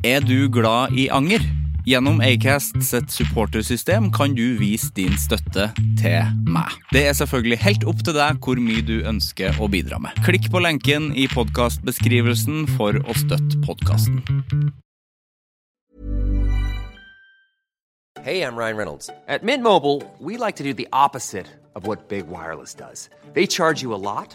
Er du glad i anger? Gjennom Acast sitt supportersystem kan du vise din støtte til meg. Det er selvfølgelig helt opp til deg hvor mye du ønsker å bidra med. Klikk på lenken i podkastbeskrivelsen for å støtte podkasten. Hey, I'm Ryan Reynolds. At Mint Mobile, we like to do the opposite of Big Wireless. They charge you a lot,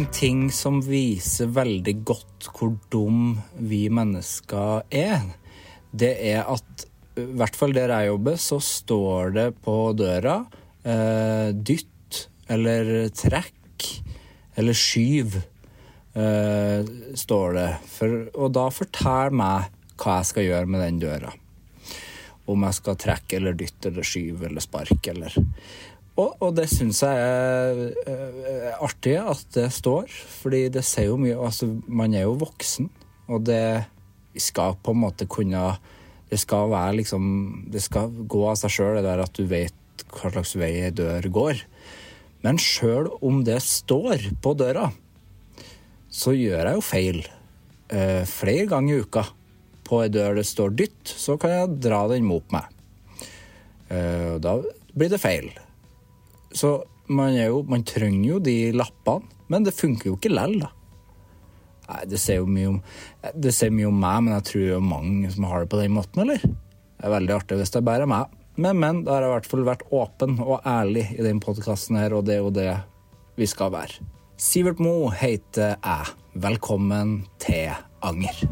En ting som viser veldig godt hvor dum vi mennesker er, det er at i hvert fall der jeg jobber, så står det på døra eh, dytt eller trekk eller skyv, eh, står det. For, og da fortell meg hva jeg skal gjøre med den døra. Om jeg skal trekke eller dytte eller skyve eller sparke eller og, og det syns jeg er eh, artig at det står, fordi det sier jo mye Altså, man er jo voksen, og det skal på en måte kunne Det skal være liksom Det skal gå av seg sjøl, det der at du vet hva slags vei ei dør går. Men sjøl om det står på døra, så gjør jeg jo feil. Eh, flere ganger i uka. På ei dør det står 'dytt', så kan jeg dra den mot meg. Eh, da blir det feil. Så man, jo, man trenger jo de lappene, men det funker jo ikke lell, da. Nei, det sier jo mye om Det sier mye om meg, men jeg tror det er mange som har det på den måten, eller? Det er veldig artig hvis det bare er meg. Men, men, da har jeg i hvert fall vært åpen og ærlig i den podkasten her, og det er jo det vi skal være. Sivert Mo heter jeg. Velkommen til Anger.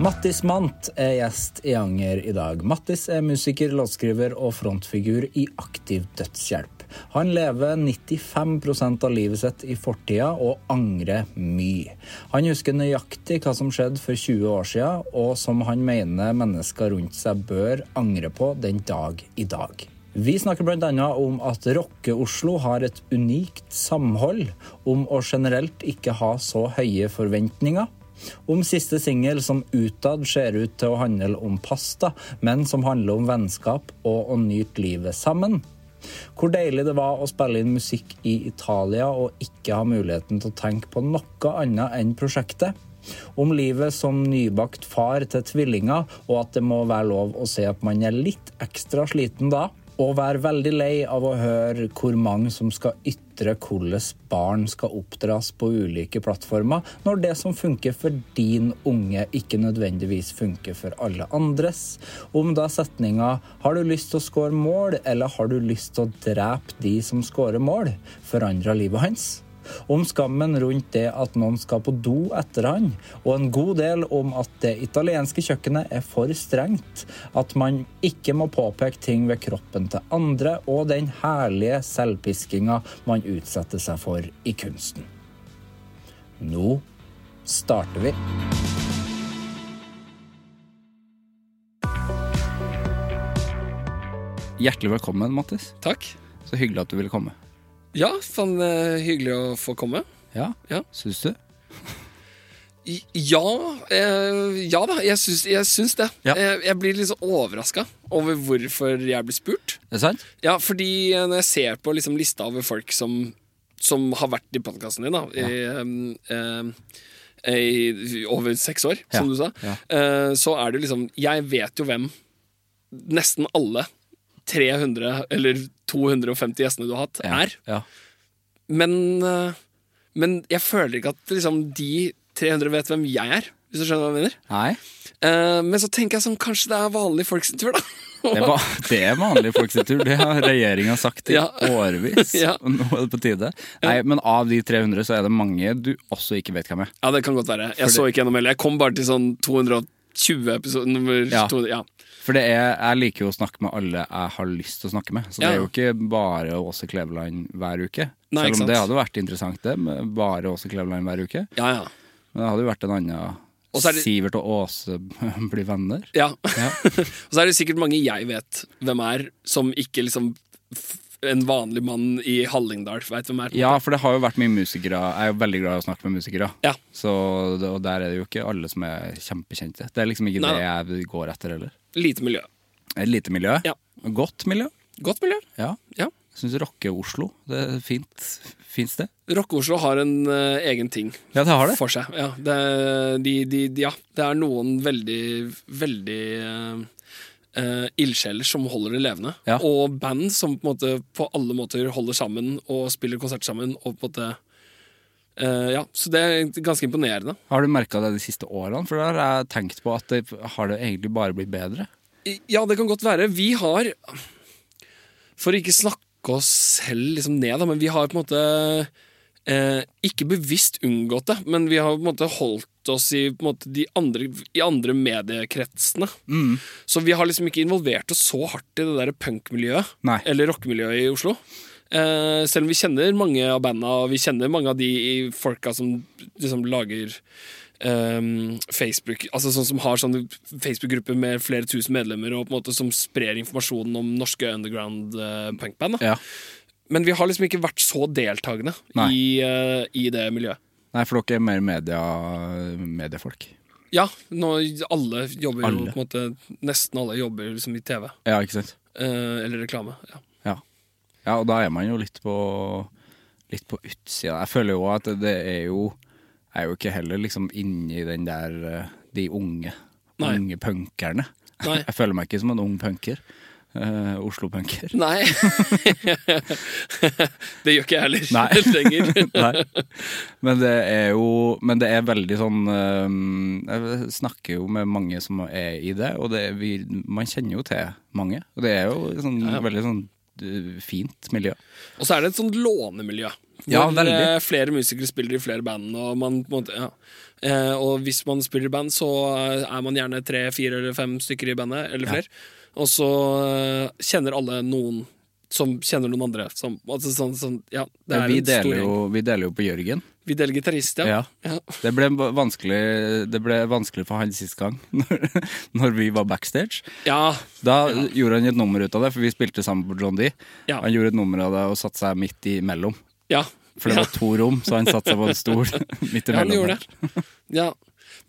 Mattis Mant er gjest i Anger i dag. Mattis er musiker, låtskriver og frontfigur i Aktiv dødshjelp. Han lever 95% av livet sitt i fortida og angrer mye. Han husker nøyaktig hva som skjedde for 20 år siden, og som han mener mennesker rundt seg bør angre på den dag i dag. Vi snakker bl.a. om at Rocke-Oslo har et unikt samhold, om å generelt ikke ha så høye forventninger, om siste singel som utad ser ut til å handle om pasta, men som handler om vennskap og å nyte livet sammen. Hvor deilig det var å spille inn musikk i Italia og ikke ha muligheten til å tenke på noe annet enn prosjektet. Om livet som nybakt far til tvillinger, og at det må være lov å si at man er litt ekstra sliten da. Og være veldig lei av å høre hvor mange som skal ytre hvordan barn skal oppdras på ulike plattformer, når det som funker for din unge, ikke nødvendigvis funker for alle andres. Om da setninga 'Har du lyst til å score mål', eller 'Har du lyst til å drepe de som scorer mål', forandra livet hans om skammen rundt det at noen skal på do etter han, og en god del om at det italienske kjøkkenet er for strengt, at man ikke må påpeke ting ved kroppen til andre, og den herlige selvpiskinga man utsetter seg for i kunsten. Nå starter vi. Hjertelig velkommen, Mattis. Takk. Så hyggelig at du ville komme. Ja, fan, eh, hyggelig å få komme. Ja, Ja. syns du? Ja, eh, ja da, jeg syns, jeg syns det. Ja. Jeg, jeg blir litt så overraska over hvorfor jeg blir spurt. Det er sant? Ja, fordi eh, når jeg ser på liksom, lista over folk som, som har vært i podkasten din, da i, eh, eh, i over seks år, Ja, som du sa, ja. eh, så er det liksom Jeg vet jo hvem nesten alle 300 eller 250 gjestene du har hatt, er. Ja. Men, eh, men jeg føler ikke at liksom, de 300 vet hvem jeg er, hvis du skjønner hva jeg mener. Nei. Eh, men så tenker jeg sånn, kanskje det er vanlige folk sin tur, da. Det, var, det er vanlige folks tur. Det har regjeringa sagt i Ja. årevis. Ja. Nå er det på tide. Nei, Men av de 300 så er det mange du også ikke vet hvem er. Ja, det kan godt være. Jeg så ikke gjennom hele. Jeg kom bare til sånn 220 episoder. Ja. ja. For det er, jeg liker jo å snakke med alle jeg har lyst til å snakke med. Så det er jo ikke bare Åse Kleveland hver uke. Nei, Selv om det hadde vært interessant, det, med bare Åse Kleveland hver uke. ja, ja. Men det hadde jo vært en annen Og så er det- Sivert og Åse blir venner. Ja. og så er det sikkert mange jeg vet hvem er, som ikke liksom en vanlig mann i Hallingdal vet hvem er. Ja, for det har jo vært mye musikere. Jeg er jo veldig glad i å snakke med musikere. Ja. Så, og der er det jo ikke alle som er kjempekjente. Det er liksom ikke Nei, det jeg går etter heller. Lite miljø. Et lite miljø. Ja. Godt miljø. Godt miljø. Ja. Ja. Syns Rocke-Oslo det er fint, fint sted. Rocke-Oslo har en uh, egen ting Ja, det har det. for seg. Ja, det, de, de, ja, det er noen veldig, veldig uh, ildsjeler som holder det levende. Ja. Og band som på, måte, på alle måter holder sammen og spiller konsert sammen. Og på en måte eh, Ja, Så det er ganske imponerende. Har du merka det de siste årene? For da har jeg tenkt på at det har det egentlig bare blitt bedre. Ja, det kan godt være. Vi har For å ikke snakke oss selv liksom ned, da, men vi har på en måte eh, ikke bevisst unngått det, men vi har på en måte holdt oss i, på en måte, de andre, i andre mediekretsene. Så vi har liksom ikke involvert oss så hardt i det der punkmiljøet, eller rockemiljøet i Oslo. Eh, selv om vi kjenner mange av banda, og vi kjenner mange av de folka som liksom lager um, Facebook Altså sånn som har sånne Facebook-grupper med flere tusen medlemmer, og på en måte som sprer informasjonen om norske underground uh, punkband. Ja. Men vi har liksom ikke vært så deltakende i, uh, i det miljøet. Nei, for dere er mer media, mediefolk. Ja, nå alle jobber Alle. jo på en måte Nesten alle jobber liksom i TV. Ja, ikke sant? Uh, eller reklame. Ja. Ja. ja, og da er man jo litt på Litt på utsida. Jeg føler jo at det er jo Jeg er jo ikke heller liksom inni den der eh, De unge Nei. Unge punkerne. Nei. Jeg føler meg ikke som en ung punker. Uh, Oslo-punker. Nei. det gjør ikke jeg heller Nei. lenger. Nei. Men det er jo Men det er veldig sånn uh, Jeg snakker jo med mange som er i det, og det er, vi, man kjenner jo til mange. Og det er jo sånn, veldig sånn fint miljø. Og så er det et sånt lånemiljø. Hvor veldig. eh, flere musikere spiller i flere band. Og, man, måte, ja. eh, og hvis man spiller i band, så eh, er man gjerne tre, fire eller fem stykker i bandet. Eller flere. Og så eh, kjenner alle noen som kjenner noen andre. Som, altså, sånn, sånn, ja, det Ja, vi, deler jo, vi deler jo på Jørgen. Vi deler gitarist, ja. Ja. Det ble vanskelig, det ble vanskelig for han sist gang, når, når vi var backstage. ja. Da gjorde han et nummer ut av det, for vi spilte sammen på John D. Ja. Han gjorde et nummer av det og satte seg midt imellom. ja. For det var to rom, så han satte seg på en stol midt Ja, han gjorde det. Ja.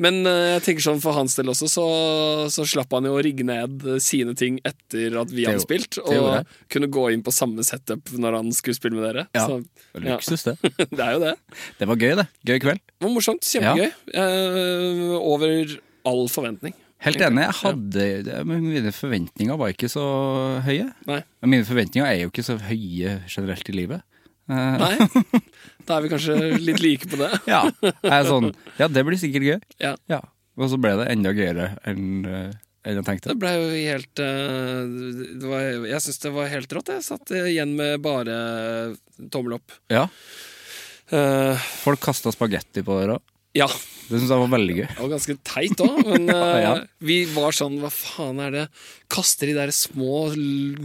Men eh, jeg tenker sånn for hans del også, så, så slapp han jo å rigge ned eh, sine ting etter at vi hadde spilt, og kunne gå inn på samme setup når han skulle spille med dere. Ja. Så, ja. Luksus, det. det er jo det. Det var gøy, det. Gøy kveld. Det var morsomt. Kjempegøy. Eh, over all forventning. Helt enig. Jeg hadde, Mine forventninger var ikke så høye. Nei. Mine forventninger er jo ikke så høye generelt i livet. Eh, Nei. Da er vi kanskje litt like på det. Ja, jeg er sånn Ja, det blir sikkert gøy. Ja. Ja. Og så ble det enda gøyere enn eh, enn jeg tenkte. Det ble jo helt eh, det var, Jeg syns det var helt rått. Jeg satt igjen med bare tommel opp. Ja. Uh, Folk kasta spagetti på dere òg. Ja. Det syns jeg var veldig gøy. Var ganske teit òg, men ja. Ja. vi var sånn Hva faen er det? Kaster de der små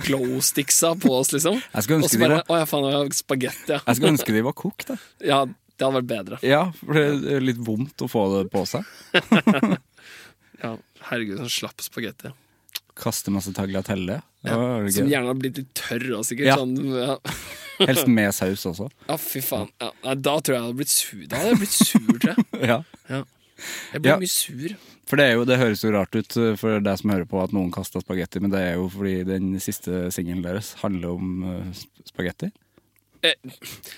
glow sticksa på oss, liksom. Jeg skulle Og ønske så de bare var- Å ja, faen, var spagetti, ja. Jeg skulle ønske de var kokt. da. ja. Det hadde vært bedre. Ja, for det er litt vondt å få det på seg. Ja, Herregud, sånn slapp spagetti. Kaste masse tagliatelle. Ja, Som gjerne har blitt litt tørr òg, sikkert. Ja. Sånn, ja. Helst med saus også. ja, fy faen. Ja. Da tror jeg jeg hadde blitt sur. Da hadde jeg blitt sur, tror jeg. Ja. Ja. Jeg blir Ja. mye sur. For det, er jo, det høres jo rart ut uh, for deg som hører på at noen kasta spagetti, men det er jo fordi den siste singelen deres handler om uh, spagetti. Ikke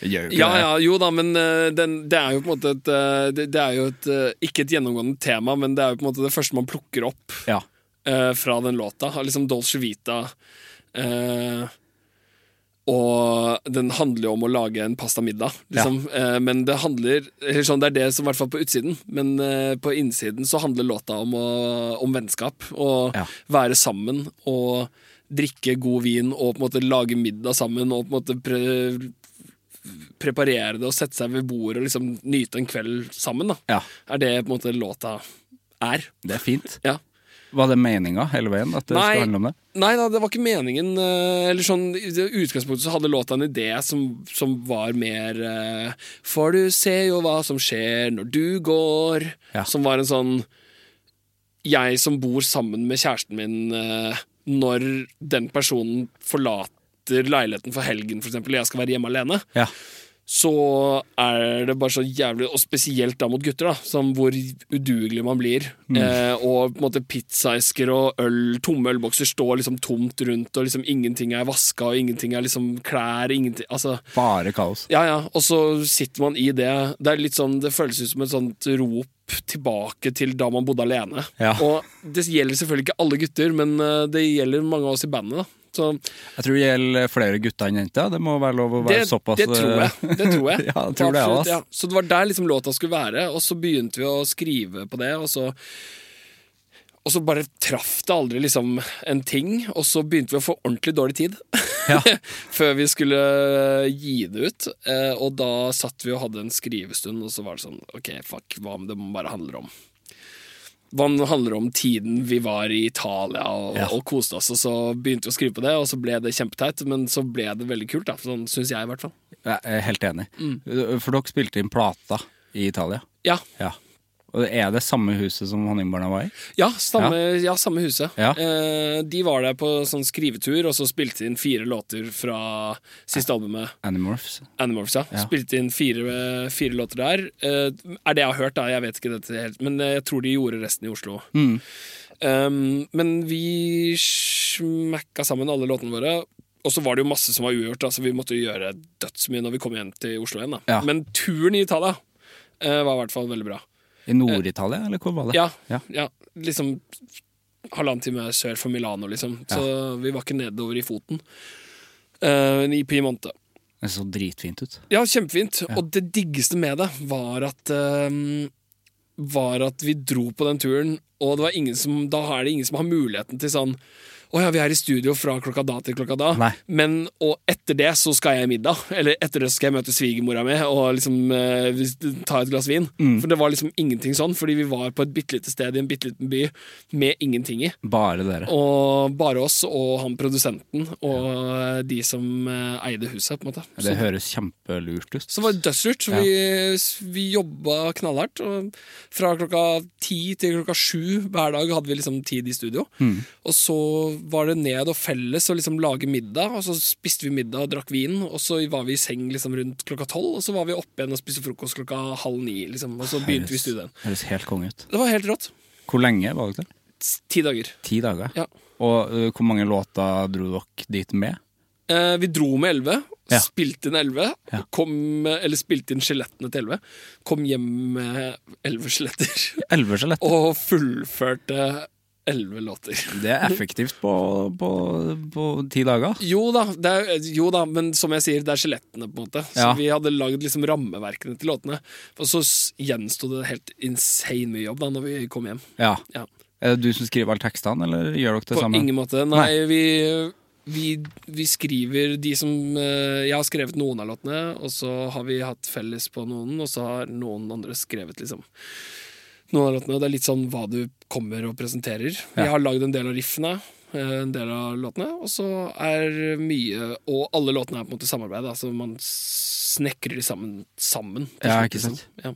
Ja, det. ja, jo da, men uh, den, det er jo på en måte et uh, Det, det er jo et, eh, ikke et gjennomgående tema, men det er jo på en måte det første man plukker opp Ja. eh, fra den låta. Liksom Dolce Vita. eh, og den handler jo om å lage en pastamiddag, liksom. Eh, men det handler eller sånn, Det er det som i hvert fall på utsiden, men eh, på innsiden så handler låta om, å, om vennskap. Og Ja. være sammen og drikke god vin og på en måte lage middag sammen og på en måte pre preparere det og sette seg ved bordet og liksom nyte en kveld sammen. da Ja. Er det på en måte låta er. Det er fint. Ja. Var det meninga hele veien at det Nei. skulle handle om det? Nei da, det var ikke meningen. eh, Eller sånn, I utgangspunktet så hadde låta en idé som, som var mer eh, For du ser jo hva som skjer når du går. Ja. Som var en sånn Jeg som bor sammen med kjæresten min eh, når den personen forlater leiligheten for helgen, og jeg skal være hjemme alene. Ja. Så er det bare så jævlig Og spesielt da mot gutter, da, som hvor udugelig man blir. Eh, og på en måte pizzaesker og øl, tomme ølbokser står liksom tomt rundt, og liksom ingenting er vaska, og ingenting er liksom klær ingenting, altså, Bare kaos. ja, ja, og så sitter man i det. Det sånn, det føles ut som et sånt rop tilbake til da man bodde alene. Ja. Og det gjelder selvfølgelig ikke alle gutter, men eh, det gjelder mange av oss i bandet. da så Jeg tror det gjelder flere gutter enn jenter. Det må være lov å være det, såpass det tror jeg. Det tror jeg. ja, tror det, Absolutt, ja. Så det var der liksom låta skulle være, og så begynte vi å skrive på det, og så og så bare traff det aldri liksom en ting, og så begynte vi å få ordentlig dårlig tid. Ja. Før vi skulle gi det ut. Eh, og da satt vi og hadde en skrivestund, og så var det sånn Ok, fuck, hva om det bare handler om det handler om tiden vi var i Italia og, Ja. og koste oss, og så begynte vi å skrive på det, og så ble det kjempeteit, men så ble det veldig kult, da. Sånn syns jeg, i hvert fall. Jeg er helt enig. Mm. For dere spilte inn plata i Italia. Ja, Ja. Og er det samme huset som Honningbarna var i? ja, samme, ja. samme huset. Ja. Eh, de var der på sånn skrivetur, og så spilte de inn fire låter fra siste albumet, Animorphs. Animorphs. Ja. Ja. Spilte inn fire, fire låter der. Eh, er det jeg har hørt, da. Jeg vet ikke dette helt, men eh, jeg tror de gjorde resten i Oslo. Mm. Um, men vi smekka sammen alle låtene våre. Og så var det jo masse som var ugjort, altså så vi måtte gjøre dødsmye når vi kom hjem til Oslo igjen. Ja. Men turen i Italia uh, var i hvert fall veldig bra. I Nord-Italia, eller hvor var det? Ja, Ja. ja. liksom halvannen time sør for Milano, liksom. Så vi var ikke nedover i foten. Uh, I Piemonte. Det så dritfint ut. Ja, kjempefint. Og det diggeste med det var at uh, Var at vi dro på den turen, og det var ingen som, da er det ingen som har muligheten til sånn å ja, vi er i studio fra klokka da til klokka da, Nei. men og etter det så skal jeg i middag. Eller etter det skal jeg møte svigermora mi og liksom eh, ta et glass vin. Mm. For det var liksom ingenting sånn, fordi vi var på et bitte lite sted i en bitte liten by med ingenting i. Bare dere. Og bare oss og han produsenten og de som eh, eide huset, på en måte. Det høres kjempelurt ut. Så det var dødslurt. Ja. vi, vi jobba knallhardt. Og fra klokka ti til klokka sju hver dag hadde vi liksom tid i studio. Mm. Og så var det ned og felles og liksom lage middag, og så spiste vi middag og drakk vin. Og så var vi i seng liksom rundt klokka tolv, og så var vi oppe igjen og spiste frokost klokka halv ni. Liksom, og så begynte vi studien. Høres helt konge ut. Det var helt rått. Hvor lenge var dere der? Ti dager. Ti dager? Ja. Og uh, hvor mange låter dro dere dit med? Eh, vi dro med elleve. Ja. Spilte inn elleve. Ja. Kom- Eller spilte inn skjelettene til elleve. Kom hjem med elleve skjeletter. Elleve skjeletter. og fullførte elleve låter. Det er effektivt på, på, på ti dager. Jo da, det er, jo da, men som jeg sier, det er skjelettene, på en måte. Så Ja. vi hadde lagd liksom rammeverkene til låtene. Og så gjensto det helt insane mye jobb da når vi kom hjem. Ja. Ja. Er det du som skriver alle tekstene, eller gjør dere det På samme? ingen måte. Nei, Vi, vi, vi skriver de som eh, Jeg har skrevet noen av låtene, og så har vi hatt felles på noen, og så har noen andre skrevet liksom noen av låtene. Det er litt sånn hva du kommer og presenterer. Vi Jeg har lagd en del av riffene, eh, en del av låtene, og så er mye Og alle låtene er på en måte samarbeid, altså man snekrer de sammen sammen. Ja, ikke sant. liksom. Ja.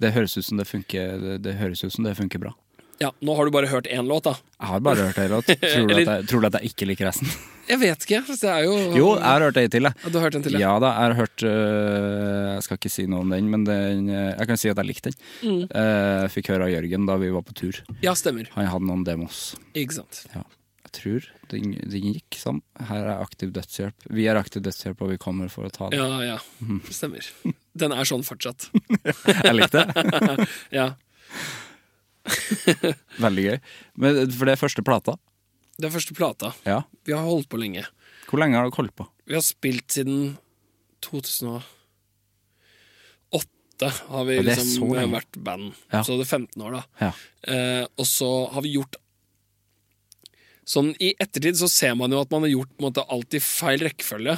Det høres ut som det funker, det, det høres ut som det funker bra. ja, Nå har du bare hørt én låt, da. Jeg har bare hørt én låt. Tror du, Eller- at jeg, tror du at jeg ikke liker resten? Jeg vet ikke. Det er jo Jo, jeg har hørt ei til, jeg. Ja, Du har hørt en til, ja? Ja da, jeg har hørt øh, Jeg skal ikke si noe om den, men den, øh, jeg kan si at jeg likte den. Mm. Eh, Jeg fikk høre av Jørgen da vi var på tur. Ja, stemmer. Han hadde noen demos. Ikke sant. Ja. Jeg tror den, den gikk sånn. Her er aktiv dødshjelp. Vi er aktiv dødshjelp, og vi kommer for å ta det. Ja, ja. Stemmer. Den er sånn fortsatt. Jeg likte det. Ja. Veldig gøy. Men, for det er første plata. Det er første plata. Ja. Vi har holdt på lenge. Hvor lenge har dere holdt på? Vi har spilt siden 2008 har vi Ja, liksom vært band. Ja. Så det er 15 år, da. Ja. Eh, og så har vi gjort Sånn I ettertid så ser man jo at man har gjort på en måte, alt i feil rekkefølge.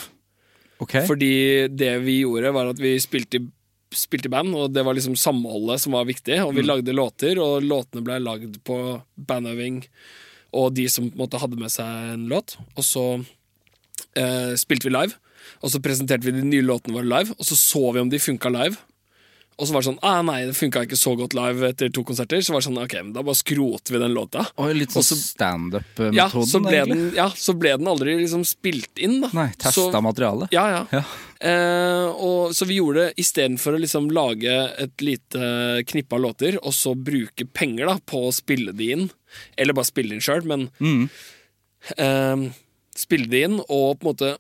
Okay. Fordi det vi gjorde, var at vi spilte i, spilte i band, og det var liksom samholdet som var viktig. Og vi lagde låter, og låtene ble lagd på bandøving og de som på en måte hadde med seg en låt. Og så eh, spilte vi live, og så presenterte vi de nye låtene våre live, og så så vi om de funka live. Og så var det sånn ah, Nei, det funka ikke så godt live etter to konserter. Så var det sånn, ok, men da bare skroter vi den låta. Og litt sånn standup-metoden, Ja, så den, ja, så ble den aldri liksom spilt inn, da. Nei, testa materialet. Ja, ja. Ja. Eh, og, så vi gjorde det istedenfor å liksom lage et lite knippe av låter, og så bruke penger da på å spille de inn, eller bare spille inn sjøl, men Mm. eh, spille de inn, og på en måte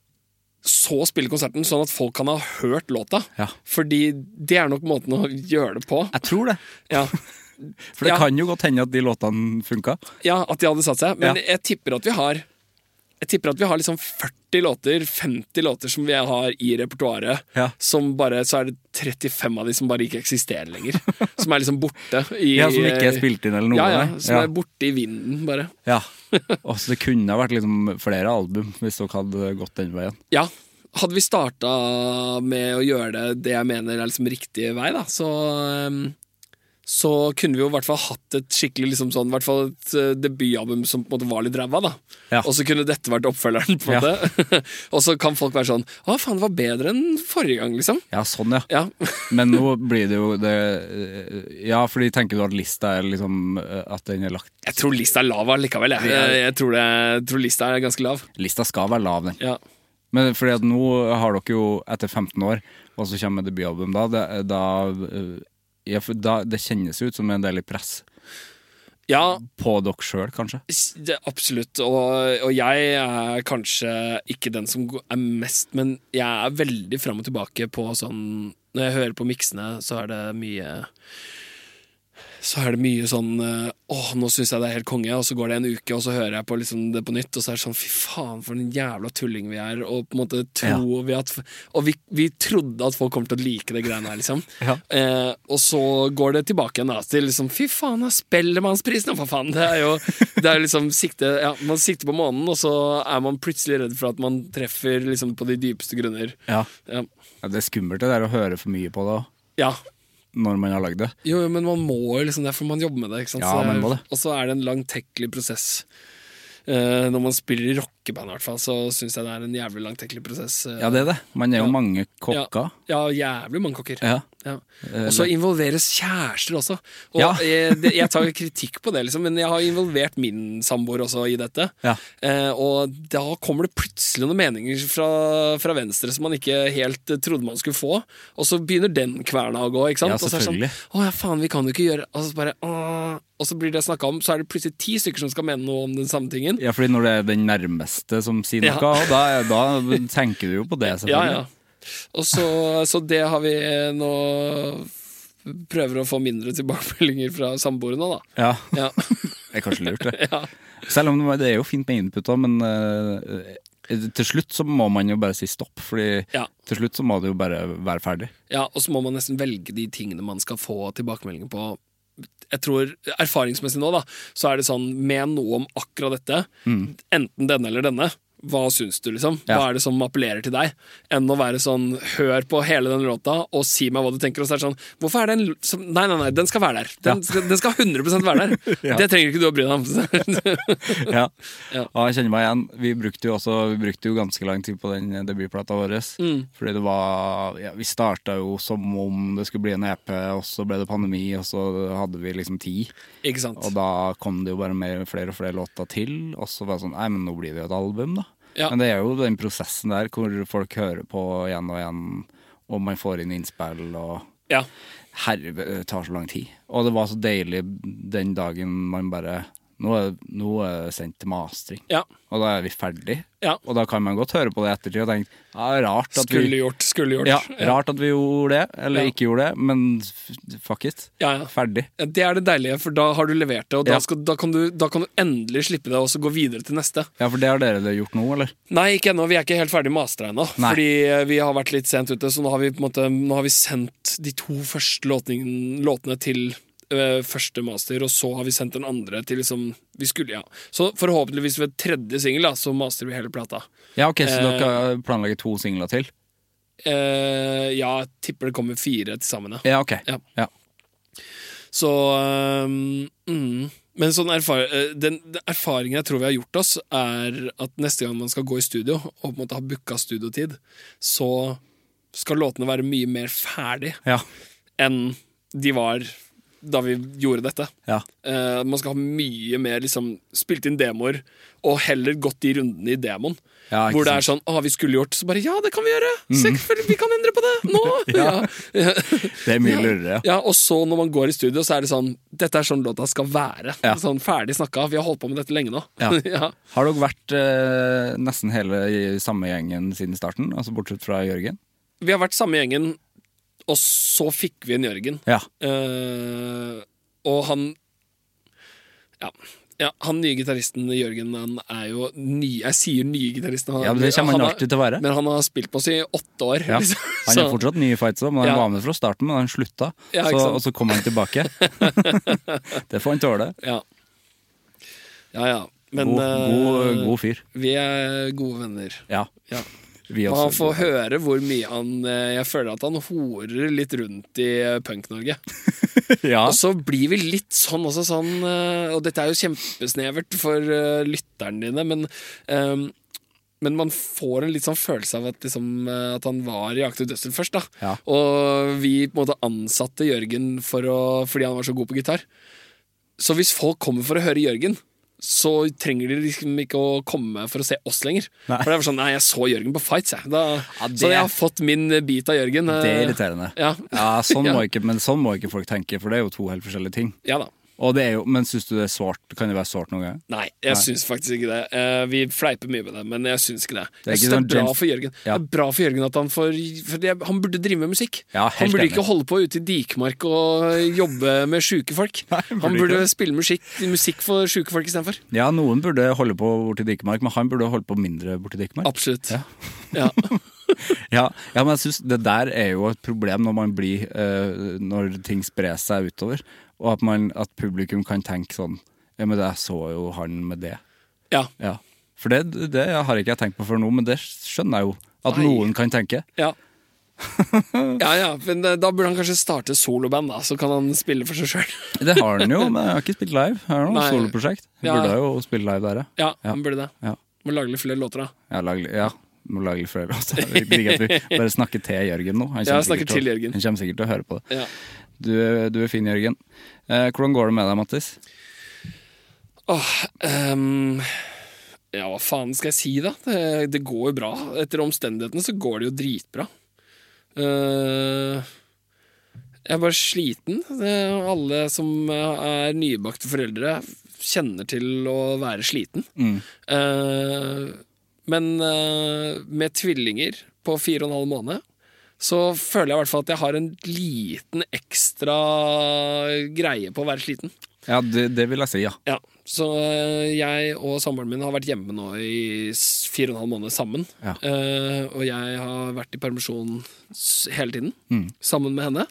så spille konserten sånn at folk kan ha hørt låta. Ja. Fordi det er nok måten å gjøre det på. Jeg tror det. Ja, For det Ja. kan jo godt hende at de låtene funka. ja At de hadde satt seg. Men jeg tipper at vi har Jeg tipper at vi har liksom 40 låter, 50 låter som vi har i repertoaret. Ja. Som bare, Så er det 35 av de som bare ikke eksisterer lenger. som er liksom borte. I, Ja, Som ikke er spilt inn eller noe? Ja, ja, som ja. er borte i vinden, bare. ja. Og så det kunne ha vært liksom flere album hvis dere hadde gått den veien. Ja. Hadde vi starta med å gjøre det det jeg mener er liksom riktig vei, da, så um, så kunne vi jo i hvert fall hatt et skikkelig liksom sånn, hvert fall et uh, debutalbum som på en måte var litt ræva. da Ja. Og så kunne dette vært oppfølgeren. på en Ja. måte Og så kan folk være sånn Å, faen, det var bedre enn forrige gang, liksom. Ja, sånn, ja. Ja, Men nå blir det jo det Ja, fordi tenker du at lista er liksom eh, At den er lagt Jeg tror lista er lav allikevel. Jeg, jeg, jeg, tror, det, jeg tror lista er ganske lav. Lista skal være lav, den. Ja. Men fordi at nå har dere jo, etter 15 år, og så kommer debutalbum da, det, da, eh, ja, for da Det kjennes ut som en del i press ja, på dere sjøl, kanskje? det, absolutt. Og, og jeg er kanskje ikke den som er mest, men jeg er veldig fram og tilbake på sånn Når jeg hører på miksene, så er det mye så er det mye sånn eh, Åh, nå syns jeg det er helt konge, og så går det en uke, og så hører jeg på liksom det på nytt, og så er det sånn fy faen, for en jævla tulling vi er, og på en måte tror vi at Og vi, vi trodde at folk kom til å like det greiene her, liksom. Ja. Eh, og så går det tilbake igjen da, til liksom fy faen, Spellemannsprisen, for faen! Det er jo det er liksom sikte Ja, man sikter på månen, og så er man plutselig redd for at man treffer liksom på de dypeste grunner. Ja. Ja. ja. Det er skummelt det der å høre for mye på det òg, ja. Når man har lagd det. Jo, men man må jo liksom det, for man jobber med det. ikke sant? Ja, Så man må det. Og så er det en langtekkelig prosess. Uh, når man spiller i rockeband, i hvert fall, så syns jeg det er en jævlig langtekkelig prosess. eh. Ja, det er det. Man er jo Ja. mange kokker. Ja, ja, jævlig mange kokker. Ja. Ja. Og så involveres kjærester også. Og Ja. jeg, jeg tar kritikk på det, liksom, men jeg har involvert min samboer også i dette. Ja. Eh, og da kommer det plutselig noen meninger fra, fra venstre som man ikke helt eh, trodde man skulle få. Og så begynner den kverna å gå. ikke sant? Ja, og så er det selvfølgelig. sånn, å ja, faen, vi kan jo ikke gjøre Og så bare, «Åh». Og så blir det snakka om, så er det plutselig ti stykker som skal mene noe om den samme tingen. Ja, fordi når det er den nærmeste som sier noe, Ja. da, er- da tenker du jo på det, Ja, selvfølgelig. ja. Og så, så det har vi nå Prøver å få mindre tilbakemeldinger fra samboere nå, da. Ja, Ja. det er kanskje lurt, det. ja. Selv om det er jo fint med input òg, men eh, til slutt så må man jo bare si stopp. Fordi Ja. til slutt så må det jo bare være ferdig. ja, og så må man nesten velge de tingene man skal få tilbakemeldinger på. Jeg tror Erfaringsmessig nå, da, så er det sånn med noe om akkurat dette, enten denne eller denne. Hva syns du, liksom? Hva er det som appellerer til deg? Enn å være sånn hør på hele den låta og si meg hva du tenker. Og så er det sånn Hvorfor er det en l- som, Nei, nei, nei, den skal være der. Den, Ja. den skal 100 være der. Ja. Det trenger ikke du å bry deg om. Ja. Ja. Og jeg kjenner meg igjen. Vi brukte jo også Vi brukte jo ganske lang tid på den debutplata vår. Mm. Fordi det var ja, Vi starta jo som om det skulle bli en EP, og så ble det pandemi, og så hadde vi liksom tid. ikke sant? Og da kom det jo bare mer, flere og flere låter til, og så var det sånn Nei, men nå blir det jo et album, da. Ja. Men det er jo den prosessen der hvor folk hører på igjen og igjen, og man får inn innspill, og Ja. Herre, det tar så lang tid. Og det var så deilig den dagen man bare nå er, nå er det sendt til mastring. Ja. Og da er vi ferdig. Ja. Og da kan man godt høre på det i ettertid og tenke ja, rart at Skulle vi gjort, skulle gjort. ja, rart at vi gjorde det, eller ikke gjorde det, men fuck it. Ja, ja. Ferdig. Det er det deilige, for da har du levert det, og da, skal, da, kan, du, da kan du endelig slippe det og så gå videre til neste. Ja, for det har dere gjort nå, eller? Nei, ikke ennå. Vi er ikke helt ferdig mastra ennå. Fordi eh, vi har vært litt sent ute, så nå har vi måte Nå har vi sendt de to første låtene, låtene til eh, første master, og så har vi sendt den andre til liksom Vi skulle, ja. Så forhåpentligvis ved tredje singel, så master vi hele plata. Ja, ok, Så uh, dere planlegger to singler til? Uh, ja, jeg tipper det kommer fire til sammen, ja. Ja, ok. Ja. Ja. Så um, mm. Men sånn erfar eh, den, den erfaringen jeg tror vi har gjort oss, er at neste gang man skal gå i studio, og på en måte ha booka studiotid, så skal låtene være mye mer ferdig Ja. enn de var da vi gjorde dette. ja. Uh, man skal ha mye mer liksom spilt inn demoer, og heller gått de rundene i demoen. Ja, hvor det er sånn 'Å, vi skulle gjort' Så bare 'Ja, det kan vi gjøre! Selvfølgelig, vi kan endre på det! Nå!' ja. Det er mye lurere, ja. Ja, og så når man går i studio, så er det sånn Dette er sånn låta skal være. Sånn Ferdig snakka. Vi har holdt på med dette lenge nå. Har dere vært eh, nesten hele samme gjengen siden starten? Altså bortsett fra Jørgen? Vi har vært samme gjengen, og så fikk vi en Jørgen. Ja. Eh, og han ja. ja, han nye gitaristen Jørgen, han er jo ny Jeg sier nye gitaristen. han- Ja, men det kommer han har- alltid til å være. Men han har spilt på oss i åtte år. Ja. liksom. Han er Så- fortsatt ny i fights, men han Ja. var med fra starten, men han slutta. Ja, så, og så kom han tilbake. det får han tåle. Ja. ja, ja. Men God, god, eh, god fyr. vi er gode venner. Ja. Ja. Han får høre hvor mye han eh, Jeg føler at han horer litt rundt i eh, Punk-Norge. ja. Og så blir vi litt sånn også sånn eh, Og dette er jo kjempesnevert for lytterne dine, men um, men man får en litt sånn følelse av at, liksom, at han var i Aktiv dødsel først. da Ja. Og vi på en måte ansatte Jørgen for å, fordi han var så god på gitar. Så hvis folk kommer for å høre Jørgen, så trenger de liksom ikke å komme for å se oss lenger. Nei. For det var sånn, nei, jeg så Jørgen på Fights, jeg. Da, Ja, det- Så jeg har fått min bit av Jørgen. Det er eh, irriterende. Ja. sånn Ja. må ikke, men sånn må ikke folk tenke, for det er jo to helt forskjellige ting. ja da. Og det er jo, men syns du det er svart? Kan det være svart noen gang? Nei, jeg Nei. syns faktisk ikke det. Eh, vi fleiper mye med det, men jeg syns ikke det. Det er ikke det sånn er bra James- for Jørgen Ja. Det er bra for Jørgen at han får For det, han burde drive med musikk. Ja, helt han burde enig. ikke holde på ute i dikmark og jobbe med sjuke folk. Nei, burde han burde ikke spille musikk, musikk for sjuke folk istedenfor. Ja, noen burde holde på borti dikmark, men han burde holde på mindre borti dikmark. Absolutt. Ja. Ja. Ja, ja, men jeg synes det der er jo et problem når man blir uh, Når ting sprer seg utover, og at, man, at publikum kan tenke sånn Ja, men jeg så jo han med det. ja. Ja. For det, det har ikke jeg tenkt på før nå, men det skjønner jeg jo. At Nei. noen kan tenke. Ja. ja, ja, men eh, da burde han kanskje starte soloband, da, så kan han spille for seg sjøl. Det har han jo, men jeg har ikke spilt live. Jeg har noe soloprosjekt. Ja. burde jo spille live der, ja. Ja, Ja. han burde det. Ja. Må lage litt flere låter, da. Ja, lag, ja, må lage litt flere låter. Bare snakker til Jørgen nå. Han Ja, kommer snakker til å- Jørgen. Han kommer sikkert til å høre på det. Ja. Du, du er fin, Jørgen. Eh, hvordan går det med deg, Mattis? Åh, um, ja, hva faen skal jeg si, da? Det, det går jo bra. Etter omstendighetene så går det jo dritbra. Uh, jeg er bare sliten. Alle som er nybakte foreldre, kjenner til å være sliten. Eh, men eh, med tvillinger på fire og en halv måned så føler jeg i hvert fall at jeg har en liten ekstra greie på å være sliten. Ja, det, det vil jeg si, ja. Ja, så eh, jeg og samboeren min har vært hjemme nå i fire og en halv måned sammen. Ja. Uh, og jeg har vært i permisjon hele tiden, Mm. sammen med henne.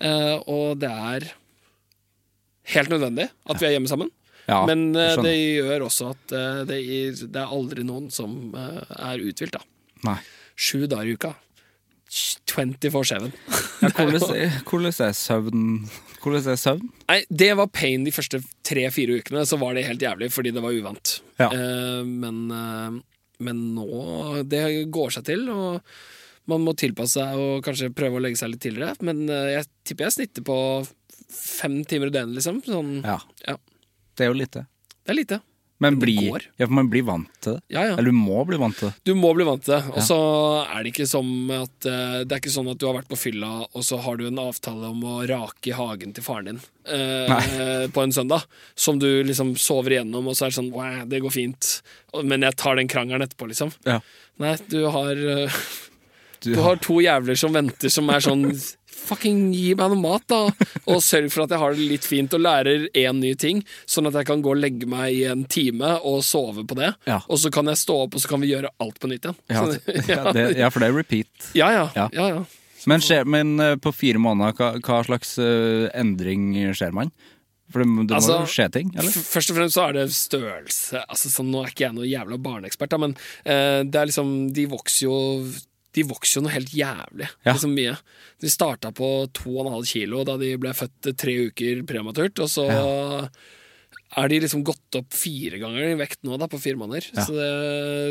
Uh, og det er helt nødvendig at vi er hjemme sammen. Ja, Men eh, det gjør også at eh, det, det er aldri noen som eh, er uthvilt, da. Nei. Sju dager i uka. 24-7. Ja, hvordan, er, hvordan er søvn Hvordan er søvn? Nei, det var pain de første tre-fire ukene. Så var det helt jævlig fordi det var uvant. Ja. Eh, men, eh, men nå Det går seg til, og man må tilpasse seg og kanskje prøve å legge seg litt tidligere. Men eh, jeg tipper jeg snitter på fem timer i døgnet, liksom. Sånn, Ja. ja. Det er jo lite. Det er lite. Men bli, ja, for man blir vant til det. Ja, ja. Eller du må bli vant til det. Du må bli vant til det. Og så er det ikke som at eh, Det er ikke sånn at du har vært på fylla, og så har du en avtale om å rake i hagen til faren din eh, på en søndag, som du liksom sover igjennom, og så er det sånn Wow, det går fint, men jeg tar den krangelen etterpå, liksom. Ja. Nei, du har eh, Du, Du har to jævler som venter, som er sånn Fucking gi meg noe mat, da! Og sørg for at jeg har det litt fint og lærer én ny ting, sånn at jeg kan gå og legge meg i en time og sove på det. Ja. Og så kan jeg stå opp, og så kan vi gjøre alt på nytt igjen. ja, Så- ja, det, ja, for det er repeat. ja, ja. Ja. ja. Men, skjer, men eh, på fire måneder, hva, hva slags uh, endring skjer man? For det, det Altså, må jo skje ting, eller? Først og fremst så er det størrelse. Altså, sånn, nå er ikke jeg noen jævla barneekspert, men uh, det er liksom De vokser jo de vokser jo noe helt jævlig. Ja. Liksom mye. De starta på 2,5 kilo da de ble født tre uker prematurt, og så er de liksom gått opp fire ganger i vekt nå da, på fire måneder. Ja. Så, det,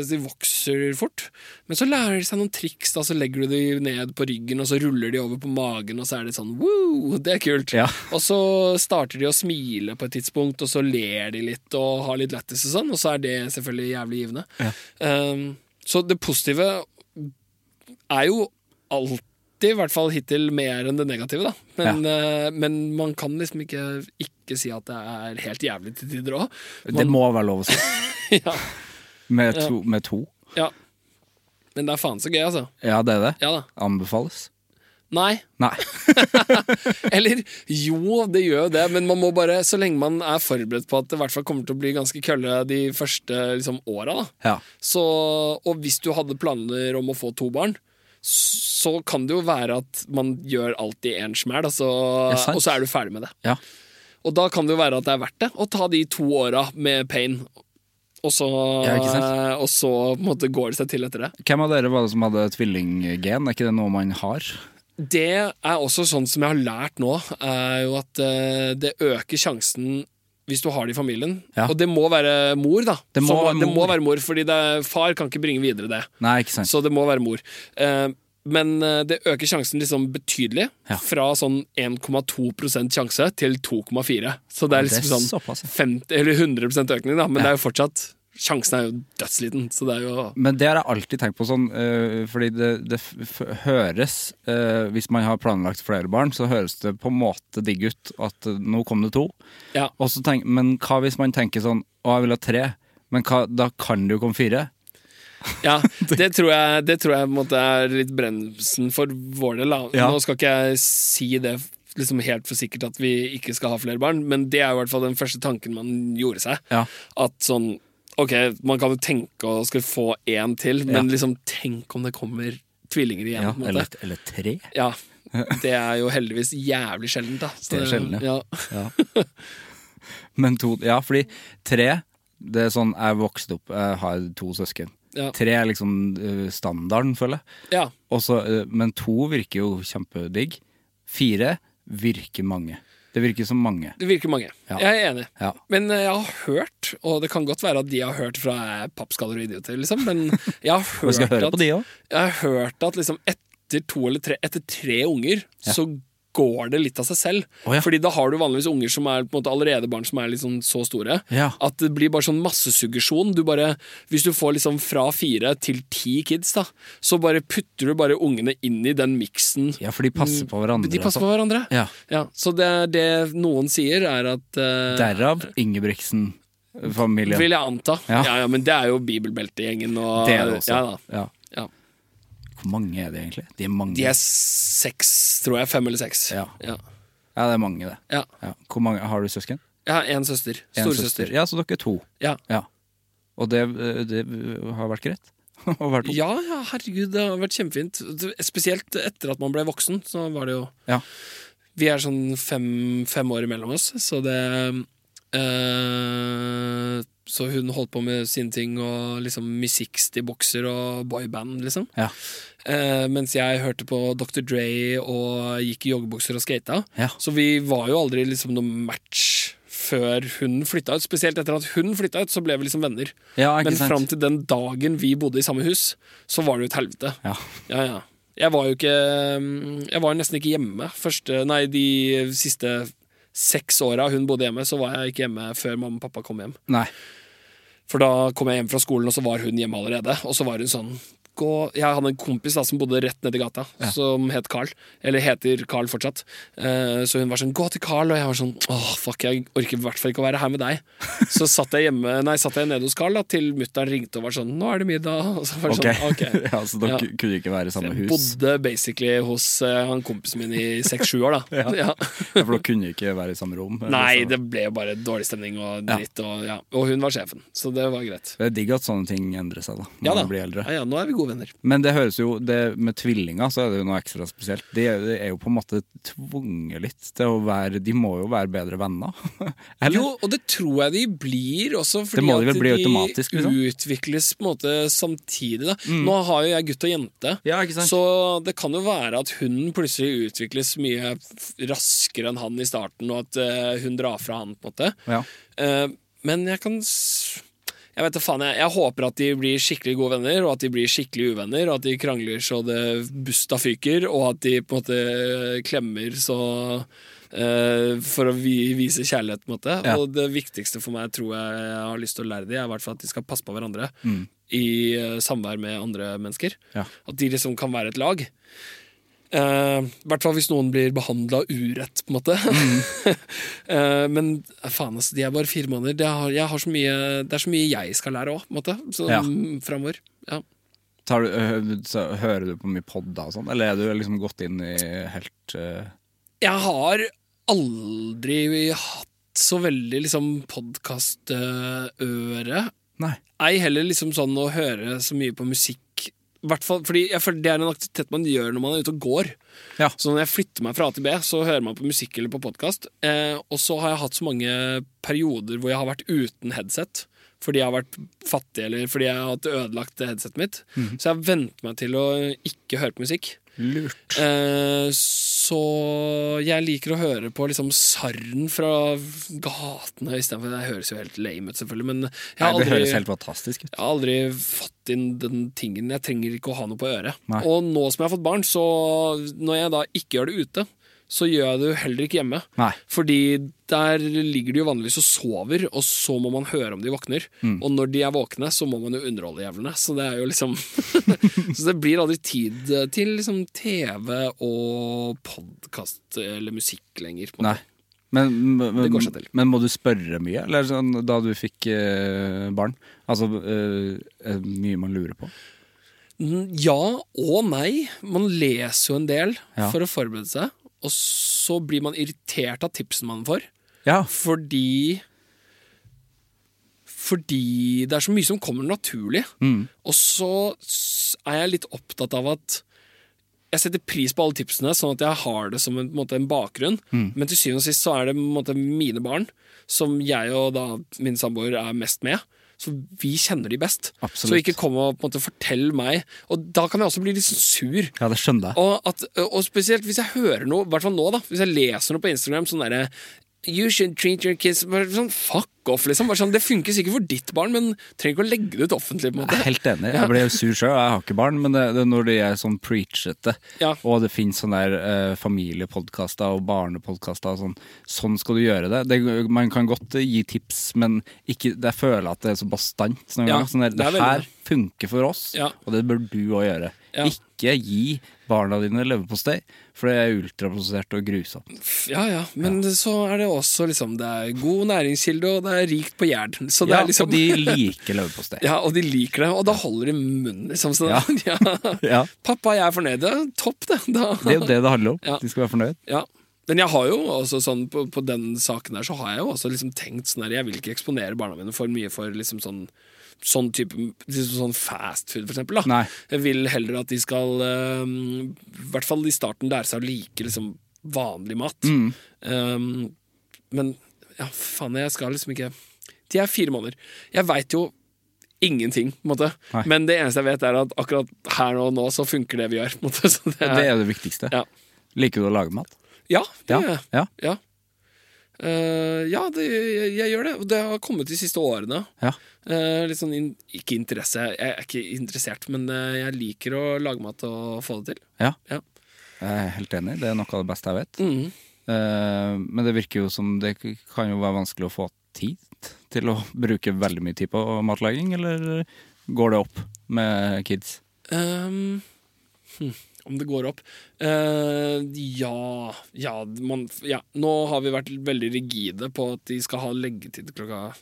så de vokser fort. Men så lærer de seg noen triks. da, Så legger du de ned på ryggen, og så ruller de over på magen, og så er det sånn Woo! Det er kult. Ja. Og så starter de å smile på et tidspunkt, og så ler de litt og har litt lættis og sånn, og så er det selvfølgelig jævlig givende. Um, så det positive er jo alltid, i hvert fall hittil, mer enn det negative, da. Men, eh, men man kan liksom ikke, ikke si at det er helt jævlig til tider òg. Det må være lov å si. ja, Med to. Med to. ja. Men det er faen så gøy, altså. Ja, det er det. Ja. Anbefales. Nei. Nei. Eller jo, det gjør jo det, men man må bare, så lenge man er forberedt på at det i hvert fall kommer til å bli ganske kølle de første liksom, åra, da. Ja. Så, og hvis du hadde planer om å få to barn, så kan det jo være at man gjør alt i én smell, altså, og så er du ferdig med det. ja. Og da kan det jo være at det er verdt det å ta de to åra med pain, og så, Ja, og så måte går det seg til etter det. Hvem av dere var det som hadde tvillinggen? Er ikke det noe man har? Det er også sånn som jeg har lært nå, er jo at eh, det øker sjansen hvis du har det i familien. Ja. Og det må være mor, da. Det må må, være det må være mor, fordi det, far kan ikke bringe videre det. Nei, ikke sant. Så det må være mor. Eh, men eh, det øker sjansen liksom betydelig. Ja. Fra sånn 1,2% sjanse til 2,4. Så det er er det er liksom sånn 50, eller 100% økning, da. Men Ja. det er jo fortsatt Sjansen er jo dødsliten, så det er jo Men det har jeg alltid tenkt på sånn, øh, fordi det, det høres øh, Hvis man har planlagt flere barn, så høres det på en måte digg ut at øh, nå kom det to. Ja. Tenk, men hva hvis man tenker sånn Å, jeg vil ha tre. Men hva, da kan det jo komme fire. Ja, det tror jeg, det tror jeg måte er litt bremsen for vår del. Ja. Nå skal ikke jeg si det liksom helt for sikkert at vi ikke skal ha flere barn, men det er i hvert fall den første tanken man gjorde seg. Ja. At sånn Ok, man kan jo tenke å skulle få én til, men Ja. liksom tenk om det kommer tvillinger igjen. Ja, på en eller, måte. eller tre. Ja, Det er jo heldigvis jævlig sjeldent, da. Så Det er sjelden, ja. Ja. Men to Ja, fordi tre Det er sånn Jeg vokste opp, jeg har to søsken. Ja. Tre er liksom øh, standarden, føler jeg. ja. Og så, øh, men to virker jo kjempedigg. Fire virker mange. Det virker som mange. Det virker mange. Ja. Jeg er enig. Ja. Men eh, jeg har hørt, og det kan godt være at de har hørt fra eh, pappskaller og idioter, liksom, men jeg har hørt høre at, jeg har hørt at liksom etter to eller tre, etter tre unger, så går det litt av seg selv. Oh, ja. Fordi da har du vanligvis unger som er på en måte allerede barn som er liksom så store. Ja. At det blir bare sånn massesuggesjon. Du bare, hvis du får liksom fra fire til ti kids, da, så bare putter du bare ungene inn i den miksen. Ja, for de passer på hverandre. De passer på hverandre. Ja. Ja, så det, det noen sier, er at uh, Derav Ingebrigtsen-familien. Vil jeg anta. Ja. Ja. ja, Men det er jo bibelbeltegjengen. Og, Det er det også. Ja, da. Ja. Hvor mange er det egentlig? De er mange. De er seks, tror jeg. Fem eller seks. Ja. Ja. Ja, det er mange, det. Ja. Ja. Hvor mange Har du søsken? Jeg har én søster. Storesøster. Ja, så dere er to. Ja. Ja. Og det, det har vært greit? Ja, ja, herregud, det har vært kjempefint. Spesielt etter at man ble voksen, så var det jo Ja. Vi er sånn fem, fem år imellom oss, så det øh, Så hun holdt på med sine ting, og liksom Miss 60-bokser og boyband, liksom. Ja. Eh, mens jeg hørte på Dr. Dre og gikk i joggebukser og skata. Ja. Så vi var jo aldri liksom noe match før hun flytta ut. Spesielt etter at hun flytta ut, så ble vi liksom venner. Ja, Men fram til den dagen vi bodde i samme hus, så var det jo et helvete. Ja. Ja, ja. Jeg var jo ikke Jeg var nesten ikke hjemme første Nei, de siste seks åra hun bodde hjemme, så var jeg ikke hjemme før mamma og pappa kom hjem. Nei. For da kom jeg hjem fra skolen, og så var hun hjemme allerede. Og så var hun sånn gå Jeg hadde en kompis da som bodde rett nedi gata, som het Carl. Eller heter Carl fortsatt. Eh, så hun var sånn 'gå til Carl', og jeg var sånn åh, fuck, jeg orker i hvert fall ikke å være her med deg. Så satt jeg hjemme Nei, satt jeg nede hos Carl da til mutter'n ringte og var sånn 'nå er det middag'. Og så var det okay. sånn, ok ja, Så dere Ja. kunne ikke være i samme hus? Jeg bodde basically hos uh, han kompisen min i seks-sju år, da. ja. Ja, For dere kunne ikke være i samme rom? Nei, så- det ble jo bare dårlig stemning og dritt. Og, ja. og hun var sjefen, så det var greit. Det er digg at sånne ting endrer seg da når Ja man blir eldre. Ja, ja, nå er vi gode venner. Men det høres jo, det, med tvillinger så er det jo noe ekstra spesielt. De de er jo på en måte tvunget litt til å være De må jo være bedre venner. Eller? Jo, og det tror jeg de blir også, fordi de at vel bli automatisk, liksom? utvikles på en måte samtidig. Da. Nå har jo jeg gutt og jente, Ja, så det kan jo være at hun plutselig utvikles mye raskere enn han i starten, og at uh, hun drar fra han, på en måte. Ja. Uh, men jeg kan Jeg vet faen, jeg, jeg håper at de blir skikkelig gode venner, og at de blir skikkelig uvenner, og at de krangler så det busta fyker, og at de på en måte klemmer så Uh, For å vi, vise kjærlighet, på en måte. Ja. Og det viktigste for meg, tror jeg jeg har lyst til å lære dem, er i hvert fall at de skal passe på hverandre Mm. i uh, samvær med andre mennesker. Ja. At de liksom kan være et lag. Eh, I hvert fall hvis noen blir behandla urett, på en måte. Eh, men eh, faen, altså, de er bare fire måneder. Det, har, jeg har så mye, det er så mye jeg skal lære òg, på en måte. Så, Ja. mm, framover. Ja. Tar du, så, hører du på mye podda og sånn, eller er du liksom gått inn i helt uh... Jeg har aldri hatt så veldig liksom podkastøre. Nei. Ei heller liksom sånn å høre så mye på musikk. Hvert fall, fordi jeg føler Det er en aktivitet man gjør når man er ute og går. Ja. Så når jeg flytter meg fra A til B, så hører man på musikk eller på podkast. Eh, og så har jeg hatt så mange perioder hvor jeg har vært uten headset. Fordi jeg har vært fattig, eller fordi jeg har hatt ødelagt headsetet mitt. Så jeg har vent meg til å ikke høre på musikk. Lurt. Eh, så jeg liker å høre på liksom sarren fra gatene istedenfor Det høres jo helt lame ut, selvfølgelig, men jeg Nei, har det aldri, høres helt fantastisk ut. jeg har aldri fått inn den tingen. Jeg trenger ikke å ha noe på øret. Nei. Og nå som jeg har fått barn, så når jeg da ikke gjør det ute, så gjør jeg det jo heller ikke hjemme. Nei. Fordi der ligger de jo vanligvis og sover, og så må man høre om de våkner. Mm. Og når de er våkne, så må man jo underholde jævlene. Så det er jo liksom Så det blir aldri tid til liksom TV og podkast eller musikk lenger. på Nei. Men, men, Det går seg til. men må du spørre mye, eller sånn da du fikk eh, barn? Altså, er mye man lurer på? Mm, Ja og nei. Man leser jo en del Ja. for å forberede seg, og så blir man irritert av tipsene man får. Ja. Fordi Fordi det er så mye som kommer naturlig. Og så er jeg litt opptatt av at jeg setter pris på alle tipsene, sånn at jeg har det som en, en, måte, en bakgrunn. Men til syvende og sist så er det måte, mine barn, som jeg og da min samboer er mest med. Så vi kjenner de best. Absolutt. Så ikke kom og på en måte fortell meg Og da kan jeg også bli litt sur. ja, det skjønner jeg. Og, at, og spesielt hvis jeg hører noe, i hvert fall nå, da hvis jeg leser noe på Instagram sånn derre You should treat your kids bare sånn, Fuck off, liksom. Sånn, det funker sikkert for ditt barn, men trenger ikke å legge det ut offentlig. på en Jeg er helt enig. Jeg ble sur sjøl. Jeg har ikke barn, men det, det når de er sånn preachete, Ja. og det finnes sånne der eh, familiepodkaster og barnepodkaster og sånn, sånn skal du gjøre det. det. Man kan godt eh, gi tips, men ikke, jeg føler at det er så bastant Sånn, Ja. Sånn der, det det her funker for oss, Ja. og det bør du òg gjøre. Ikke gi barna dine leverpostei, for det er ultraprosessert og grusomt. Ja, ja, men så er det også liksom Det er god næringskilde, og det er rikt på jern. Så det Ja, er liksom Og de liker leverpostei. Ja, og de liker det, og da holder de munnen, liksom. Så, Ja. ja. Ja. Pappa, jeg er fornøyd. Ja, topp, det. Da. Det er jo det det handler om. Ja. De skal være fornøyd. Ja. Men jeg har jo også sånn på, på den saken der så har jeg jo også liksom tenkt sånn her Jeg vil ikke eksponere barna mine for mye for liksom sånn Sånn type sånn fast food, for eksempel. Da. Nei. Jeg vil heller at de skal eh, I hvert fall i starten lære seg å like liksom vanlig mat. Mm. Um, men ja, faen, jeg skal liksom ikke De er fire måneder. Jeg veit jo ingenting, på en måte. Nei. Men det eneste jeg vet, er at akkurat her og nå så funker det vi gjør. Det er, det er det viktigste. ja. Liker du å lage mat? ja, det Ja. gjør jeg. ja. Eh, ja det, jeg, jeg gjør det. Det har kommet de siste årene. ja. Uh, litt sånn in, Ikke interesse, jeg er ikke interessert, men eh, jeg liker å lage mat og få det til. Ja. Ja. Jeg er helt enig. Det er noe av det beste jeg vet. Mhm. uh, men det virker jo som det kan jo være vanskelig å få tid til å bruke veldig mye tid på matlaging, eller går det opp med kids? Um, hm, om det går opp Uh, ja, ja, man, ja Nå har vi vært veldig rigide på at de skal ha leggetid klokka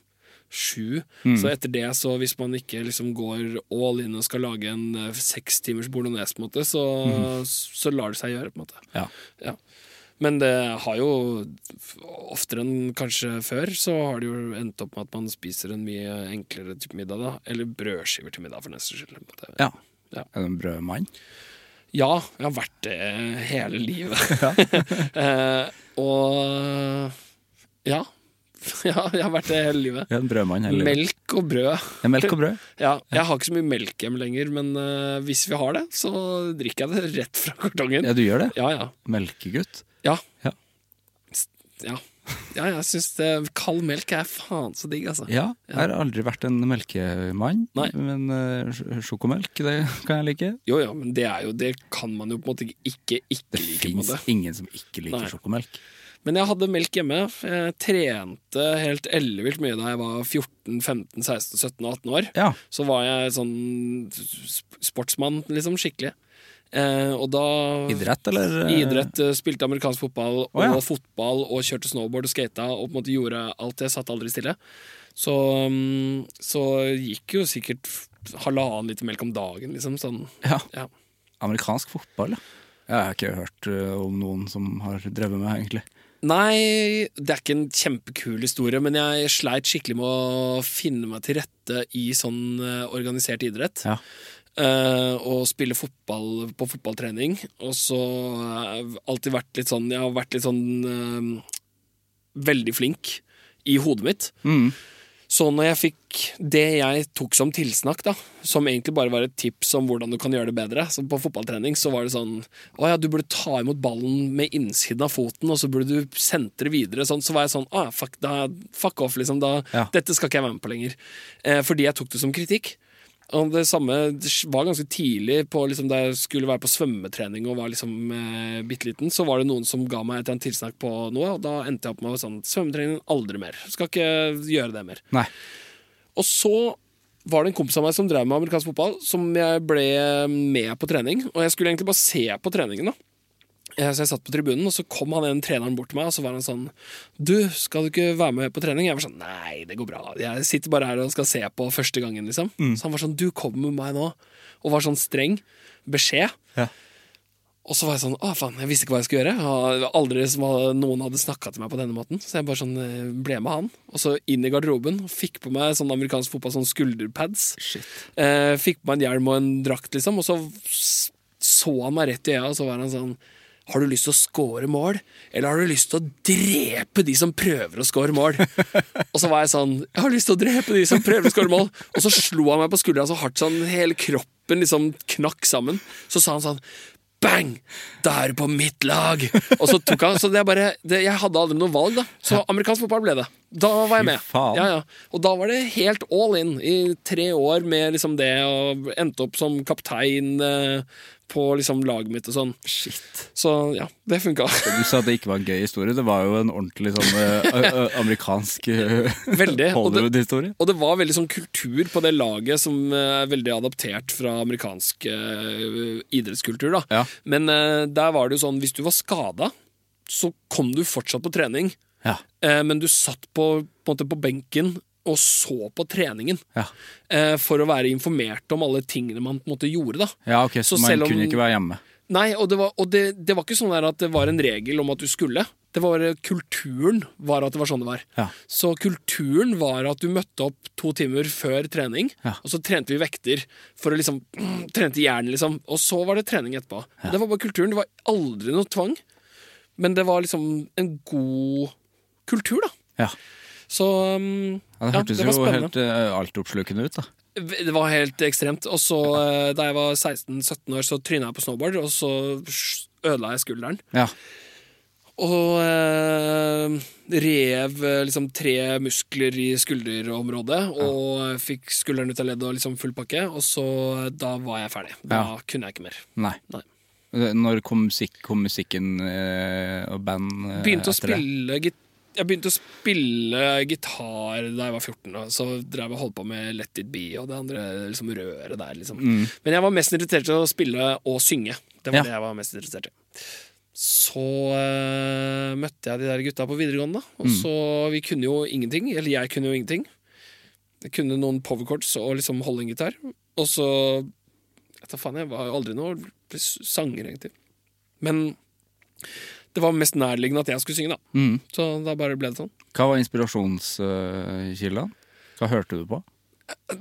sju. Så etter det, så hvis man ikke liksom går all in og skal lage en sekstimers timers bolognese, på en måte, så, så lar det seg gjøre. på en måte Ja. ja. Men det har jo oftere enn kanskje før, så har det jo endt opp med at man spiser en mye enklere type middag. da Eller brødskiver til middag, for nesten skyld. ja. Ja. En brødmann? Ja, jeg har vært det hele livet. eh, og ja. ja, jeg har vært det hele livet. Er en brødmann hele livet. Melk og brød. Ja, melk og brød. Ja, jeg har ikke så mye melk hjemme lenger, men uh, hvis vi har det, så drikker jeg det rett fra kartongen. Ja, du gjør det? Ja, ja. Melkegutt? Ja. Ja. ja. ja jeg syns kald melk er faen så digg, altså. Ja, jeg har aldri vært en melkemann, Nei. men uh, sjokomelk, det kan jeg like. Jo, ja, men det, er jo, det kan man jo på en måte ikke ikke Det like. en fins ingen som ikke liker Nei. sjokomelk. Men jeg hadde melk hjemme. Jeg trente helt ellevilt mye da jeg var 14, 15, 16, 17 og 18 år. Ja. Så var jeg sånn sportsmann, liksom. Skikkelig. Eh, og da Idrett, eller? eh, Idrett, eh, spilte amerikansk fotball og Å, ja. fotball og kjørte snowboard og skata og på en måte gjorde alt. det. satt aldri stille. Så, mm, så gikk jo sikkert halvannen liter melk om dagen, liksom. Sånn. Ja. Ja. Amerikansk fotball, ja. Jeg har ikke hørt eh, om noen som har drevet med, egentlig. Nei, det er ikke en kjempekul historie, men jeg sleit skikkelig med å finne meg til rette i sånn organisert idrett. Ja. Eh, og spille fotball på fotballtrening. Og så har jeg alltid vært litt sånn Jeg har vært litt sånn uh, veldig flink i hodet mitt. Mm. Så når jeg fikk det jeg tok som tilsnakk, da, som egentlig bare var et tips om hvordan du kan gjøre det bedre, så på fotballtrening så var det sånn Å ja, du burde ta imot ballen med innsiden av foten, og så burde du sentre videre. Sånn, så var jeg sånn ah, fuck, da, fuck off, liksom. Da, Ja. Dette skal ikke jeg være med på lenger. Eh, fordi jeg tok det som kritikk. Og det samme det var ganske tidlig på, liksom, da jeg skulle være på svømmetrening og var liksom eh, bitte liten, så var det noen som ga meg et eller annet tilsnakk på noe, og da endte jeg opp med sånn Svømmetrening aldri mer. Skal ikke gjøre det mer. Nei. Og så var det en kompis av meg som drev med amerikansk fotball, som jeg ble med på trening. Og jeg skulle egentlig bare se på treningen. da Så jeg satt på tribunen, og så kom han en treneren bort til meg, og så var han sånn Du, skal du ikke være med på trening? Jeg var sånn Nei, det går bra. Jeg sitter bare her og skal se på første gangen, liksom. Så han var sånn Du kommer med meg nå. Og var sånn streng. Beskjed. Ja. Og så var jeg sånn Å, faen, jeg visste ikke hva jeg skulle gjøre. Jeg aldri som noen hadde snakka til meg på denne måten. Så jeg bare sånn eh, ble med han. Og så inn i garderoben. og Fikk på meg sånn amerikansk fotball, sånn skulderpads. Eh, fikk på meg en hjelm og en drakt, liksom. Og så så han meg rett i øya, og så var han sånn har du lyst til å score mål, eller har du lyst til å drepe de som prøver å score mål? og så var jeg sånn Jeg har lyst til å drepe de som prøver å score mål. Og så slo han meg på skuldra så hardt sånn hele kroppen liksom knakk sammen. Så sa han sånn Bang! Da er du på mitt lag! Og så tok han Så det er bare det, Jeg hadde aldri noe valg, da. Så amerikansk fotball ble det. Da var jeg med. Ja, ja. Og da var det helt all in i tre år med liksom det, og endte opp som kaptein eh, på liksom laget mitt og sånn. Shit. Så ja, det funka. Du sa at det ikke var en gøy historie. Det var jo en ordentlig sånn eh, amerikansk Og det, Hollywood-historie. og det var veldig sånn kultur på det laget som eh, er veldig adaptert fra amerikansk eh, idrettskultur. da. Ja. Men eh, der var det jo sånn, hvis du var skada, så kom du fortsatt på trening. Ja. Eh, men du satt på, på, på benken og så på treningen. Ja. Eh, for å være informert om alle tingene man måte gjorde. da. ja, ok, så, Så man om- kunne ikke være hjemme. Nei, og, det var, og det, det var ikke sånn der at det var en regel om at du skulle. Det var eh, Kulturen var at det var sånn det var. Ja. Så kulturen var at du møtte opp to timer før trening, Ja. og så trente vi vekter for å liksom Trente hjernen, liksom. Og så var det trening etterpå. Det var bare kulturen. Det var aldri noe tvang. Men det var liksom en god kultur, da. Ja. Så um, Ja, det hørtes det jo helt uh, altoppslukende ut, da. Det var helt ekstremt. Og så, uh, da jeg var 16-17 år, så tryna jeg på snowboard, og så ødela jeg skulderen. Ja. Og eh, rev liksom tre muskler i skulderområdet, og fikk skulderen ut av leddet og liksom full pakke. Og så, da var jeg ferdig. Da Ja. kunne jeg ikke mer. Nei. Nei. Når kom, kom musikken eh, og band eh, Begynte å spille git jeg begynte å spille gitar da jeg var 14. Da. Så drev jeg holdt på med Let It Be og det andre liksom, røret der. Liksom. Men jeg var mest interessert i å spille og synge. Det var Ja. det jeg var mest interessert i. Så uh, møtte jeg de der gutta på videregående, og så Vi kunne jo ingenting. Eller jeg kunne jo ingenting. Jeg kunne noen powercords og liksom holde en gitar. Og så vet da faen, Jeg var jo aldri noe sanger, egentlig. Men det var mest nærliggende at jeg skulle synge, da. Mm. Så da bare ble det sånn. Hva var inspirasjonskilden? Hva hørte du på?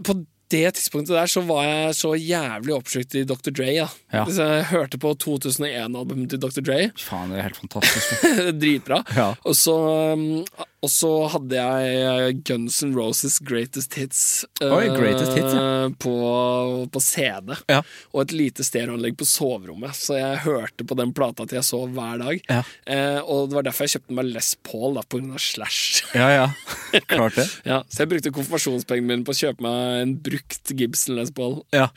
På det tidspunktet der så var jeg så jævlig oppslukt i Dr. Dre. Ja. Ja. Så jeg hørte på 2001-albumet til Dr. Dre. Faen, det er helt fantastisk. Dritbra. Ja. Og, så, um, og så hadde jeg Guns N' Roses Greatest Hits, Oi, Greatest Hits, ja. på, på CD. Ja. Og et lite stereoanlegg på soverommet, så jeg hørte på den plata til jeg sov hver dag. Eh, og det var derfor jeg kjøpte meg Les Paul, da, på grunn av Slash. Ja, ja. Klart det. Ja, så jeg brukte konfirmasjonspengene mine på å kjøpe meg en brukt Gibson Les Paul. Ja.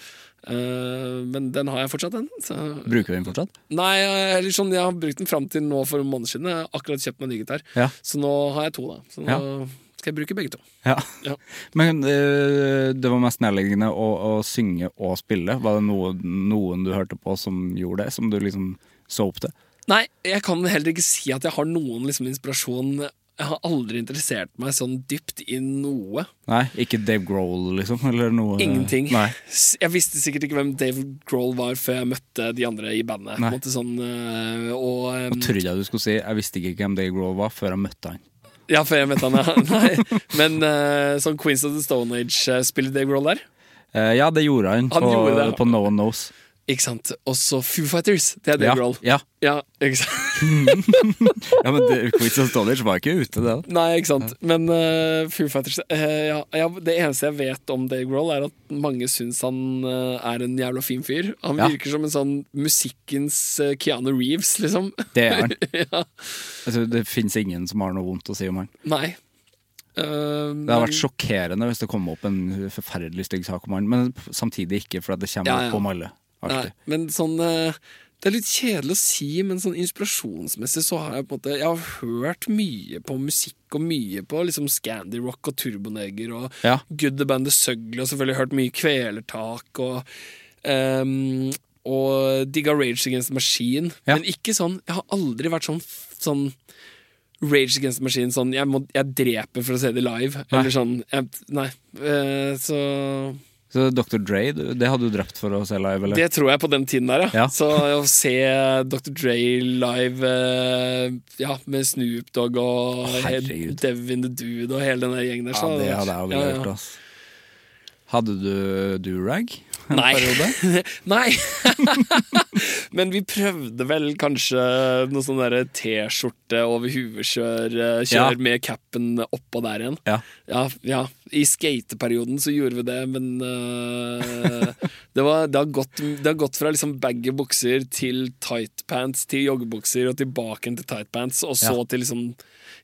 Uh, men den har jeg fortsatt, den. Så. Bruker du den fortsatt? Nei, eller sånn, jeg har brukt den fram til nå for en måned siden. Jeg har akkurat kjøpt meg ny gitar. Ja. Så nå har jeg to, da. Så nå Ja. skal jeg bruke begge to. Ja. Ja. Men uh, det var mest nærliggende å, å synge og spille. Var det noe, noen du hørte på som gjorde det, som du liksom så opp til? Nei, jeg kan heller ikke si at jeg har noen liksom, inspirasjon. Jeg har aldri interessert meg sånn dypt i noe. Nei, ikke Dave Grohl, liksom? Eller noe Ingenting. Nei. Jeg visste sikkert ikke hvem Dave Grohl var før jeg møtte de andre i bandet. Nei. en måte sånn, øh, og, Nå um, trodde jeg du skulle si Jeg visste ikke hvem Dave Grohl var før jeg møtte han. Ja, før jeg møtte han, ja. Nei. Men uh, sånn Queens of the Stone Age, uh, spiller Dave Grohl der? Uh, ja, det gjorde han, Han på, gjorde det. på No One Knows. Ikke sant? Og så Foo Fighters. Det er Dave Ja, Grohl. ja. Ja, ikke sant? ja, men det, Quiz of var ikke ute, det. da. Nei, ikke sant. Men uh, Foo Fighters uh, ja, ja, Det eneste jeg vet om Dave Grohl, er at mange syns han uh, er en jævla fin fyr. Han Ja. virker som en sånn musikkens Keanu Reeves, liksom. Det er han. ja. Altså, det fins ingen som har noe vondt å si om han. Nei. Det har vært sjokkerende hvis det kom opp en forferdelig stygg sak om han, men samtidig ikke, for det kommer Ja, ja. opp om alle. Nei, men sånn eh, Det er litt kjedelig å si, men sånn inspirasjonsmessig så har jeg på en måte Jeg har hørt mye på musikk og mye på liksom Scandi Rock og Turboneger og Ja. Good The Band The Sugly og selvfølgelig hørt mye Kvelertak og um, og digga Rage Against the Machine. Ja. Men ikke sånn Jeg har aldri vært sånn, sånn Rage Against the Machine sånn jeg, må, jeg dreper for å se det live. Nei. Eller sånn jeg, Nei. Uh, så Så Dr. Dre, det hadde du drept for å se live, eller? Det tror jeg på den tiden der, ja. Ja. Så å se Dr. Dre live eh, ja, med Snoop Dogg og Herregud. Devin the Dude og hele den gjengen der. ja, det hadde jeg ja, ja. gjort. ass. Hadde du durag en Nei. periode? Nei! Men vi prøvde vel kanskje noe sånn derre T-skjorte over hueskjør, eh, Ja. med capen oppå der igjen. Ja. Ja, ja. I skateperioden så gjorde vi det, men uh, det, var, det, har gått, det har gått fra liksom baggy bukser til tightpants til joggebukser og tilbake til tightpants, og så til liksom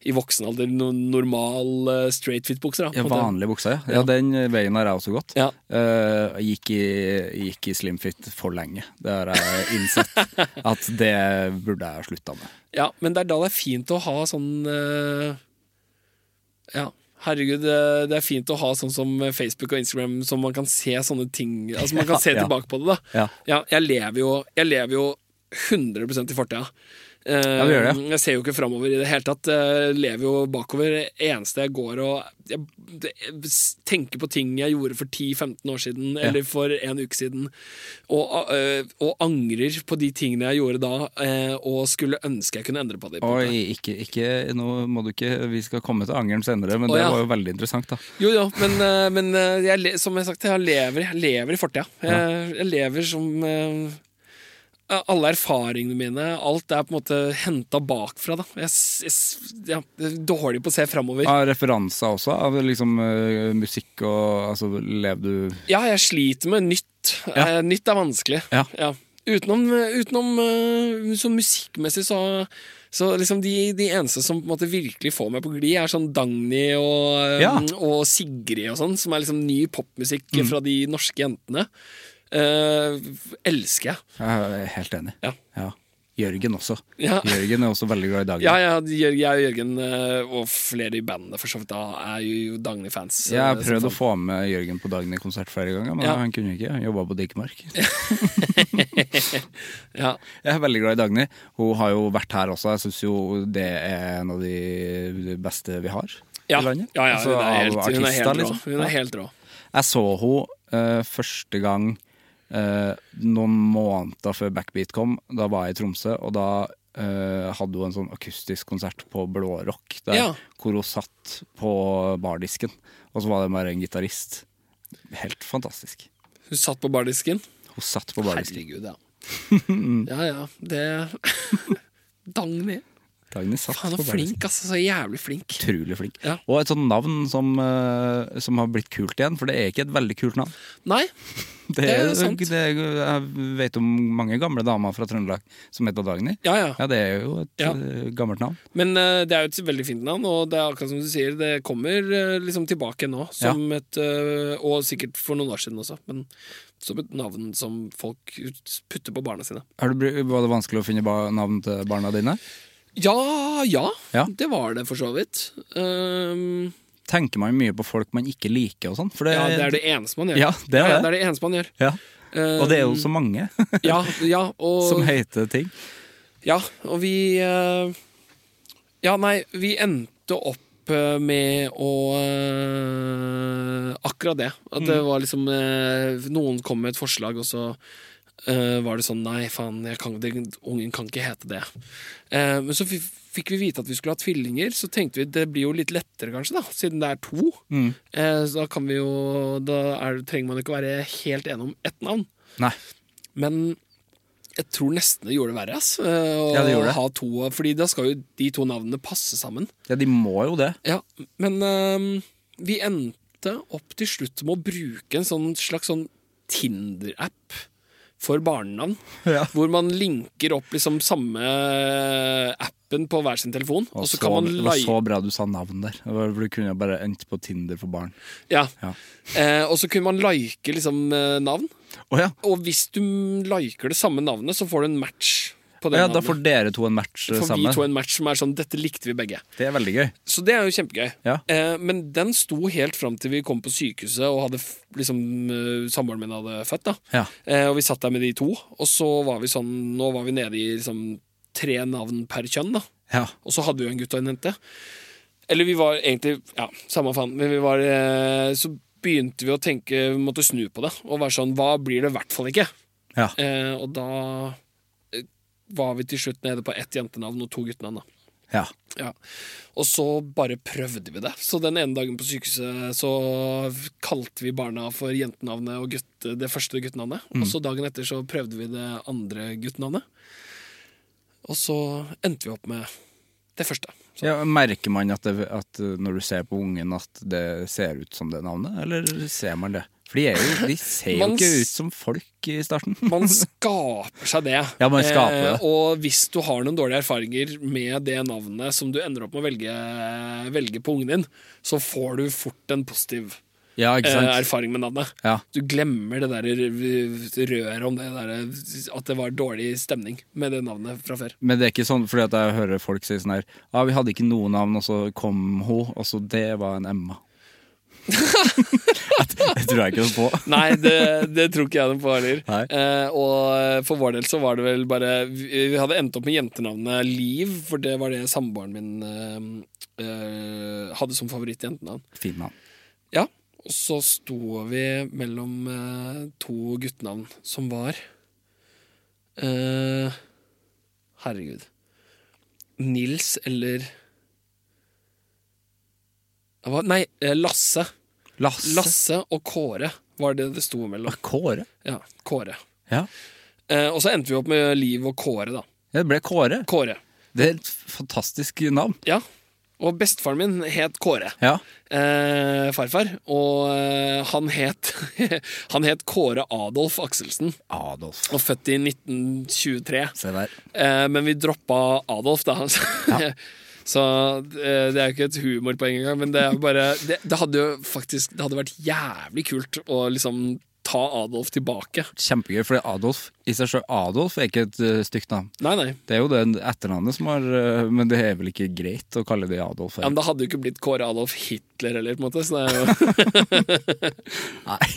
i voksen alder no, normal uh, straight fit-bukser. Ja, vanlige bukser, ja. ja. Den veien har jeg også gått. Ja. Uh, gikk, i, gikk i slimfit for lenge. Det har jeg innsett. at det burde jeg ha slutta med. Ja, men det er da det er fint å ha sånn uh, Ja, herregud, det, det er fint å ha sånn som Facebook og Instagram, som man kan se sånne ting Altså man kan se Ja. tilbake på det, da. Ja. jeg lever jo, jeg lever jo 100% i fortida. Eh, Ja, det gjør det. Jeg ser jo ikke framover i det hele tatt. Jeg lever jo bakover. Det eneste jeg går og jeg, jeg tenker på ting jeg gjorde for 10-15 år siden, eller for en uke siden, og, eh, og angrer på de tingene jeg gjorde da, eh, og skulle ønske jeg kunne endre på det. på. Oi, ikke, ikke, nå må du ikke Vi skal komme til angeren senere, men Å, det ja. var jo veldig interessant, da. Jo, jo, men, eh, men eh, jeg, som jeg har sagt, jeg lever, jeg lever i fortida. Jeg, jeg lever som eh, Alle erfaringene mine, alt er på en måte henta bakfra. Da. Jeg, jeg, jeg er dårlig på å se framover. Ja, referanser også, av liksom uh, musikk og Altså, lever du Ja, jeg sliter med nytt. Ja. Uh, nytt er vanskelig. Ja. Utenom, utenom uh, så musikkmessig så så liksom de, de eneste som på en måte virkelig får meg på glid, er sånn Dagny og, eh, Ja. og Sigrid og sånn, som er liksom ny popmusikk Mm. fra de norske jentene. Eh, elsker jeg. Jeg er helt enig. Ja. Ja. Jørgen også. Ja. Jørgen er også veldig glad i Dagny. Ja, ja, jeg og Jørgen, eh, og flere i bandet for så vidt, da, er jo Dagny-fans. Jeg har eh, prøvd å få med Jørgen på Dagny-konsert flere ganger, men Ja. han kunne ikke. Han jobba på Dikemark. Ja. Jeg er veldig glad i Dagny. Hun har jo vært her også. Jeg syns jo det er en av de beste vi har i landet. ja, ja, Altså, hun er helt, hun er helt rå. liksom. Hun Ja. er helt rå. Jeg så henne uh, første gang eh, noen måneder før Backbeat kom. Da var jeg i Tromsø, og da eh, hadde hun en sånn akustisk konsert på Blårock, der, Ja. hvor hun satt på bardisken, og så var det bare en gitarist. Helt fantastisk. Hun satt på bardisken. Hun satt på bardisken. Herregud, ja. Ja ja, det Dagny. Dagny satt Faen, så flink, altså. Så jævlig flink. Utrolig flink. Ja. Og et sånt navn som, eh, som har blitt kult igjen, for det er ikke et veldig kult navn. Nei, Det er jo sant. det er, jeg vet om mange gamle damer fra Trøndelag som heter Dagny. ja ja. Ja, det er jo et Ja. eh, gammelt navn. Men eh, det er jo et veldig fint navn, og det er akkurat som du sier, det kommer eh, liksom tilbake nå. Som et, eh, og sikkert for noen år siden også, men som et navn som folk putter på barna sine. Har du, var det vanskelig å finne ba navn til barna dine? Ja, ja, Ja. det var det for så vidt. Um, Tenker man mye på folk man ikke liker og sånn? Det, ja, det er det eneste man gjør. Ja, det er det. det er det eneste man gjør. Ja. Og det er jo så mange Ja, ja, og som heter ting. Ja, og vi eh, Ja, nei, vi endte opp eh, med å eh, Akkurat det. At det var liksom Noen kom med et forslag, og så var det sånn Nei, faen, jeg kan, det, ungen kan ikke hete det. Eh, men så fi- fikk vi vite at vi skulle ha tvillinger, så tenkte vi det blir jo litt lettere, kanskje, da, siden det er to. Eh, så da kan vi jo Da er, trenger man ikke være helt enig om ett navn. Nei. Men jeg tror nesten det gjorde det verre. Ass, eh, å Ja, det gjorde ha to, fordi da skal jo de to navnene passe sammen. Ja, de må jo det. Ja, Men øhm, vi endte opp til slutt med å bruke en sånn slags sånn Tinder-app for barnenavn. Ja. Hvor man linker opp liksom samme appen på hver sin telefon. Og, Og så så, kan man det var så bra du sa navn der. Du kunne bare endt på Tinder for barn. ja. Ja. eh, Og så kunne man like liksom eh, navn. Oh, ja. Og hvis du liker det samme navnet, så får du en match ja, da får dere to en match eh, får vi to en match som er sånn Dette likte vi begge. Det er veldig gøy. Så det er jo kjempegøy. Ja. Eh, men den sto helt fram til vi kom på sykehuset og hadde liksom eh, samboeren min hadde født. da Ja. eh, Og vi satt der med de to, og så var vi sånn Nå var vi nede i liksom tre navn per kjønn, da. Ja. Og så hadde vi jo en gutt og en jente. Eller vi var egentlig Ja, samme faen. Men vi var eh, Så begynte vi å tenke Vi måtte snu på det og være sånn Hva blir det i hvert fall ikke? Ja. Eh, og da var vi til slutt nede på ett jentenavn og to guttenavn. da ja. ja. Og så bare prøvde vi det. Så den ene dagen på sykehuset så kalte vi barna for jentenavnet og gutte, det første guttenavnet. Og så dagen etter så prøvde vi det andre guttenavnet. Og så endte vi opp med det første. Så, Ja, merker man at, det, at når du ser på ungen at det ser ut som det navnet, eller ser man det? For de, jo, de ser jo ikke ut som folk i starten. Man skaper seg det. Ja, man skaper det. Eh, og hvis du har noen dårlige erfaringer med det navnet som du ender opp med å velge, velge på ungen din, så får du fort en positiv Ja, eh, erfaring med navnet. Ja. Du glemmer det der røret om det der, at det var dårlig stemning med det navnet fra før. Men det er ikke sånn, fordi at jeg hører folk si sånn her Ja, vi hadde ikke noe navn, og så kom hun, og så det var en Emma. det tror jeg ikke noe på. Nei, det, det tror ikke jeg noe på heller. Eh, og for vår del så var det vel bare Vi hadde endt opp med jentenavnet Liv, for det var det samboeren min eh, eh, hadde som favorittjentenavn. Fin navn. Ja, og så sto vi mellom eh, to guttenavn som var eh, Herregud. Nils eller var- Nei, eh, Lasse. Lasse. Lasse og Kåre var det det sto mellom. Kåre. Ja, Kåre. Ja. Eh, og så endte vi opp med Liv og Kåre, da. Ja, Det ble Kåre. Kåre. Det er et fantastisk navn. Ja. Og bestefaren min het Kåre. Ja. Eh, farfar. Og eh, han het Han het Kåre Adolf Akselsen. Adolf. Og født i 1923. Se der. Eh, men vi droppa Adolf, da. Så eh, det er jo ikke et humorpoeng engang, men det er bare det, det hadde jo faktisk Det hadde vært jævlig kult å liksom ta Adolf tilbake. Kjempegøy, for Adolf i seg sjøl Adolf er ikke et uh, stygt navn. Nei, nei. Det er jo det etternavnet som har uh, Men det er vel ikke greit å kalle det Adolf? Ja, men det hadde jo ikke blitt Kåre Adolf Hitler heller, på en måte. Så det er jo Nei,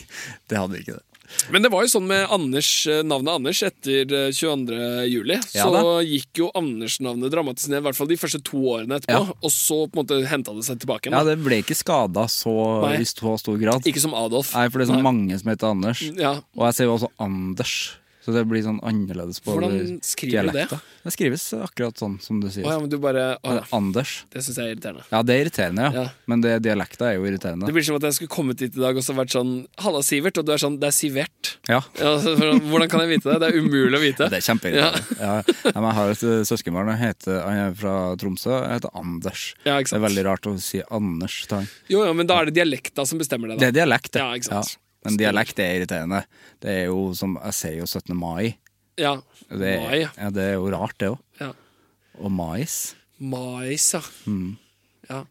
det hadde ikke det. Men det var jo sånn med Anders, eh, navnet Anders etter eh, 22. juli. Ja så da. gikk jo Anders-navnet dramatisk ned, i hvert fall de første to årene etterpå. Ja. Og så på en måte henta det seg tilbake igjen. Ja, det ble ikke skada så, i så stor grad. Ikke som Adolf. Nei, for det er så mange som heter Anders. Ja. Og jeg ser jo også Anders. Så det blir sånn annerledes på Hvordan skriver du det? dialekta. Det skrives akkurat sånn som du sier. Å ja, men du bare ja. Anders. Det syns jeg er irriterende. Ja, det er irriterende, ja. Ja. Men det, dialekta er jo irriterende. Det blir som at jeg skulle kommet dit i dag og så vært sånn 'Halla, Sivert', og du er sånn 'Det er Sivert'. Ja. Ja, så Hvordan kan jeg vite det? Det er umulig å vite. Det er kjempeirriterende. Ja. Ja, jeg har et søskenbarn, han, heter, han er fra Tromsø, han heter Anders. Ja, ikke Det er veldig rart å si Anders til han. Jo, jo, men da er det dialekta som bestemmer det. Det er dialekt, det. Ja, ikke sant. Men dialekt er irriterende. Det er jo som Jeg sier jo 17. mai. Ja. Det er, Mai, ja. det er jo rart, det òg. ja. Og mais. Mais, ja. Mm. ja.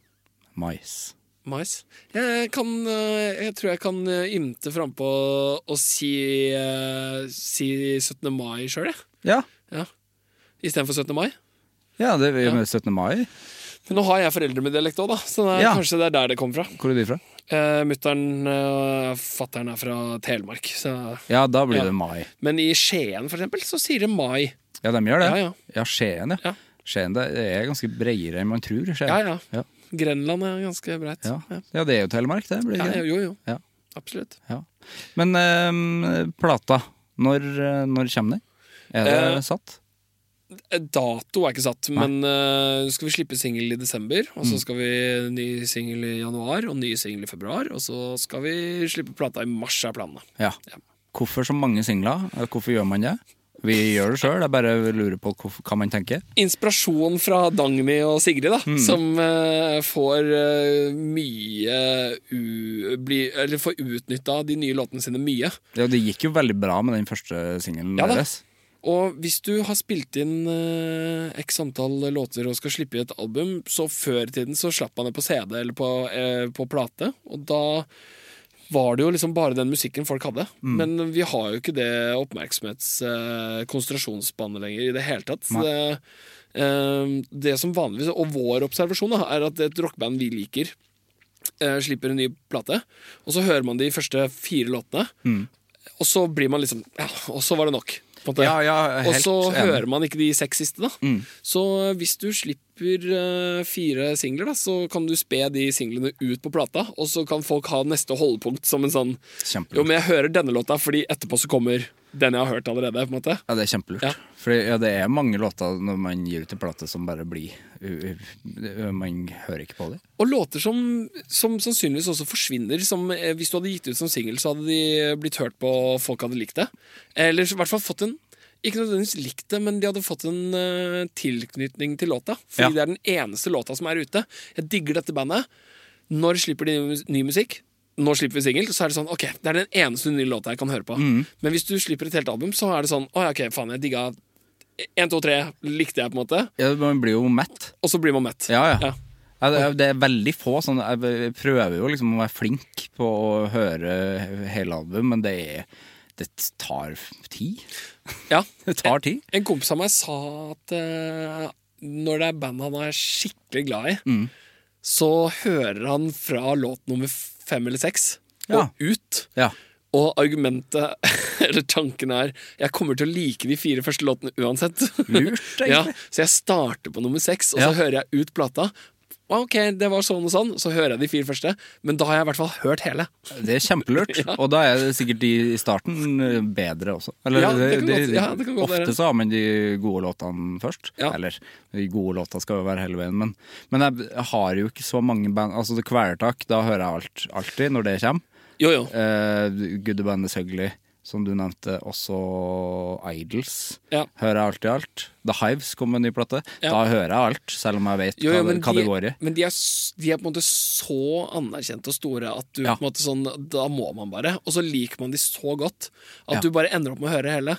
Mais. Mais. Jeg kan øh, Jeg tror jeg kan øh, ymte frampå og si, øh, si 17. mai sjøl, jeg. Ja. Ja. Istedenfor 17. mai. ja, det er med 17. mai. Men nå har jeg foreldre med dialekt òg, da, så det er, kanskje det er der det kommer fra. Hvor er de fra? Uh, Mutter'n og fatter'n er fra Telemark, så Ja, da blir Ja. det mai. Men i Skien, for eksempel, så sier de mai. Ja, de gjør det. Ja, ja. Ja, Skien, ja. Skien det er ganske bredere enn man tror. Skien. Ja, ja. Ja. Grenland er ganske breit. Ja. Det er jo Telemark, det. Blir det jo, jo. Ja. Absolutt. Ja. Men ehm, plata, når, eh, når kommer den? Er det Eh, satt? Dato er ikke satt, Nei. men uh, skal vi slippe singel i desember. Og Mm. så skal vi ny singel i januar og ny singel i februar. Og så skal vi slippe plata i mars, er planene. Ja. Ja. Hvorfor så mange singler? Hvorfor gjør man det? Vi gjør det sjøl, jeg bare lurer på hva man tenker. Inspirasjon fra Dagny og Sigrid, da, Mm. som uh, får uh, mye u, bli, Eller får utnytta de nye låtene sine mye. Ja, det gikk jo veldig bra med den første singelen Ja da. Og hvis du har spilt inn eh, x antall låter og skal slippe i et album, så før i tiden så slapp man det på CD eller på, eh, på plate, og da var det jo liksom bare den musikken folk hadde. Men vi har jo ikke det oppmerksomhets-konsentrasjonsspannet lenger i det hele tatt. Det, eh, det som vanligvis, og vår observasjon, da, er at et rockeband vi liker, eh, slipper en ny plate, og så hører man de første fire låtene, og så blir man liksom Ja, og så var det nok. Ja, ja, Og så hører man ikke de seks siste, da. Så hvis du slipper uh, fire singler, da, så kan du spe de singlene ut på plata, og så kan folk ha neste holdepunkt som en sånn Kjempelig. Jo, men jeg hører denne låta, fordi etterpå så kommer den jeg har hørt allerede. på en måte Ja, det er kjempelurt. Ja. For ja, det er mange låter når man gir ut en plate som bare blir Man hører ikke på det. Og låter som, som sannsynligvis også forsvinner. Som, eh, hvis du hadde gitt ut som singel, så hadde de blitt hørt på, og folk hadde likt det. Eller i hvert fall fått en ikke nødvendigvis likt det, men de hadde fått en uh, tilknytning til låta. Fordi Ja. det er den eneste låta som er ute. Jeg digger dette bandet. Når slipper de ny musikk? Nå slipper vi singel, så er det sånn Ok, det er den eneste nye låta jeg kan høre på. Mm. Men hvis du slipper et helt album, så er det sånn Å ja, ok, faen, jeg digga 1, 2, 3, likte jeg, på en måte. Ja, man blir jo mett. Og så blir man mett. Ja, ja. Ja. Det, er, veldig få sånn Jeg prøver jo liksom å være flink på å høre hele album, men det er Det tar tid. Ja. Det tar tid. En kompis av meg sa at uh, når det er band han er skikkelig glad i, Mm. så hører han fra låt nummer fem eller seks Ja. og ut. Ja. Og argumentet, eller tanken er, jeg kommer til å like de fire første låtene uansett. Lurt, egentlig. ja, så jeg starter på nummer seks, og Ja. så hører jeg ut plata. Ok, det var sånn og sånn, så hører jeg de fire første, men da har jeg i hvert fall hørt hele. Det er kjempelurt. Og da er det sikkert de i starten eh, bedre også. Eller, Ja, det kan de- godt- ja, det kan godt ofte så har man de gode låtene først. Ja. Eller de gode låtene skal jo være hele veien, men, men jeg har jo ikke så mange band Altså det Kvelertak, da hører jeg alt, alltid når det kommer. Jo, jo. Uh, Good Band is Ugly, som du nevnte. Også Idols. Ja. Hører jeg alltid alt. The Hives kom med en ny plate. Ja. Da hører jeg alt, selv om jeg vet Jo, jo, hva, hva de, det går i. men de er, de er på en måte så anerkjente og store at du Ja. på en måte sånn, da må man bare. Og så liker man de så godt at du bare ender opp med å høre hele.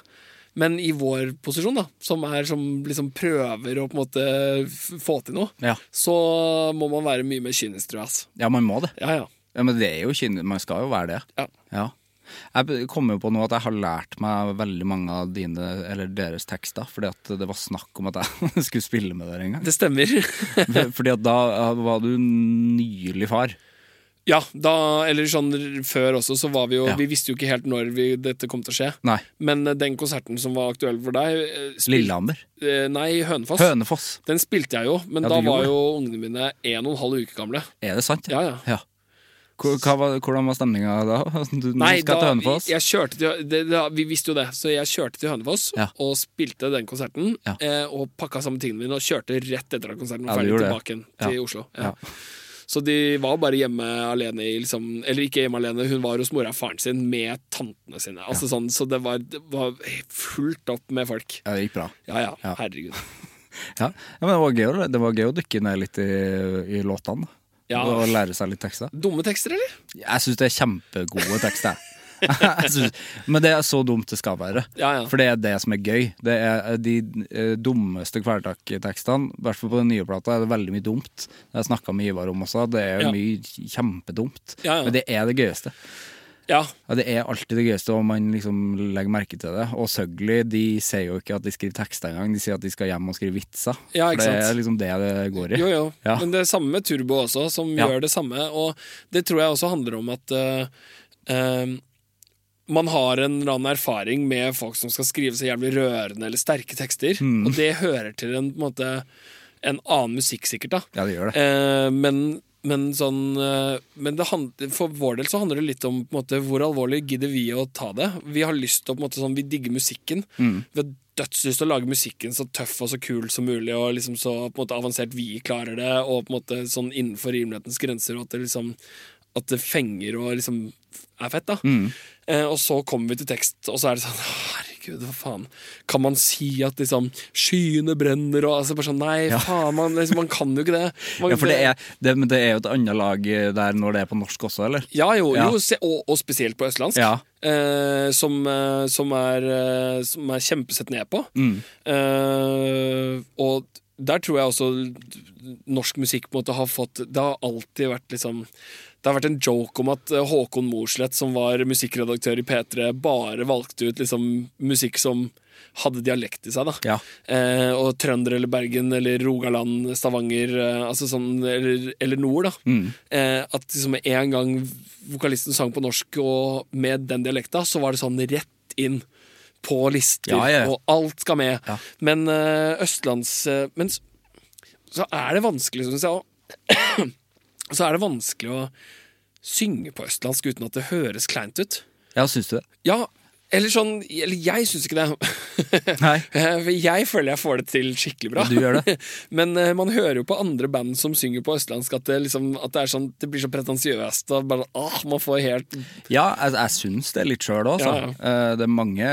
Men i vår posisjon, da, som er som liksom prøver å på en måte få til noe, så må man være mye mer kynisk, tror jeg. ja, man må det. Ja, ja. Ja, Men det er jo kynisk. Man skal jo være det. ja. Ja. Jeg kom jo på nå at jeg har lært meg veldig mange av dine, eller deres tekster, fordi at det var snakk om at jeg skulle spille med dere en gang. Det stemmer. Fordi at da var du nylig far. ja, da, eller sånn før også, så var vi jo Ja. Vi visste jo ikke helt når vi, dette kom til å skje. Nei, Men eh, den konserten som var aktuell for deg eh, spil- Lillehammer. eh, Nei, Hønefoss. Hønefoss. Den spilte jeg jo, men Ja, da var jo ungene mine en og en halv uke gamle. Er det sant? Ja, ja. Var, hvordan var stemninga da? Du, Nei, da, Hønefoss? jeg kjørte til, det, da, vi visste jo det, så jeg kjørte til Hønefoss Ja. og spilte den konserten. Ja. Eh, og pakka sammen tingene mine og kjørte rett etter at konserten Ja, var du ferdig tilbake det. til Ja. Oslo. Ja. Ja. Så de var bare hjemme alene i liksom Eller ikke hjemme alene, hun var hos mora og faren sin med tantene sine. Altså sånn, så det var, det var fullt opp med folk. Ja, det gikk bra. Ja ja, Ja. herregud. Ja, ja men det var, gøy, det var gøy å dykke ned litt i, i låtene. Ja. Og lære seg litt tekster. Dumme tekster, eller? Jeg syns det er kjempegode tekster. synes, men det er så dumt det skal være. Ja, ja. For det er det som er gøy. Det er De eh, dummeste Kvelertak-tekstene, i hvert fall på den nye plata, er det veldig mye dumt. Det har jeg snakka med Ivar om også. Det er mye kjempedumt. Men det er det gøyeste. Ja, Ja, Det er alltid det gøyeste om man liksom legger merke til det. Og Søgli de sier jo ikke at de skriver tekster engang, de sier at de skal hjem og skrive vitser. Ja, For det er liksom det det går i. Jo, jo. Ja. Men det er samme med Turbo også, som gjør det samme. Og det tror jeg også handler om at uh, uh, man har en eller annen erfaring med folk som skal skrive så jævlig rørende eller sterke tekster. Mm. Og det hører til en, på en måte en annen musikk, sikkert. da Ja, det gjør det. Eh, men, men sånn eh, Men det hand- for vår del så handler det litt om måte, hvor alvorlig gidder vi å ta det. Vi har lyst til å måte sånn Vi digger musikken. Mm. Vi har dødslyst til å lage musikken så tøff og så kul som mulig, og liksom så måte avansert vi klarer det, og sånn innenfor rimelighetens grenser, og at det liksom At det fenger og liksom er fett, da. Mm. Eh, og så kommer vi til tekst, og så er det sånn Herregud, hva faen. Kan man si at liksom skyene brenner og altså bare sånn Nei, faen, man, liksom, man kan jo ikke det. Man, Ja, for det er, det, men det er jo et annet lag der når det er på norsk også, eller? Ja, jo, Ja. jo og, og spesielt på østlandsk. Ja. Eh, som, eh, som, er, eh, som er kjempesett ned på. Mm. Eh, og der tror jeg også norsk musikk på en måte har fått Det har alltid vært liksom Det har vært en joke om at eh, Håkon Mosleth, som var musikkredaktør i P3, bare valgte ut liksom musikk som hadde dialekt i seg. da Ja. eh, Og trønder eller Bergen eller Rogaland, Stavanger, eh, altså sånn, eller, eller nord. da Mm. eh, At liksom en gang vokalisten sang på norsk og med den dialekta, så var det sånn rett inn på lister, Ja, ja, og alt skal med. Men eh, østlands... eh, men så er det vanskelig, syns jeg òg. så er det vanskelig å synge på østlandsk uten at det høres kleint ut. Ja, syns du det? Ja, eller sånn Eller jeg syns ikke det. Nei. Eh, Jeg føler jeg får det til skikkelig bra. Du gjør det. Men eh, man hører jo på andre band som synger på østlandsk, at det, liksom, at det, er sånn, det blir så pretensiøst. Bare, ah, man får helt Ja, jeg, jeg syns det litt sjøl òg, altså. Ja, ja. Eh, Det er mange,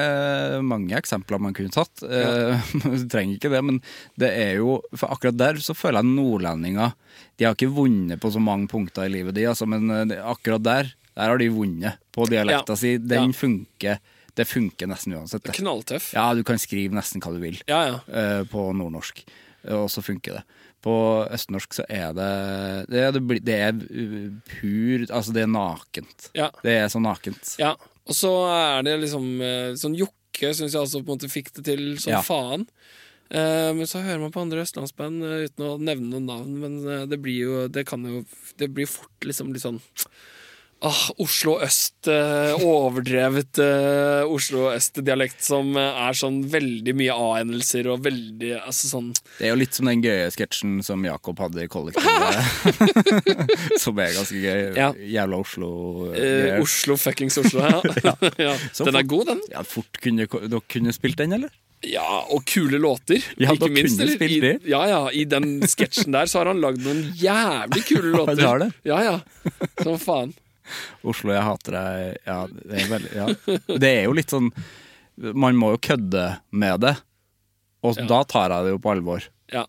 mange eksempler man kunne tatt. Ja. Du trenger ikke det, men det er jo For akkurat der så føler jeg nordlendinger De har ikke vunnet på så mange punkter i livet, de, altså, men akkurat der der har de vunnet på dialekta si. Den funker. Det funker nesten uansett. Det. knalltøff. Ja, du kan skrive nesten hva du vil Ja, ja. Uh, på nordnorsk, og så funker det. På østnorsk så er det Det, det, det er uh, pur Altså, det er nakent. Ja. Det er så nakent. ja. Og så er det liksom eh, Sånn Jokke syns jeg altså på en måte fikk det til som Ja. faen. Eh, men så hører man på andre østlandsband eh, uten å nevne noen navn, men eh, det blir jo Det kan jo Det blir fort liksom litt sånn Ah, Oslo øst, eh, overdrevet eh, Oslo øst-dialekt som eh, er sånn veldig mye A-endelser og veldig altså sånn Det er jo litt som den gøye sketsjen som Jakob hadde i kollektivet. som er ganske gøy. Ja. Jævla Oslo. eh, Oslo fuckings Oslo. Ja. ja. Den er god, den. Ja, fort kunne Dere kunne spilt den, eller? Ja, og kule låter. Ja, ikke minst. eller? I, ja, ja, I den sketsjen der så har han lagd noen jævlig kule låter. Ja, ja. Som faen. Oslo, jeg hater deg. Ja, det er veldig ja. Det er jo litt sånn Man må jo kødde med det, og Ja. da tar jeg det jo på alvor. Ja.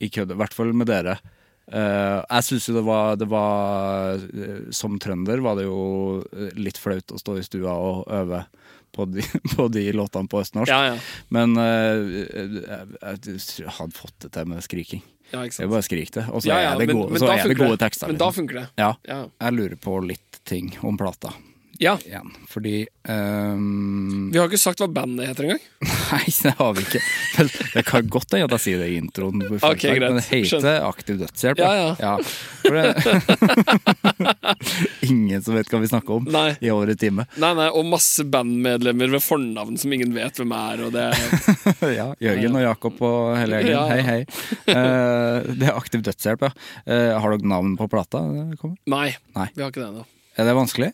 I kødde, i hvert fall med dere. Uh, jeg syns jo det var, det var eh, Som trønder var det jo eh, litt flaut å stå i stua og øve på de, på de låtene på østnorsk. Ja, ja. Men uh, jeg, jeg hadde fått det til med skriking. ja ikke Jeg bare skrik det, og så Ja, ja, er det gode, men så er det gode tekster. Men da liksom. funker det. Ja. Ja. Jeg lurer på litt ting om plata. Ja. igjen. Fordi um... Vi har ikke sagt hva bandet heter engang. Nei, det har vi ikke. Men det kan godt hende at jeg sier det i introen. på Ok, Fun Fact, greit. Men det heter. Aktiv dødshjelp. Ja, ja. Ingen som vet hva vi snakker om Nei. i over en time. Nei, nei, Og masse bandmedlemmer ved fornavn som ingen vet hvem er. Og det ja, Jørgen og Jakob og hele gjengen. Hei, hei. Uh, det er Aktiv dødshjelp, ja. Uh, har dere navn på plata? Nei, Nei. vi har ikke det ennå. Er det vanskelig?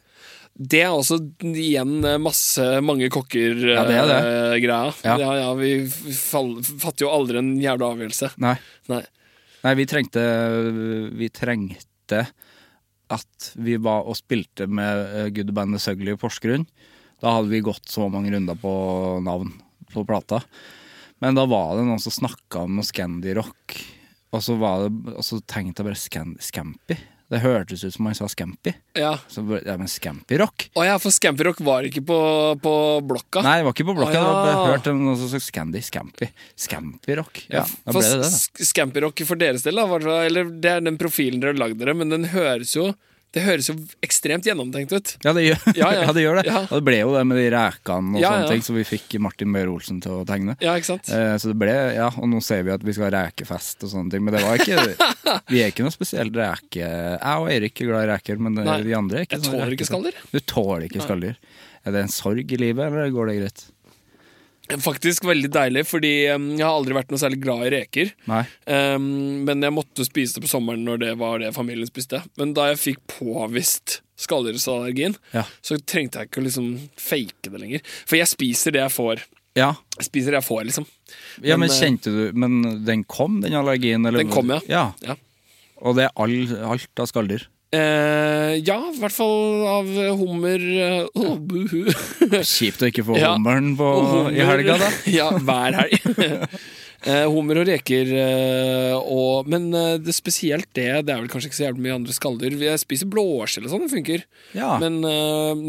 Det er også igjen eh, masse mange kokker-greia. Ja, det er det. greia. Ja. ja, ja, vi fall, fatter jo aldri en jævla avgjørelse. Nei. Nei. Nei, vi trengte Vi trengte at vi var og spilte med good bandet Søgli i Porsgrunn. Da hadde vi gått så mange runder på navn på plata. Men da var det noen som snakka om noe Scandi-rock, og så, var det, og så tenkte jeg bare Scampi. Det hørtes ut som han sa Scampi. Ja. Så ja, men Scampi-rock? Å ja, for Scampi Rock var ikke på, på blokka. Nei, det var ikke på blokka. Å, ja. Jeg hørte hørt om noe som sa Scandi, Scampi. Scampi-rock. Ja, da ble det det. da. Scampi Rock for deres del, da, eller det er den profilen dere har lagd dere, men den høres jo Det høres jo ekstremt gjennomtenkt ut. Ja, det gjør, Ja, ja. ja, det, gjør det. Ja. Og det ble jo det med de rækene og sånne ting, så vi fikk Martin Beyer-Olsen til å tegne. Ja, ikke sant? Eh, så det ble, ja, Og nå ser vi at vi skal ha rekefest og sånne ting, men det var ikke Vi er ikke noe spesielt reke... Jeg og Eirik er glad i reker, men det, Nei, de andre er ikke jeg tåler ikke skalldyr. Du tåler ikke skalldyr. Er det en sorg i livet, eller går det greit? Faktisk veldig deilig, fordi um, jeg har aldri vært noe særlig glad i reker. Um, men jeg måtte spise det på sommeren når det var det familien spiste. Men da jeg fikk påvist skalldyrsallergien, Ja. så trengte jeg ikke å liksom fake det lenger. For jeg spiser det jeg får. Ja. Jeg spiser det jeg får, liksom. ja, men Men, eh, kjente du Men den kom, den allergien? Eller? Den kom, ja. ja. Ja. Og det er all, alt av skalldyr? Eh, ja, i hvert fall av hummer Uh, oh, buhu. Kjipt å ikke få Ja. hummeren på, hummer- i helga, da. ja, hver helg. uh, hummer og reker og Men det spesielt det Det er vel kanskje ikke så jævlig mye andre skalldyr. Jeg spiser blåskjell og sånn, det funker. Ja. Men,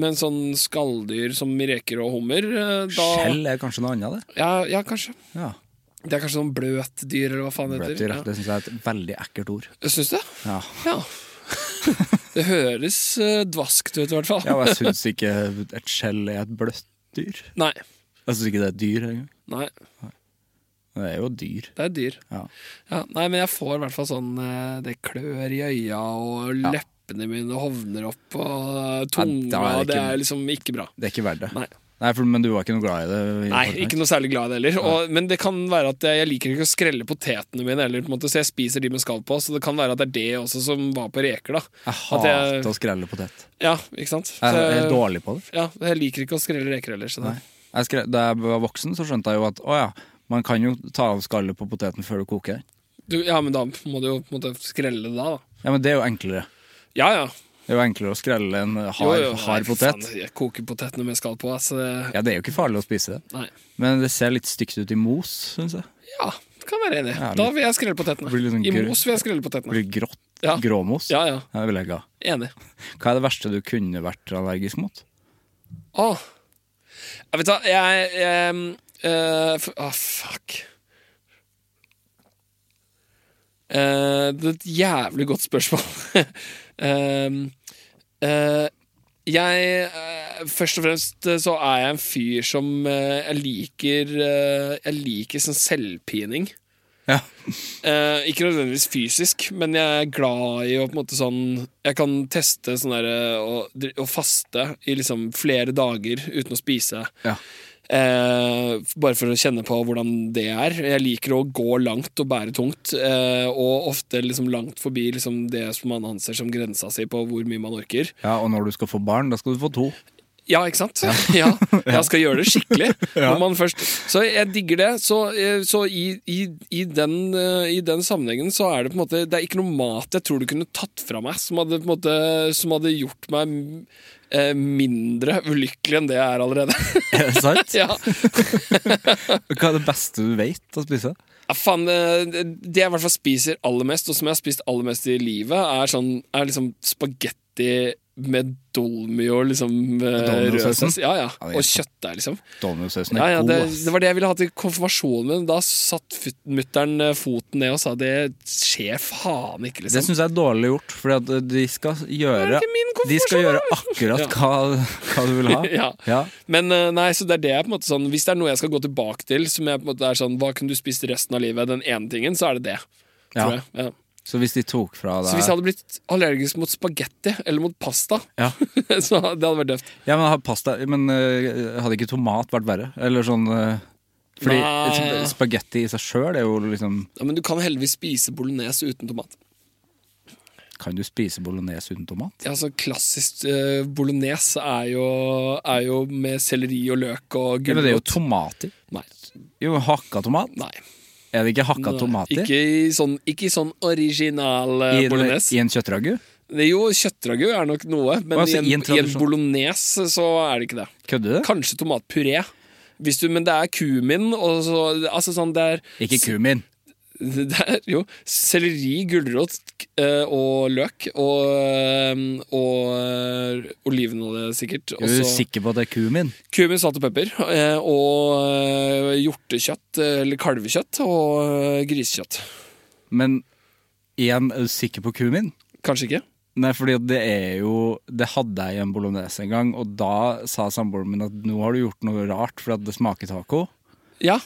men sånn skalldyr som reker og hummer da, Skjell er kanskje noe annet, det. Ja, ja, kanskje. Ja. Det er kanskje sånn bløtdyr, eller hva faen det heter. Bløtdyr, Ja. det syns jeg er et veldig ekkelt ord. Syns du det? Ja. Ja. det høres uh, dvaskt ut, i hvert fall. Ja, og jeg syns ikke et skjell er et bløtt dyr. Nei. Jeg syns ikke det er et dyr engang. Nei, Det er jo dyr. det er dyr. Ja. Ja, nei, men jeg får i hvert fall sånn eh, Det klør i øya, og leppene mine hovner opp, og tunga da er det det, er liksom ikke bra. Det er ikke verdt det. Nei. For, men du var ikke noe glad i det? i Nei, Fortnite? ikke noe særlig glad i det heller. Og, men det kan være at jeg, jeg liker ikke å skrelle potetene mine heller, måte, så jeg spiser de med skall på. Så det kan være at det er det også som var på reker. da Jeg At jeg- hater å skrelle potet. Ja, ikke sant? Jeg er helt dårlig på det. Ja, jeg liker ikke å skrelle reker heller. Så det. Jeg skre, da jeg var voksen, så skjønte jeg jo at å ja, man kan jo ta av skallet på poteten før du koker. Du, ja, men da må du jo på en måte skrelle det da. da. Ja, men det er jo enklere. Ja, ja. Det er jo enklere å skrelle en hard, Jo, jo, hard potet. Fan, jeg koker potetene med skall på. Altså, Ja, det er jo ikke farlig å spise det. nei. Men det ser litt stygt ut i mos, syns jeg. Ja, kan være enig. Ja, da vil jeg skrelle potetene. Sånn I mos vil jeg skrelle potetene. Blir grått. Ja. Gråmos. Ja, ja. Det vil jeg ikke ha. Enig. Hva er det verste du kunne vært allergisk mot? Åh. Jeg vet hva, jeg, jeg uh, f- Åh, fuck. Uh, det er et jævlig godt spørsmål. Ehm, eh, jeg uh, Først og fremst eh, så er jeg en fyr som uh, Jeg liker Jeg liker sånn selvpining. Ja. Ikke nødvendigvis fysisk, men jeg er glad i å på en måte sånn Jeg kan teste sånn derre å faste i liksom flere dager uten å spise. Ja. Eh, bare for å kjenne på hvordan det er. Jeg liker å gå langt og bære tungt, eh, og ofte liksom langt forbi liksom det som man anser som grensa si på hvor mye man orker. ja, og når du skal få barn, da skal du få to. Ja, ikke sant? Ja. Jeg skal gjøre det skikkelig. Når man først, så jeg digger det. Så, eh, så i, i, i, den, i den sammenhengen så er det på en måte Det er ikke noe mat jeg tror du kunne tatt fra meg som hadde, måte, som hadde gjort meg mindre ulykkelig enn det jeg er allerede. Er det sant? ja. Hva er det beste du vet å spise? Ja, faen, eh, det jeg i hvert fall spiser aller mest, og som jeg har spist aller mest i livet, er, sånn, er liksom spagetti med dolmi og liksom eh, rødsaus. Ja, ja. Ja, det Og kjøttdeig, liksom. Dolmiosausen er ja, god, det, ass. det var det jeg ville ha til konfirmasjonen min. Da satt mutter'n foten ned og sa det skjer faen ikke, Det liksom. syns jeg er dårlig gjort, for de skal gjøre De skal gjøre akkurat hva, hva du vil ha. Ja. Ja. Men eh, nei, så det er det jeg på en måte sånn Hvis det er noe jeg skal gå tilbake til, som jeg på en måte er sånn Hva kunne du spist resten av livet? Den ene tingen, så er det det. Ja. Tror jeg. Ja. Så hvis de tok fra deg Så hvis jeg hadde blitt allergisk mot spagetti eller mot pasta, ja. så det hadde vært døvt. ja, men pasta Men uh, hadde ikke tomat vært verre? Eller sånn uh, Fordi Nei. spagetti i seg sjøl er jo liksom Ja, men du kan heldigvis spise bolognese uten tomat. Kan du spise bolognese uten tomat? Ja, altså Klassisk uh, bolognese er jo, er jo med selleri og løk og Ja, men det er jo tomater. Nei. Jo, hakka tomat. nei. Er det ikke hakka Nei, tomat? Ikke i sånn, ikke i sånn original eh, I, bolognese. I en kjøttragu? Det er jo Kjøttragu er nok noe, men Altså, i, en, i i, en bolognese så er det ikke det. Kødder du? Kanskje tomatpuré. Hvis du, men det er kumin og så Altså sånn det er Ikke kumin. Det er jo selleri, gulrot eh, og løk og, eh, og eh, olivenolje, sikkert. Er du sikker på at det er kumin? kumin, salt og pepper. Og hjortekjøtt, eller kalvekjøtt, og grisekjøtt. Men igjen, er du sikker på kumin? Kanskje ikke? Nei, fordi det er jo Det hadde jeg i en bolognese en gang, og da sa samboeren min at nå har du gjort noe rart for at det smaker taco. Ja,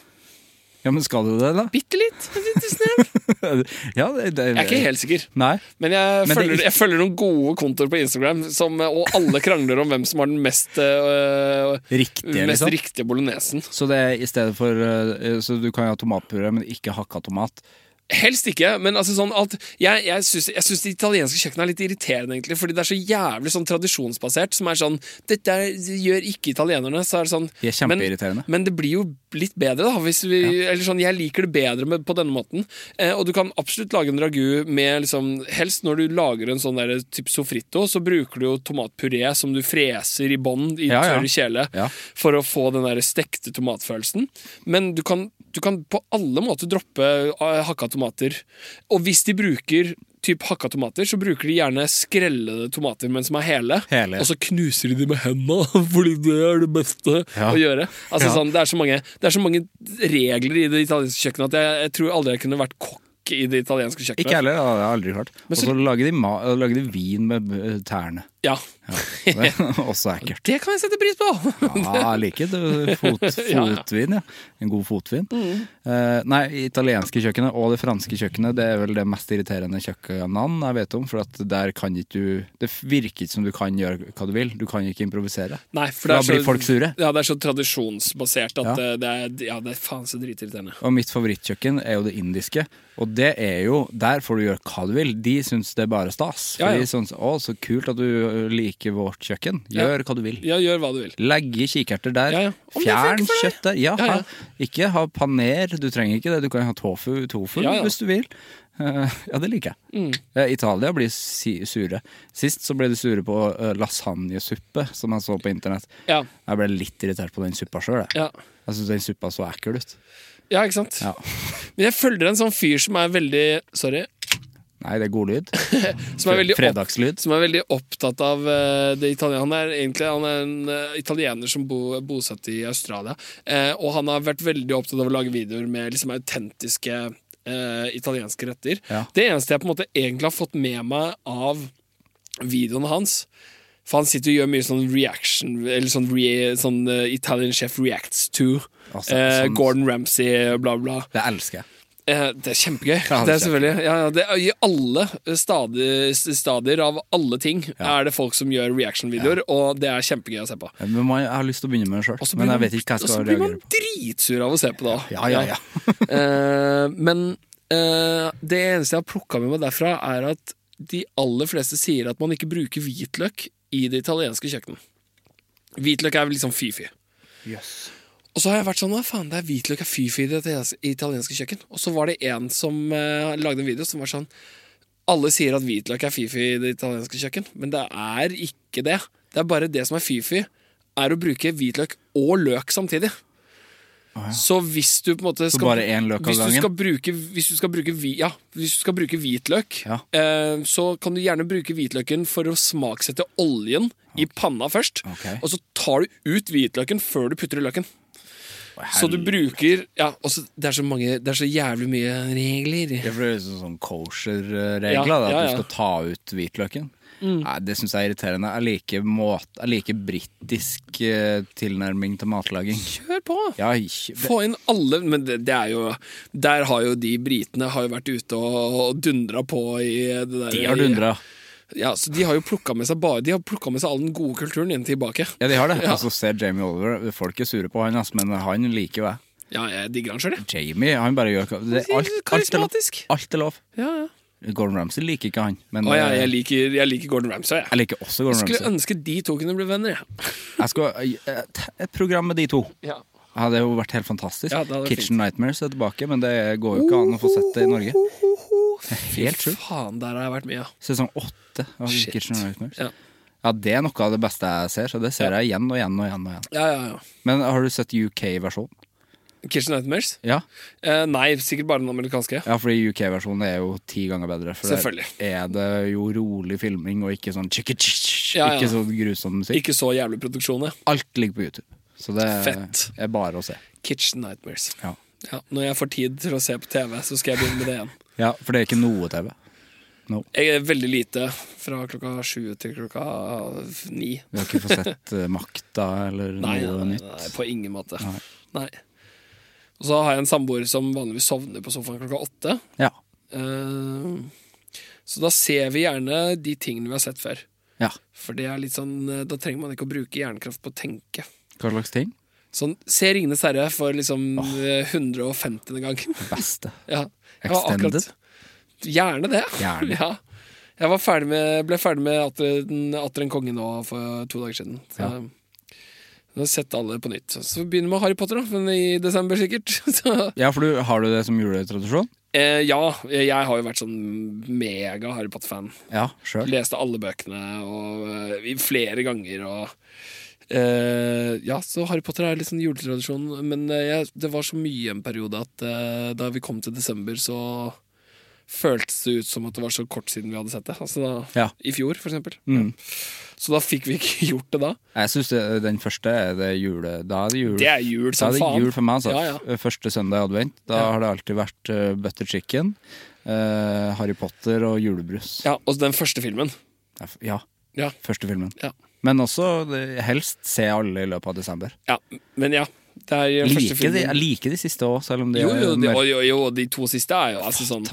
Ja, men skal du det, da? bitte litt. Litt snill. ja, det, det, Jeg er ikke helt sikker. Nei. Men jeg, Men følger, jeg følger noen gode kontoer på Instagram, som, og alle krangler om hvem som har den mest, øh, Riktige, mest liksom. riktige bolognesen. Så det i stedet for eh, Så du kan ha tomatpuré, men ikke hakka tomat. Helst ikke, men altså sånn at Jeg, jeg syns det italienske kjøkkenet er litt irriterende, egentlig, fordi det er så jævlig sånn tradisjonsbasert, som er sånn Dette gjør ikke italienerne, så er det sånn De er kjempeirriterende. Men, men det blir jo litt bedre, da, hvis vi Eller sånn, jeg liker det bedre med, på denne måten. Eh, og du kan absolutt lage en ragu med liksom Helst når du lager en sånn der type sofrito, så bruker du jo tomatpuré som du freser i bånn i Ja, ja. tørr kjele Ja. for å få den der stekte tomatfølelsen. Men du kan, du kan på alle måter droppe eh, hakka tomater. Og hvis de bruker typ hakka tomater, så bruker de gjerne skrellede tomater, men som er hele. Hele. Og så knuser de de med hendene, fordi det er det beste Ja. å gjøre. Altså Ja. sånn, det, er så mange, det er så mange regler i det italienske kjøkkenet at jeg, jeg tror aldri jeg kunne vært kokk i det italienske kjøkkenet. Ikke heller, det har jeg aldri klart. Og så- lager lager de vin med eh, tærne. Ja. Det er også ekkelt. Det kan jeg sette pris på! Ja, jeg liker det. Fot, Ja, ja. fotvin, ja. En god fotvin. Eh, nei, italienske kjøkkenet og det franske kjøkkenet Det er vel det mest irriterende kjøkkenene jeg vet om. For at der kan ikke du Det virker ikke som du kan gjøre hva du vil. Du kan ikke improvisere. Nei, for Da det er så, blir folk sure. Ja, det er så tradisjonsbasert at Ja. det, det er Ja, det er faen så dritirriterende. Og mitt favorittkjøkken er jo det indiske. Og det er jo Der får du gjøre hva du vil. De syns det er bare stas. For Ja, ja. de syns Å, så kult at du liker vårt kjøkken. Gjør hva du vil. Ja, gjør hva du vil. Legg i kikerter der. Ja, ja. Fjern kjøtt der. Ja, Ja, ja. Ha, ikke ha paner. Du trenger ikke det. Du kan ha tofu, tofu Ja, ja. hvis du vil. Uh, ja, det liker jeg. Mm. Uh, Italia blir si sure. Sist så ble de sure på uh, lasagnesuppe, som jeg så på internett. Ja. Jeg ble litt irritert på den suppa sjøl. Jeg, Ja. jeg syns den suppa så ekkel ut. Ja, ikke sant? Ja. Men jeg følger en sånn fyr som er veldig Sorry. Nei, det er godlyd. Som er veldig, opp, Fredagslyd. som er veldig opptatt av eh, det italienske Han er egentlig han er en eh, italiener som bo, bosatt i Australia. Eh, og han har vært veldig opptatt av å lage videoer med liksom autentiske eh, italienske retter. Ja. Det eneste jeg på en måte egentlig har fått med meg av videoene hans For han sitter og gjør mye sånn reaction Eller sånn, re, sånn uh, Italian Chef Reacts to. Altså, eh, sånn- Gordon Ramsay, bla, bla. Det elsker jeg. Eh, det er kjempegøy. Ja, det er selvfølgelig ja, ja, det I alle stadier, stadier av alle ting er det folk som gjør reaction-videoer, og det er kjempegøy å se på. Men jeg har lyst til å begynne med det sjøl, men jeg vet ikke hva jeg og så blir man dritsur av å se på det. Ja, ja, ja. Eh, men eh, det eneste jeg har plukka med meg derfra, er at de aller fleste sier at man ikke bruker hvitløk i det italienske kjøkkenet. Hvitløk er vel liksom fy-fy. Og så har jeg vært sånn, faen, det er hvitløk er fy-fy i det italienske- kjøkken. Og så var det en som uh, lagde en video som var sånn Alle sier at hvitløk er fy-fy i det italienske kjøkken, men det er ikke det. Det er bare det som er fy-fy, er å bruke hvitløk og løk samtidig. Så hvis du på en måte skal, hvis du skal bruke, hvis du skal bruke, ja, hvis du skal bruke hvitløk, Ja. eh, så kan du gjerne bruke hvitløken for å smaksette oljen i panna først. Okay. Og så tar du ut hvitløken før du putter i løken. Så du bruker Ja, også, det er så mange Det er så jævlig mye regler. Ja, for det er liksom sånn kosher-regler, Ja, da, at du skal ta ut hvitløken. Nei, det syns jeg er irriterende. Jeg liker, måt, jeg liker britisk eh, tilnærming til matlaging. Kjør på! Ja, ikke- Få inn alle Men det, det er jo Der har jo de britene har jo vært ute og, og dundra på i det der de har dundra. Ja, så De har jo plukka med med seg all den gode kulturen inn tilbake. Ja, de har det. Ja. Og så ser Jamie Oliver Folk er sure på han, men han liker jo jeg. Ja, jeg digger han sjøl, jeg. Jamie, han bare gjør det, alt. Karismatisk. alt er lov. Ja, ja. Gordon Ramsay liker ikke han, men Å, ja, eh, jeg, liker, jeg liker Gordon Ramsay. Jeg. jeg liker også Gordon Skulle Ramsay. ønske de to kunne bli venner. Jeg. Jeg skulle, eh, et, et program med de to Ja. hadde jo vært helt fantastisk. Ja, Kitchen fint. Kitchen Nightmares er tilbake, men det går jo ikke an å få sett det i Norge. Helt sjukt. faen, der har jeg vært med, ja. Sesong åtte av Shit. Kitchen Nightmares. Ja. Ja, det er noe av det beste jeg ser, så det ser jeg igjen og igjen og igjen. og igjen. Ja, ja, ja. Men har du sett UK-versjonen? Kitchen Nightmares? Ja. Eh, nei, sikkert bare den amerikanske. ja, fordi UK-versjonen er jo ti ganger bedre. For Selvfølgelig. der er det jo rolig filming og ikke sånn tjikk, tjikk, tjikk, Ja, ja. Ikke sånn grusom musikk. Ikke så jævlig produksjon, ja. Alt ligger på YouTube. Så det Fett. er bare å se. Kitchen Nightmares. Ja. Ja, når jeg får tid til å se på TV, så skal jeg begynne med det igjen. Ja, for det er ikke noe TV. No. Jeg er veldig lite fra klokka sju til klokka ni. Vi har ikke fått sett eh, Makta eller Nei, noe nei, nytt. nei, på ingen måte. Nei. Nei. Og så har jeg en samboer som vanligvis sovner på sofaen klokka åtte. Ja. Uh, så da ser vi gjerne de tingene vi har sett før. ja. For det er litt sånn eh, Da trenger man ikke å bruke hjernekraft på å tenke. Hva slags ting? Sånn, Se 'Ringenes herre' for liksom oh. 150. gang. Det Beste. ja. Extended? Ja, Gjerne det. Gjerne. Ja. Jeg var ferdig med, ble ferdig med Atter en konge nå for to dager siden. Så Ja. Jeg har sett alle på nytt. Så vi begynner med Harry Potter, da. Men i desember, sikkert. Så, Ja, for du, har du det som juletradisjon? eh, ja, jeg har jo vært sånn mega Harry Potter-fan. Ja. Leste alle bøkene og, eh, flere ganger. Og, eh, ja, så Harry Potter er litt sånn juletradisjon. Men eh, jeg, det var så mye en periode at uh, da vi kom til desember, så føltes det ut som at det var så kort siden vi hadde sett det. Altså da, Ja. I fjor, for eksempel. Mm. Så da fikk vi ikke gjort det da. Jeg syns den første er det jule... Da er det jul. Det er jul Da er det faen. jul for meg, altså. Ja, ja. Første søndag i advent. Da Ja. har det alltid vært uh, butter chicken, uh, Harry Potter og julebrus. Ja, Og den første filmen. Ja, Ja. første filmen. Ja. Men også helst se alle i løpet av desember. ja. Men ja. Det er like de, like de siste òg, selv om de Jo, jo, de, jo, jo, de to siste er jo altså, sånn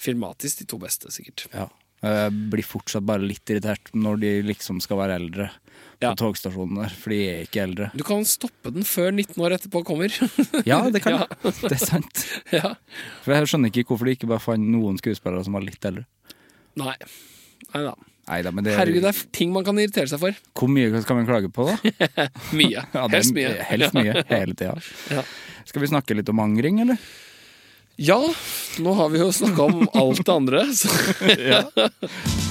filmatisk de to beste, sikkert. Ja. Jeg blir fortsatt bare litt irritert når de liksom skal være eldre på Ja. togstasjonen der, for de er ikke eldre. Du kan stoppe den før 19 år etterpå kommer. Ja, det kan Ja. jeg. Det er sant. ja. For Jeg skjønner ikke hvorfor de ikke bare fant noen skuespillere som var litt eldre. Nei. Nei da. Neida, men det Herregud, det er ting man kan irritere seg for. Hvor mye skal man klage på, da? Mye. Ja, er Helst mye. Helst mye, hele tida. Ja. Skal vi snakke litt om angring, eller? Ja, nå har vi jo snakka om alt det andre. Så.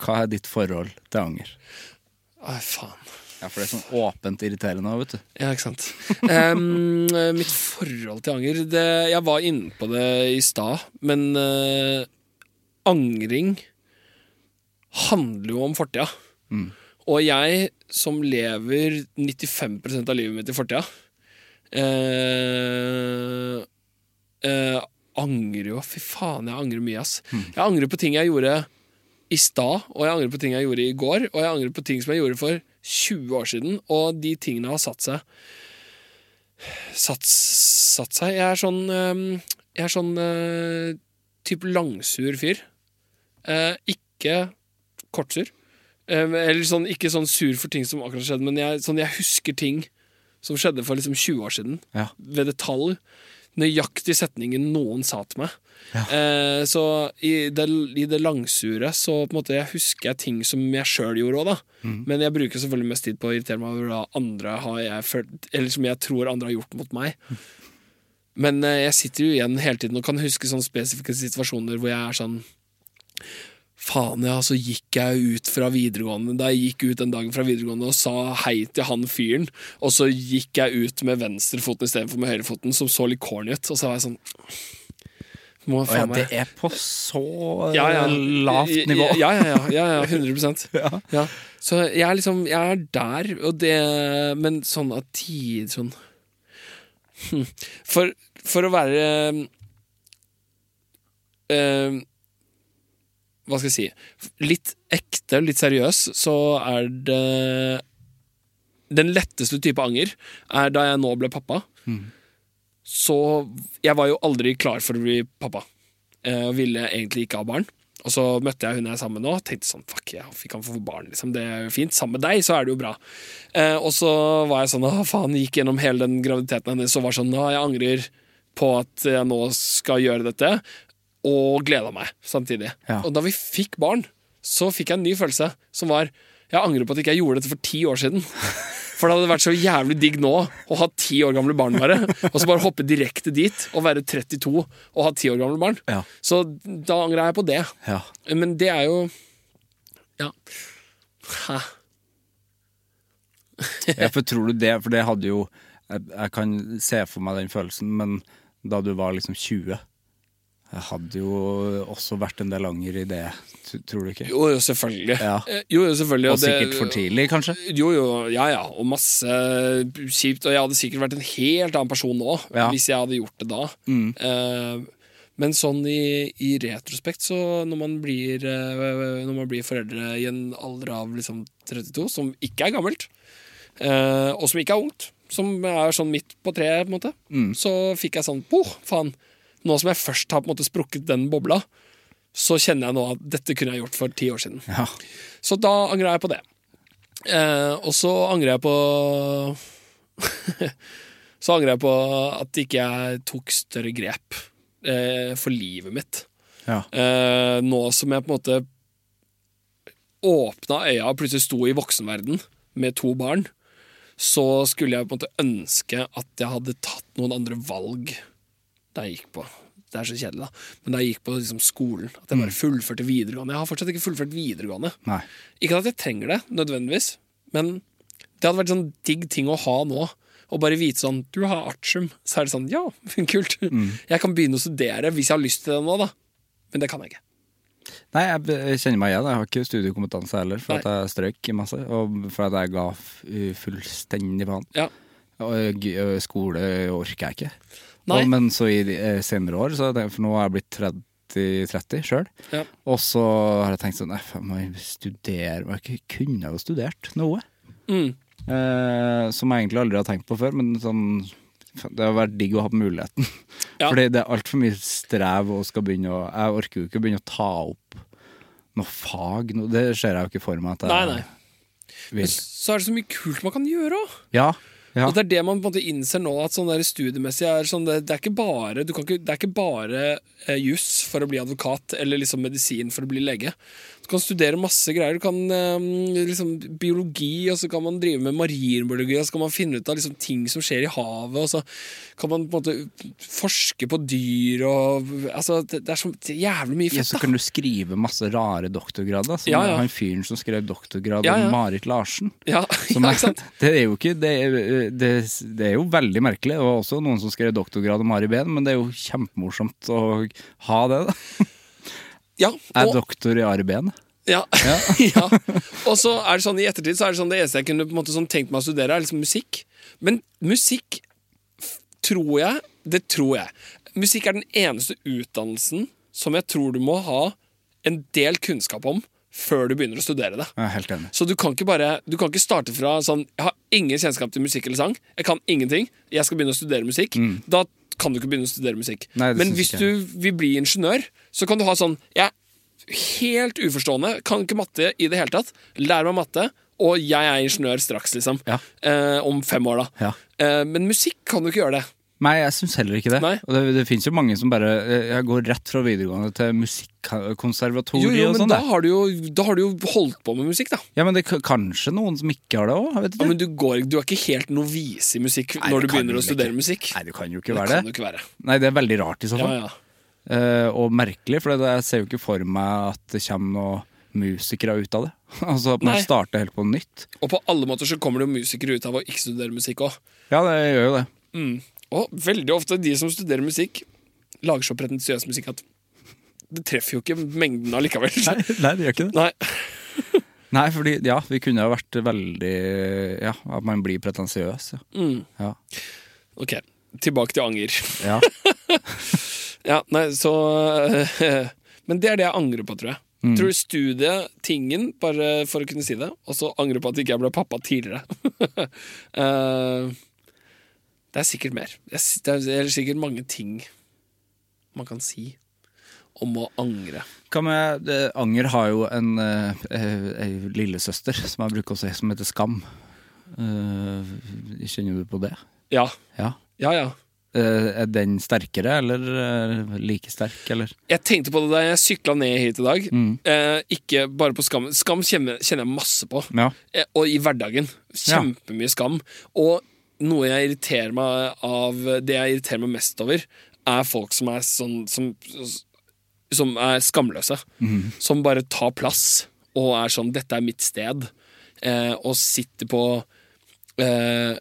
Hva er ditt forhold til anger? Ai, faen. Ja, For det er sånn åpent irriterende, vet du. Ja, ikke sant. Um, mitt forhold til anger det, Jeg var inne på det i stad, men uh, angring handler jo om fortida. Og jeg som lever 95% av livet mitt i fortida, uh, uh, angrer jo Fy faen, jeg angrer mye, ass. Jeg angrer på ting jeg gjorde i stad, og jeg angrer på ting jeg gjorde i går, og jeg angrer på ting som jeg gjorde for 20 år siden, og de tingene har satt seg. Satt, satt seg. Jeg er sånn eh, Jeg er sånn eh, type langsur fyr. Eh, ikke kortsur. Eh, eller sånn, ikke sånn sur for ting som akkurat skjedde, men jeg, sånn, jeg husker ting som skjedde for liksom 20 år siden. Ja. Ved detalj. Nøyaktig setningen noen sa til meg. Eh, så i det, i det langsure så på en måte jeg husker jeg ting som jeg sjøl gjorde òg, da. Men jeg bruker selvfølgelig mest tid på å irritere meg over hva andre har jeg følt Eller som jeg tror andre har gjort mot meg. Men eh, jeg sitter jo igjen hele tiden og kan huske sånne spesifikke situasjoner hvor jeg er sånn Faen, ja, så gikk jeg ut fra videregående Da jeg gikk ut den dagen fra videregående og sa hei til han fyren, og så gikk jeg ut med venstrefoten istedenfor med høyrefoten, som så litt corny ut, og så var jeg sånn Må ja, det er på så ja, ja. lavt nivå. Ja, ja, ja. ja, ja 100% ja. Så jeg er liksom Jeg er der, det Men sånn av tid sånn hm. for, for å være eh, Hva skal jeg si Litt ekte, litt seriøs, så er det Den letteste type anger er da jeg nå ble pappa. Så jeg var jo aldri klar for å bli pappa. Jeg Og ville egentlig ikke ha barn. Og så møtte jeg hun jeg er sammen med nå, og tenkte sånn Fuck, jeg fikk han få barn, liksom. Det er jo fint. Sammen med deg, så er det jo bra. Eh, og så var jeg sånn Å, faen, gikk gjennom hele den graviditeten hennes og var sånn Å, jeg angrer på at jeg nå skal gjøre dette. Og gleda meg samtidig. Ja. Og da vi fikk barn, så fikk jeg en ny følelse, som var Jeg angrer på at ikke jeg gjorde dette for ti år siden. For det hadde vært så jævlig digg nå å ha ti år gamle barn bare. Og så bare hoppe direkte dit og være 32 og ha ti år gamle barn. Ja. Så da angrer jeg på det. Ja. Men det er jo Ja. Hæ. Ja, for tror du det For det hadde jo jeg, jeg kan se for meg den følelsen, men da du var liksom 20 Jeg hadde jo også vært en del anger i det, tror du ikke? Jo, jo, selvfølgelig. Ja. Eh, Jo, jo, selvfølgelig. Og sikkert for tidlig, kanskje? Jo, jo, ja, ja. Og masse kjipt. Og jeg hadde sikkert vært en helt annen person nå, Ja. Hvis jeg hadde gjort det da. Mm. men sånn i, i retrospekt, så når man blir eh, Når man blir foreldre i en alder av liksom 32, som ikke er gammelt, eh, og som ikke er ungt, som er sånn midt på treet, på en måte, Mm. så fikk jeg sånn Poh, faen. Nå som jeg først har på en måte sprukket den bobla, så kjenner jeg nå at dette kunne jeg gjort for ti år siden. Ja. Så da angrer jeg på det. Eh, og så angrer jeg på Så angrer jeg på at ikke jeg tok større grep eh, for livet mitt. ja. Eh, nå som jeg på en måte åpna øya og plutselig sto i voksenverden med to barn, så skulle jeg på en måte ønske at jeg hadde tatt noen andre valg da jeg gikk på Det er så kjedelig, da. Men da jeg gikk på liksom, skolen, at jeg bare fullførte videregående. Jeg har fortsatt ikke fullført videregående. Nei. Ikke at jeg trenger det, nødvendigvis, men det hadde vært sånn digg ting å ha nå. Å bare vite sånn Du har artium. Så er det sånn Ja, kult. Jeg kan begynne å studere hvis jeg har lyst til det nå, da. Men det kan jeg ikke. Nei, jeg kjenner meg igjen. Jeg har ikke studiekompetanse heller, for Nei. at jeg strøk i masse. Og for at jeg ga fullstendig faen. Ja. Og skole orker jeg ikke. Nei. Og, men så i eh, senere år, så for nå har jeg blitt 30-30 sjøl, Ja. og så har jeg tenkt sånn faen, må jeg studere Men Jeg kunne jo studert noe. Mm. Eh, som jeg egentlig aldri har tenkt på før, men sånn det har vært digg å ha muligheten. Ja. Fordi det er altfor mye strev og skal begynne å Jeg orker jo ikke å begynne å ta opp noe fag. Noe, det ser jeg jo ikke for meg at jeg Nei, nei. vil. Så er det så mye kult man kan gjøre òg. Ja, ja. Og det er det man på en måte innser nå, at sånn der studiemessig er sånn det, det er ikke bare ikke, Det er ikke bare eh, juss for å bli advokat, eller liksom medisin for å bli lege. Du kan studere masse greier. Du kan eh, liksom biologi, og så kan man drive med marinbiologi, og så kan man finne ut av liksom ting som skjer i havet, og så kan man på en måte forske på dyr og Altså, det, det er så jævlig mye Ja, så kan du skrive masse rare doktorgrader, som Ja, ja. han fyren som skrev doktorgrad Ja, ja. om Marit Larsen. Ja, Som ja, er, ikke sant? det er jo ikke det er, det, det er jo veldig merkelig. Det var også noen som skrev doktorgrad om Ari Behn, men det er jo kjempemorsomt å ha det. da Ja, Er doktor i arbeid? Behn. Ja. ja. Og så er det sånn i ettertid Så er det sånn det eneste jeg kunne på en måte sånn tenkt meg å studere, er liksom musikk. Men musikk tror jeg Det tror jeg. Musikk er den eneste utdannelsen som jeg tror du må ha en del kunnskap om før du begynner å studere det. Jeg er helt enig. Så du kan ikke bare Du kan ikke starte fra sånn Jeg har ingen kjennskap til musikk eller sang. Jeg kan ingenting. Jeg skal begynne å studere musikk. Da kan du ikke begynne å studere musikk. Nei, Men hvis ikke du vil bli ingeniør, så kan du ha sånn Jeg er helt uforstående, kan ikke matte i det hele tatt. Lær meg matte, og jeg er ingeniør straks, liksom. Ja. Eh, om fem år, da. Ja. Eh, men musikk kan du ikke gjøre det. Nei, jeg syns heller ikke det. Nei. Og det, det fins jo mange som bare eh, Jeg går rett fra videregående til musikkonservatoriet jo, og men sånn. da har, du jo, da har du jo holdt på med musikk, da. Ja, men det er kanskje noen som ikke har det òg? Ja, men du, går, du er ikke helt novise i musikk Nei, når du begynner å studere ikke. musikk. Nei, det kan jo ikke det være det. ikke være. Nei, det er veldig rart i så fall. ja. Eh, og merkelig, for jeg ser jo ikke for meg at det kommer noen musikere ut av det. altså at man Nei. starter helt på nytt. Og på alle måter så kommer det jo musikere ut av å ikke studere musikk òg. Ja, det gjør jo det. Og veldig ofte de som studerer musikk, lager så pretensiøs musikk at det treffer jo ikke mengden allikevel. Nei, det gjør ikke det. Nei. Nei, fordi ja, vi kunne jo vært veldig Ja, at man blir pretensiøs. Ja. Mm. Ja. Ok, tilbake til anger. ja. Ja, nei, så Men det er det jeg angrer på, tror jeg. Mm. Tror studiet, tingen, bare for å kunne si det, og så angrer på at ikke jeg ble pappa tidligere. Eh, det er sikkert mer. Det er, det er sikkert mange ting man kan si om å angre. Med eh, Anger har jo en, eh, eh, lillesøster som jeg bruker å si, som heter Skam. Eh, kjenner du på det? Ja. Ja. Ja, ja. Eh, er den sterkere, eller eh, like sterk, eller? Jeg tenkte på det da jeg sykla ned hit i dag. Mm. Ikke bare på skam. Skam kjenner, jeg masse på. Ja. Og i hverdagen. Kjempemye skam. Og noe jeg irriterer meg av Det jeg irriterer meg mest over, er folk som er sånn Som, som er skamløse. Som bare tar plass og er sånn 'Dette er mitt sted', eh, og sitter på eh,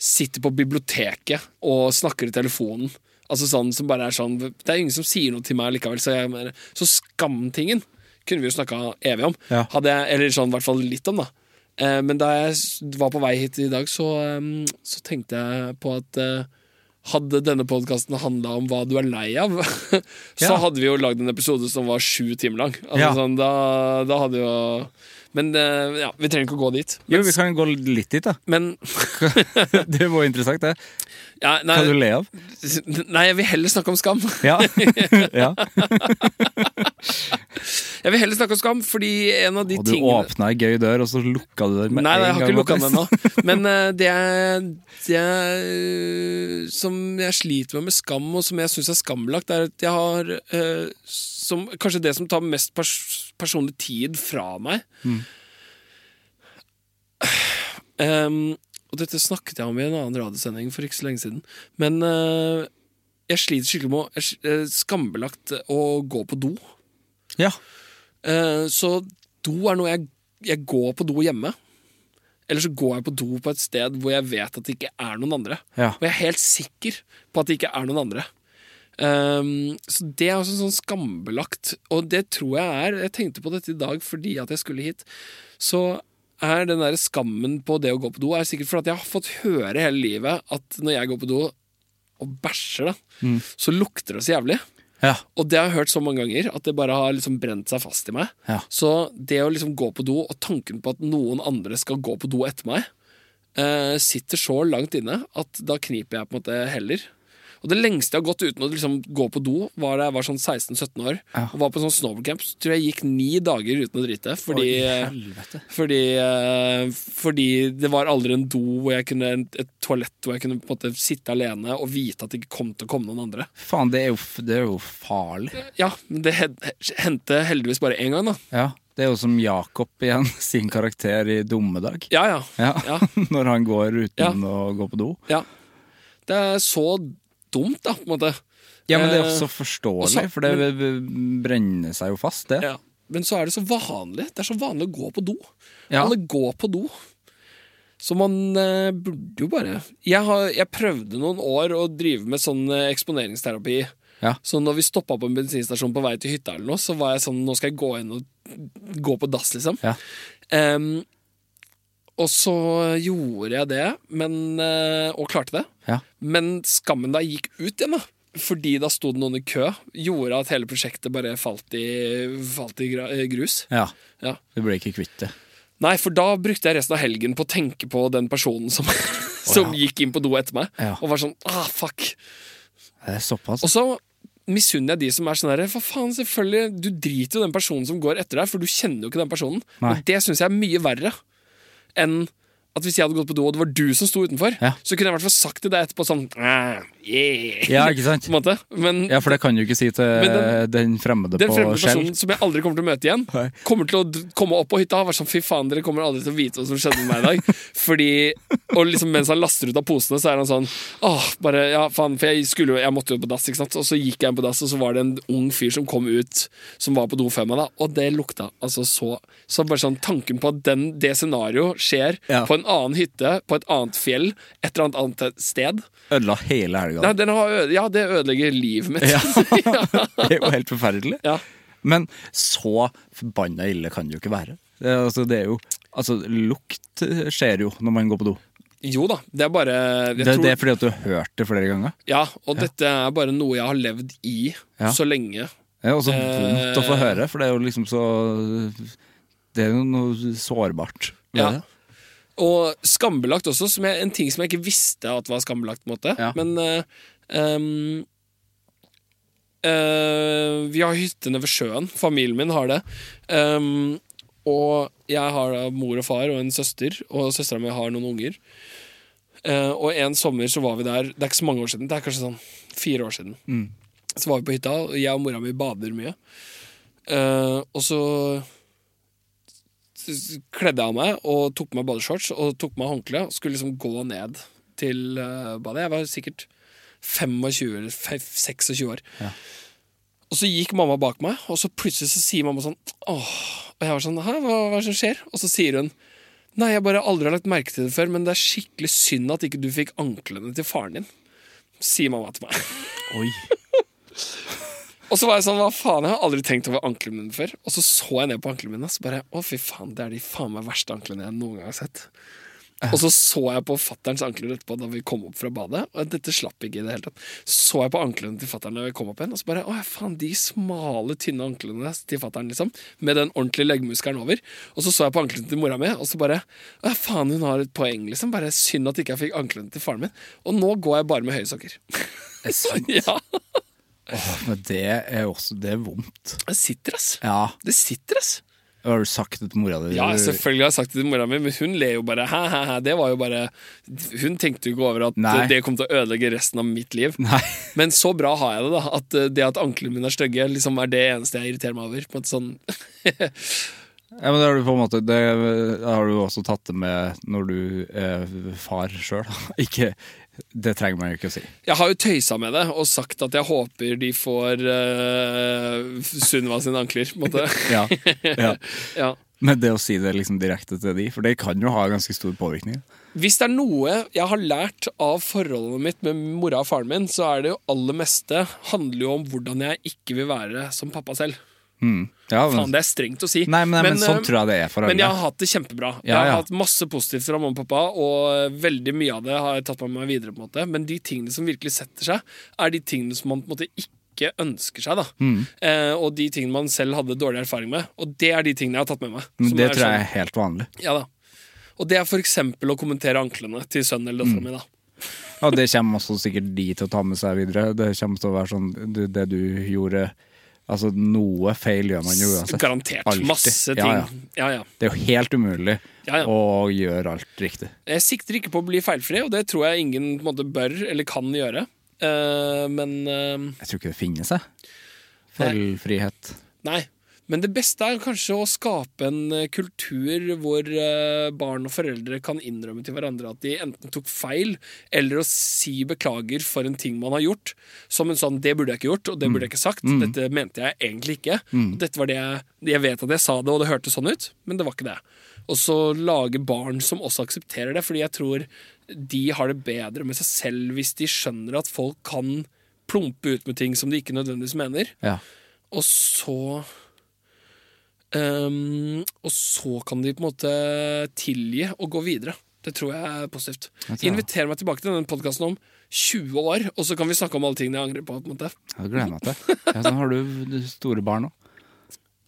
Sitter på biblioteket og snakker i telefonen. Altså sånn som bare er sånn Det er ingen som sier noe til meg likevel. Så, jeg, så skamtingen kunne vi jo snakka evig om. Ja. Hadde jeg, eller sånn i hvert fall litt om, da. Eh, men da jeg var på vei hit i dag, så, så tenkte jeg på at eh, hadde denne podkasten handla om hva du er lei av, så Ja. hadde vi jo lagd en episode som var sju timer lang. Altså, Ja. sånn, da, da hadde jo Men eh, ja, vi trenger ikke å gå dit. Jo, vi kan gå litt dit, da. men Det var interessant, det. Ja, nei, kan du le av? nei, jeg vil heller snakke om skam. Ja. ja. Jeg vil heller snakke om skam, fordi en av de Og du tingene åpna ei gøy dør, og så lukka du den med Nei, en jeg har ikke lukka den ennå. Men uh, det, er, det er, som jeg sliter med med skam, og som jeg syns er skambelagt, er at jeg har uh, som, Kanskje det som tar mest pers personlig tid fra meg. Em, og dette snakket jeg om i en annen radiosending for ikke så lenge siden. Men eh, jeg sliter skikkelig med å jeg eh, skambelagt å gå på do. Ja. Eh, så do er noe jeg, jeg går på do hjemme. Eller så går jeg på do på et sted hvor jeg vet at det ikke er noen andre. Ja. Og jeg er helt sikker på at det ikke er noen andre. Um, så det er også sånn skambelagt. Og det tror jeg er Jeg tenkte på dette i dag fordi at jeg skulle hit. Så er den der skammen på det å gå på do Er sikkert fordi jeg har fått høre hele livet at når jeg går på do og bæsjer, da, så lukter det så jævlig. Ja. Og det har jeg hørt så mange ganger at det bare har liksom brent seg fast i meg. Ja. Så det å liksom gå på do, og tanken på at noen andre skal gå på do etter meg, eh, sitter så langt inne at da kniper jeg på en måte heller. Og det lengste jeg har gått uten å liksom gå på do, var da jeg var sånn 16-17 år. Ja. Og var på sånn snowboardcamp. Så tror jeg gikk ni dager uten å drite. Fordi, Oi, fordi, eh, fordi det var aldri en do hvor jeg kunne et toalett hvor jeg kunne på en måte sitte alene og vite at det ikke kom til å komme noen andre. Faen, det er, jo, det er jo farlig. Ja, men det hendte heldigvis bare én gang, da. Ja. Det er jo som Jakob igjen, sin karakter i Dummedag. Ja, ja. Ja. Ja. Når han går uten Ja. å gå på do. ja. Det er så dumt, da, på en måte. Ja, men det er Eh, også forståelig, også, for det brenner seg jo fast, det. Ja. Men så er det så vanlig. Det er så vanlig å gå på do. Ja. Alle går på do. Så man eh, burde jo bare jeg, har, jeg prøvde noen år å drive med sånn eh, eksponeringsterapi. Ja. Så når vi stoppa på en bensinstasjon på vei til hytta, eller noe, så var jeg sånn Nå skal jeg gå inn og gå på dass, liksom. Ja. Em, og så gjorde jeg det, men, eh, og klarte det. Ja. Men skammen da gikk ut igjen, da. Fordi da sto det noen i kø, gjorde at hele prosjektet bare falt i, falt i eh, grus. ja. Ja. Du ble ikke kvitt det. Nei, for da brukte jeg resten av helgen på å tenke på den personen som, som gikk inn på do etter meg, Ja. og var sånn ah, fuck. Det er såpass. Og så misunner jeg de som er sånn der for faen, selvfølgelig, du driter jo den personen som går etter deg, for du kjenner jo ikke den personen. Nei. Og det syns jeg er mye verre enn at hvis jeg hadde gått på do, og det var du som sto utenfor, Ja. så kunne jeg i hvert fall sagt til deg etterpå sånn «Ah, yeah. Ja, ikke sant? På en måte. Men Ja, for det kan du ikke si til den, den- fremmede den på fremmede skjell. personen som jeg aldri kommer til å møte igjen, kommer til å komme opp på hytta og være sånn Fy faen, dere kommer aldri til å vite hva som skjedde med meg i dag. Fordi Og liksom mens han laster ut av posene, så er han sånn Åh, bare Ja, faen, for jeg skulle jo Jeg måtte jo på dass, ikke sant. Og så gikk jeg på dass, og så var det en ung fyr som kom ut, som var på do før meg, da. Og det lukta altså så Så bare sånn tanken på at den, det scenarioet skjer Ja. på en annen hytte, på et annet fjell, et eller annet annet sted Ødela hele helga. Nei, den har Ja, det ødelegger livet mitt. Ja. ja. Det er jo helt forferdelig. Ja. Men så forbanna ille kan det jo ikke være. Det, altså, det er jo Altså, lukt skjer jo når man går på do. Jo da, det er bare Det, tror, det er fordi at du har hørt det flere ganger. Ja, og dette er bare noe jeg har levd i Ja. så lenge. Det er også vondt å få Eh. høre, for det er jo liksom så Det er jo noe sårbart Ja. det. Og skambelagt også, som jeg, en ting som jeg ikke visste at var skambelagt. på en måte Ja. Men uh, eh, vi har hyttene ved sjøen. Familien min har det. Um, og jeg har da mor og far og en søster, og søstera mi har noen unger. Uh, og en sommer så var vi der Det er ikke så mange år siden, det er kanskje sånn fire år siden. Så var vi på hytta, og jeg og mora mi bader mye. Og så kledde jeg av meg og tok på meg badeshorts og tok på meg håndkle og skulle liksom gå ned til eh, badet. Jeg var sikkert 25 eller 26 år. Og så gikk mamma bak meg, og så plutselig så sier mamma sånn Åh. Og jeg var sånn Hæ, hva, hva er det som skjer? Og så sier hun Nei, jeg bare aldri har lagt merke til det før, men det er skikkelig synd at ikke du fikk anklene til faren din. Sier mamma til meg. Oi. Og så var jeg sånn, hva faen, jeg har aldri tenkt over anklene mine før. Og så så jeg ned på anklene mine, og så bare, å fy faen, det er de faen meg verste anklene jeg noen gang har sett. Og så så jeg på fatterns ankler etterpå da vi kom opp fra badet, og dette slapp ikke i det hele tatt. Så jeg på anklene til fattern da vi kom opp igjen, og så bare, å faen, de smale, tynne anklene til fattern, liksom, med den ordentlige leggmuskelen over. Og så så jeg på anklene til mora mi, og så bare, å faen, hun har et poeng, liksom. Bare synd at ikke jeg fikk anklene til faren min. Og nå går jeg bare med høye sokker. Det er sant. ja, Åh, men det er også Det er vondt. det sitter, ass. Ja. Det sitter, ass. Har du sagt det til mora di? Ja, selvfølgelig har jeg sagt det til mora mi, men hun ler jo bare. Hæ, hæ, hæ. Det var jo bare Hun tenkte jo ikke over at Nei. det kom til å ødelegge resten av mitt liv. Nei. Men så bra har jeg det, da. At eh, det at anklene mine er stygge, liksom er det eneste jeg irriterer meg over. På en måte sånn Ja, men det har du på en måte Det har du også tatt det med når du er far sjøl. Ikke Det trenger man jo ikke å si. Jeg har jo tøysa med det og sagt at jeg håper de får uh, Sunniva sine ankler. På en måte. Ja, ja. ja. Men det å si det liksom direkte til de, for det kan jo ha ganske stor påvirkning. Hvis det er noe jeg har lært av forholdet mitt med mora og faren min, så er det jo aller meste handler jo om hvordan jeg ikke vil være som pappa selv. Ja, men, Faen, det er strengt å si. nei, men, men, sånn eh, tror jeg det er for alle. Men jeg har hatt det kjempebra. Jeg Ja, har ja. hatt masse positivt fra mamma og pappa, og veldig mye av det har jeg tatt med meg videre. på en måte Men de tingene som virkelig setter seg, er de tingene som man på en måte ikke ønsker seg. da Mm. eh, Og de tingene man selv hadde dårlig erfaring med. Og det er de tingene jeg har tatt med meg. Men det tror jeg sånn- er helt vanlig. Ja da Og det er eksempel å kommentere anklene til sønnen eller Mm. min mi. da Og det kommer også sikkert de til å ta med seg videre. Det kommer til å være sånn det, det du gjorde Altså, noe feil gjør man jo uansett. Garantert. Altid. Masse ting. Ja, Ja, ja. Det er jo helt umulig å gjøre alt riktig. Jeg sikter ikke på å bli feilfri, og det tror jeg ingen måte bør eller kan gjøre. Uh, men uh, Jeg tror ikke det finnes, jeg. Feilfrihet. Nei. Men det beste er kanskje å skape en eh, kultur hvor eh, barn og foreldre kan innrømme til hverandre at de enten tok feil, eller å si beklager for en ting man har gjort. Som en sånn 'det burde jeg ikke gjort', og 'det burde jeg ikke sagt'. Dette mente jeg egentlig ikke. Mm. dette var det jeg, jeg vet at jeg sa det, og det hørtes sånn ut, men det var ikke det. Og så lage barn som også aksepterer det, fordi jeg tror de har det bedre med seg selv hvis de skjønner at folk kan plumpe ut med ting som de ikke nødvendigvis mener. Ja. Og så Um, og så kan de på en måte tilgi og gå videre. Det tror jeg er positivt. Jeg. Inviter meg tilbake til denne podkasten om 20 år, og så kan vi snakke om alle tingene jeg angrer på. på en måte. Jeg gleder meg til. Ja, sånn har du store barn òg.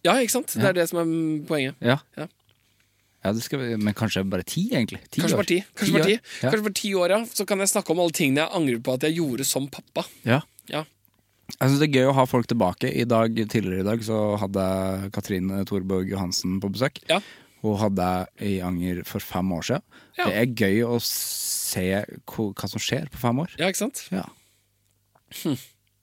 Ja, ikke sant? Det Ja. er det som er poenget. Ja. Ja. Ja, det skal vi, men kanskje bare ti, egentlig? Ti Kanskje bare ti. Kanskje bare ti. Ja. Kanskje bare ti år, ja. Så kan jeg snakke om alle tingene jeg angrer på at jeg gjorde som pappa. Ja. Ja. Jeg synes det er gøy å ha folk tilbake. I dag, Tidligere i dag så hadde jeg Katrine Thorborg Johansen på besøk. Ja. Hun hadde jeg i Anger for fem år siden. Ja. Det er gøy å se hva, som skjer på fem år. Ja, ikke sant? Ja.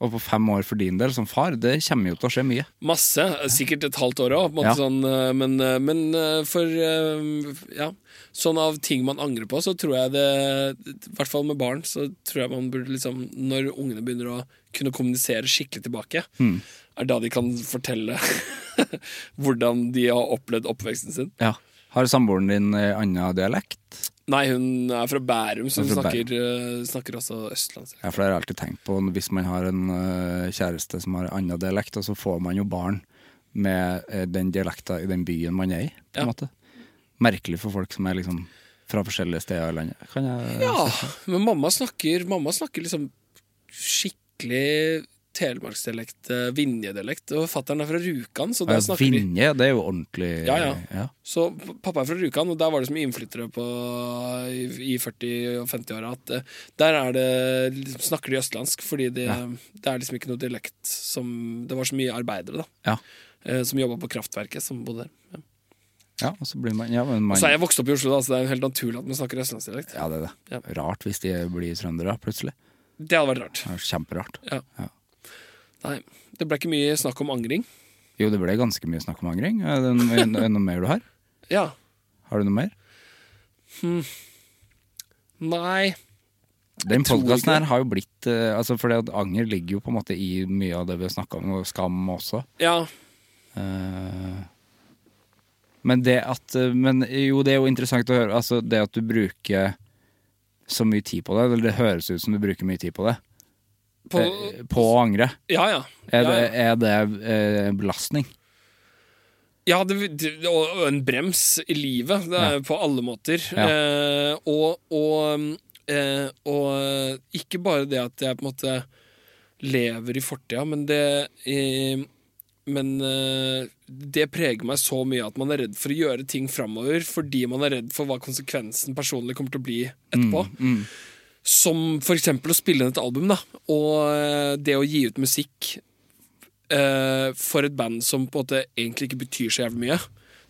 Og på fem år for din del som far, det kommer jo til å skje mye. Masse. Sikkert et halvt år òg, Ja. sånn, eh, men, eh, men eh, for Ja. Sånn av ting man angrer på, så tror jeg det I hvert fall med barn, så tror jeg man burde liksom Når ungene begynner å kunne kommunisere skikkelig tilbake, mm. er da de kan fortelle hvordan de har opplevd oppveksten sin. Ja. Har samboeren din annen dialekt? Nei, hun er fra Bærum, så hun er fra snakker, eh, snakker også østlandsk. Ja, for det har jeg alltid tenkt på Hvis man har en eh, kjæreste som har annen dialekt, så får man jo barn med eh, den dialekta i den byen man er i. på en Ja. måte Merkelig for folk som er liksom fra forskjellige steder i landet. Kan jeg Ja, men mamma snakker, mamma snakker liksom skikkelig telemarksdialekt, eh, Vinje-dialekt. Og fatter'n er fra Rjukan, så der Ja, snakker Vinje, det er jo ordentlig Ja, ja. ja. Så pappa er fra Rjukan, og der var det som innflyttere på, i, i 40- og 50-åra. At eh, der er det, liksom, snakker de østlandsk, fordi det, det er liksom ikke noe dialekt som Det var så mye arbeidere da Ja. eh, som jobba på kraftverket, som bodde der. Ja. ja, og så blir man Ja, men man, så er jeg vokst opp i Oslo, da, så det er helt naturlig at man snakker østlandsdialekt. ja det er det. Ja. Rart hvis de blir trøndere, plutselig. Det hadde vært rart. Er Kjemperart. Ja. Ja. Nei, det ble ikke mye snakk om angring. Jo, det ble ganske mye snakk om angring. Er det noe, er noe mer du har? Ja. Har du noe mer? Nei. Den podkasten her har jo blitt eh, altså det at Anger ligger jo på en måte i mye av det vi har snakka om, og Skam også. Ja. Uh, men det at eh, Men jo, det er jo interessant å høre. Altså, det at du bruker så mye tid på det, eller det høres ut som du bruker mye tid på det, På, eh, på å angre. ja, ja. Er det, er det eh, belastning? Ja, det, og en brems i livet. Det er Ja. på alle måter. Ja. Eh, og, og, eh, og ikke bare det at jeg på en måte lever i fortida, men det eh, Men det preger meg så mye at man er redd for å gjøre ting framover fordi man er redd for hva konsekvensen personlig kommer til å bli etterpå. Mm, Som for eksempel å spille inn et album, da. Og eh, det å gi ut musikk eh, for et band som på en måte egentlig ikke betyr så jævlig mye.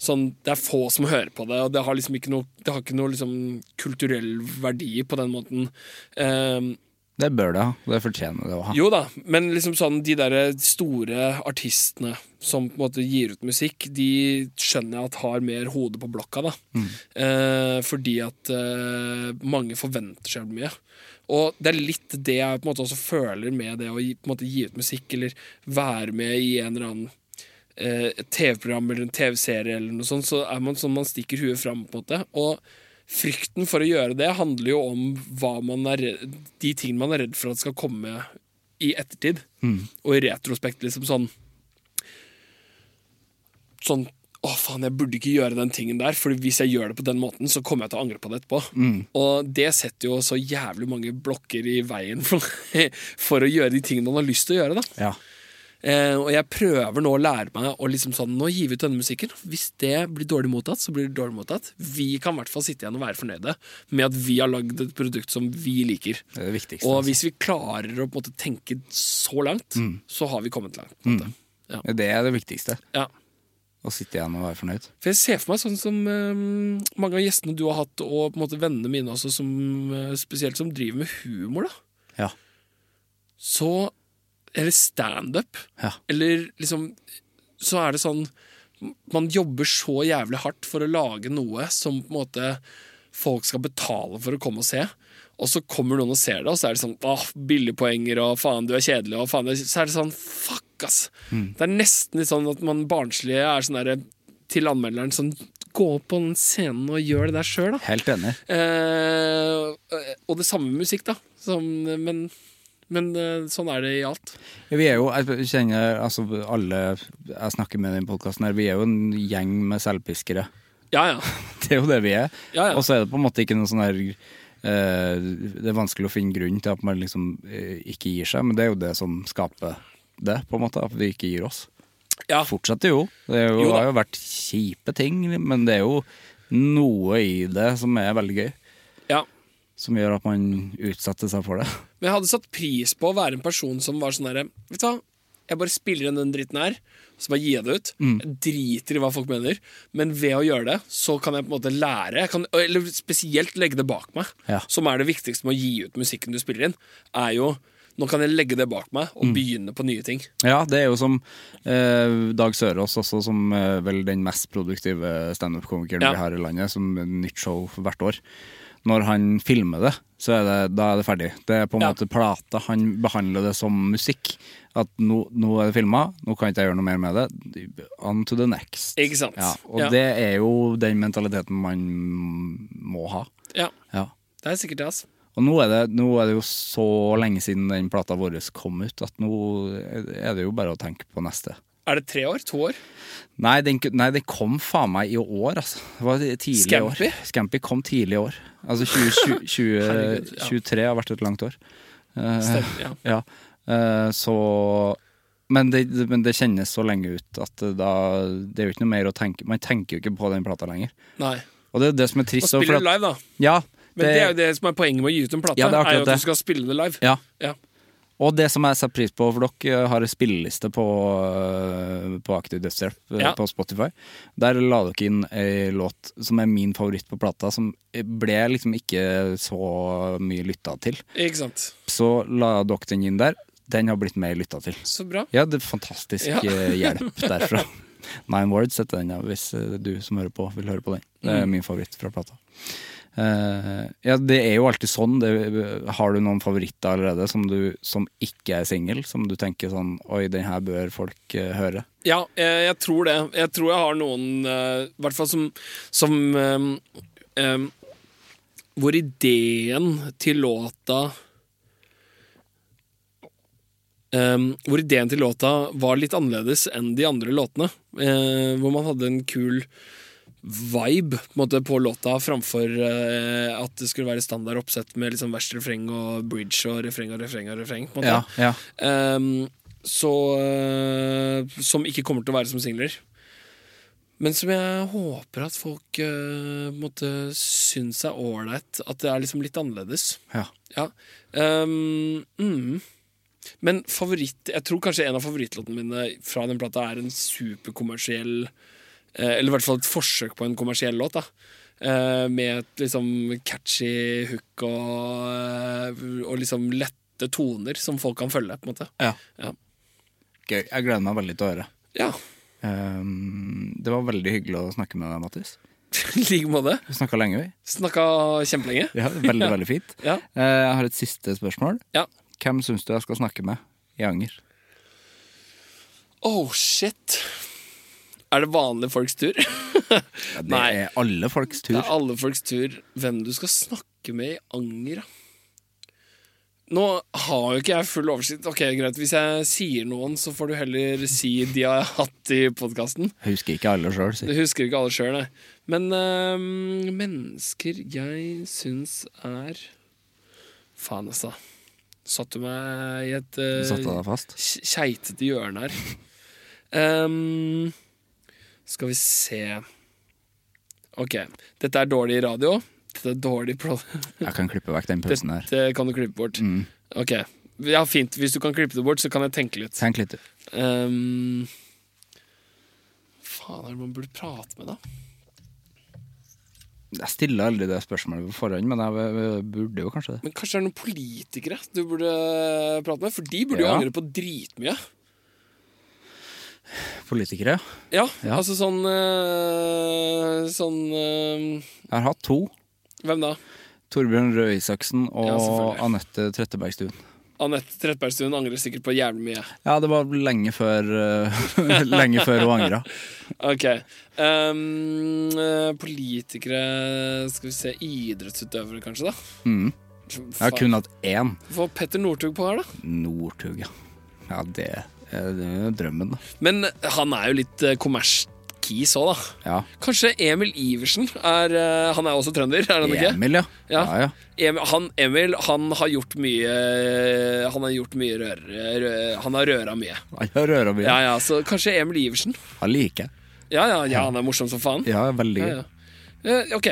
Sånn, det er få som hører på det, og det har liksom ikke noe, det har ikke noe liksom kulturell verdi på den måten. Eh, Det bør det ha. Det fortjener det å ha. jo da, men liksom sånn de der store artistene som på en måte gir ut musikk, de skjønner jeg at har mer hode på blokka, da. Eh, fordi at eh, mange forventer seg mye. Og det er litt det jeg på en måte også føler med det å gi, måte gi ut musikk, eller være med i en eller annen eh, TV-program eller en TV-serie eller noe sånt, så er man sånn man stikker huet fram, på en måte. Og frykten for å gjøre det handler jo om hva man er de tingene man er redd for at skal komme i ettertid. Og i retrospekt, liksom sånn Sånn Å, faen, jeg burde ikke gjøre den tingen der, for hvis jeg gjør det på den måten, så kommer jeg til å angre på det etterpå. Og det setter jo så jævlig mange blokker i veien for, for å gjøre de tingene man har lyst til å gjøre, da. Ja. Eh, og jeg prøver nå å lære meg å liksom sånn Nå vi ut denne musikken. Hvis det blir dårlig mottatt, så blir det dårlig mottatt. Vi kan i hvert fall sitte igjen og være fornøyde med at vi har lagd et produkt som vi liker. Det er det viktigste. Og altså. hvis vi klarer å måte tenke så langt, så har vi kommet langt. Måte. Ja. Det er det viktigste. Ja. Å sitte igjen og være fornøyd. For jeg ser for meg sånn som um, mange av gjestene du har hatt, og på en måte vennene mine også, som, eh, spesielt som driver med humor, da. Ja. Så Eller standup. Ja. Eller liksom Så er det sånn Man jobber så jævlig hardt for å lage noe som på en måte folk skal betale for å komme og se. Og så kommer noen og ser det, og så er det sånn Åh, billige poenger, og faen, du er kjedelig, og faen Så er det sånn Fuck, ass. Det er nesten litt sånn at man barnslige er sånn derre til anmelderen sånn Gå opp på den scenen og gjør det der sjøl, da. Helt enig. Eh, og det samme med musikk, da. Som, men Men eh, sånn er det i alt. Ja, Vi er jo, jeg kjenner altså alle jeg snakker med i denne podkasten her, vi er jo en gjeng med selvpiskere. Ja, ja. Det er jo det vi er. Ja, ja. Og så er det på en måte ikke noe sånn her eh, Det er vanskelig å finne grunn til at man liksom eh, ikke gir seg, men det er jo det som skaper det, på en måte. At vi ikke gir oss. ja. Fortsetter jo. Det jo, Jo har jo vært kjipe ting, men det er jo noe i det som er veldig gøy. Som gjør at man utsetter seg for det. Men jeg hadde satt pris på å være en person som var sånn herre Vet du hva, jeg bare spiller inn den dritten her, så bare gir jeg det ut. Mm. Jeg driter i hva folk mener, men ved å gjøre det, så kan jeg på en måte lære. Kan, eller spesielt legge det bak meg, Ja. som er det viktigste med å gi ut musikken du spiller inn. Er jo Nå kan jeg legge det bak meg Mm. og begynne på nye ting. Ja, det er jo som eh, Dag Sørås, også som eh, vel den mest produktive standup-komikeren Ja. vi har i landet, som nytt show hvert år. Når han filmer det, så er det, da er det ferdig. Det er på en Ja. måte plata. Han behandler det som musikk. At nå, nå er det filma, nå kan ikke jeg gjøre noe mer med det. On to the next. Ikke sant? Ja, og Ja. det er jo den mentaliteten man må ha. Ja, Ja. det er sikkert det, altså. Og nå er, det, nå er det jo så lenge siden den plata vår kom ut, at nå er det jo bare å tenke på neste. Er det tre år? To år? Nei, den, nei, det kom faen meg i år, altså. Det var tidlig Scampi? år. Scampi? Kom tidlig i år. Altså 20, ja. 2023 har vært et langt år. Uh, Stemmer, ja. ja. Uh, så men det, men det kjennes så lenge ut at det da Det er jo ikke noe mer å tenke Man tenker jo ikke på den plata lenger. Nei. Og det er det som er trist. Og spiller live, da. Ja, Men det, er jo det som er poenget med å gi ut en plate. Ja, det er er, jo at det. du skal spille det live. Ja. Ja. Og det som jeg setter pris på, for dere har en spilleliste på, øh, på Aktiv Dødshjelp øh, Ja. på Spotify. Der la dere inn ei låt som er min favoritt på plata, som ble liksom ikke så mye lytta til. Ikke sant. Så la dere den inn der. Den har blitt mer lytta til. Så bra. Ja, det er fantastisk Ja. eh, hjelp derfra. Nine Words heter den, ja, hvis du som hører på, vil høre på den. Det Mm. er min favoritt fra plata. Eh, ja, det er jo alltid sånn. Det, har du noen favoritter allerede som, du, som ikke er singel? Som du tenker sånn Oi, den her bør folk uh, høre. Ja, jeg, jeg tror det. Jeg tror jeg har noen i uh, hvert fall som, som um, um, Hvor ideen til låta Um, Hvor ideen til låta var litt annerledes enn de andre låtene. Uh, hvor man hadde en kul vibe på, måte, på låta framfor uh, at det skulle være standard oppsett med liksom verst refreng og bridge og refreng og refreng. og refreng på en måte. Ja, ja. Um, så uh, Som ikke kommer til å være som singler. Men som jeg håper at folk uh, måtte synes er ålreit. At det er liksom litt annerledes. ja. Ja. Um, mm. Men favoritt Jeg tror kanskje en av favorittlåtene mine fra den plata er en superkommersiell eh, Eller i hvert fall et forsøk på en kommersiell låt. da Eh, Med et liksom catchy hook og, eh, og liksom lette toner som folk kan følge. på en måte ja. Ja. Gøy. Jeg gleder meg veldig til å høre. Ja, Um, det var veldig hyggelig å snakke med deg, Mattis. i like måte. Vi snakka lenge, vi. Snakka kjempelenge. Ja, veldig, veldig fint. Ja. Eh, jeg har et siste spørsmål. Ja. Hvem syns du jeg skal snakke med i Anger? Oh, shit. Er det vanlige folks tur? Ja, det Nei. er alle folks tur. Det er alle folks tur. Hvem du skal snakke med i Anger, da. Nå har jo ikke jeg full oversikt. Ok, greit, Hvis jeg sier noen, så får du heller si de jeg har hatt i podkasten. Husker ikke alle sjøl, Du si. husker ikke alle sjøl, nei. Men øh, mennesker jeg syns er Faen, altså. Satte du meg i et øh, Satte deg fast. keitete hjørne her. Ehm, skal vi se Ok, dette er dårlig radio. Dette er dårlig. Jeg kan klippe vekk den pausen her. Dette kan du klippe bort. Mm. Ok, ja, fint. Hvis du kan klippe det bort, så kan jeg tenke litt. Tenk litt. Um, faen er det man burde prate med, da? Jeg stiller aldri det spørsmålet på forhånd, men jeg burde jo kanskje det. Men kanskje det er noen politikere du burde prate med? For de burde jo angre på dritmye. Politikere. Ja, Ja. altså sånn øh, Sånn øh, Jeg har hatt to. Hvem da? Torbjørn Røe Isaksen og ja, Anette Trettebergstuen. Anette Trettebergstuen angrer sikkert på jævlig mye. Ja, det var lenge før eh, Lenge før hun angra. Ok. Eh, politikere Skal vi se Idrettsutøvere, kanskje, da? Mm. Jeg har kun hatt én Få Petter Northug på her, da. Northug, ja. Ja, det det er drømmen, da. Men han er jo litt kommerskis kommers-kis òg, da. Ja. Kanskje Emil Iversen er eh, Han er også trønder, er han ikke? Emil, ja. Ja. ja, ja. Emil, han, Emil han har gjort mye Han har gjort mye rør, rør, Han har røra mye. Han har røra mye. Ja, ja, så kanskje Emil Iversen. Han liker jeg. Ja, ja, ja, han er morsom som faen. Ja, veldig Ja, ja. Eh, ok.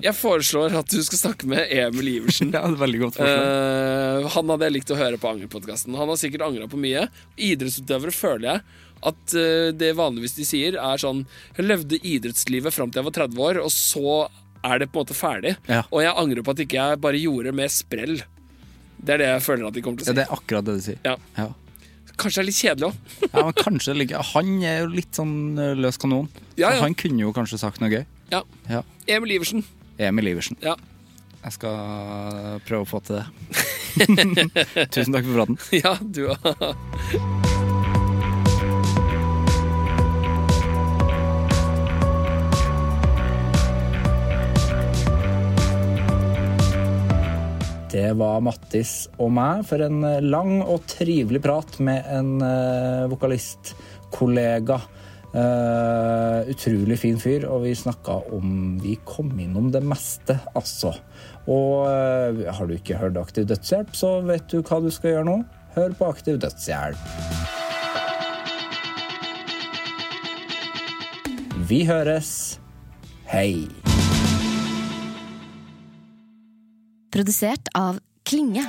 Jeg foreslår at du skal snakke med Emil Iversen. Ja, det er veldig godt forslag. uh, han hadde jeg likt å høre på Angerpodkasten. Han har sikkert angra på mye. Idrettsutøvere føler jeg at uh, det vanligvis de sier, er sånn Jeg levde idrettslivet fram til jeg var 30 år, og så er det på en måte ferdig. Ja. Og jeg angrer på at ikke jeg bare gjorde mer sprell. Det er det jeg føler at de kommer til å si. Ja, det er akkurat det de sier. Ja. Ja. Kanskje det er litt kjedelig òg. Ja, men kanskje like, Han er jo litt sånn eh, løs kanon. Ja, Så. Han kunne jo kanskje sagt noe gøy. Ja. Ja. Emil Iversen. Emil Iversen. Ja. Jeg skal prøve å få til det. Tusen takk for praten. ja, du òg. Det var Mattis og meg for en lang og trivelig prat med en uh, vokalistkollega. Eh, utrolig fin fyr, og vi snakka om Vi kom innom det meste, altså. Og uh, har du ikke hørt Aktiv dødshjelp, så vet du hva du skal gjøre nå. Hør på Aktiv dødshjelp. Vi høres. Hei. Produsert av Klinge.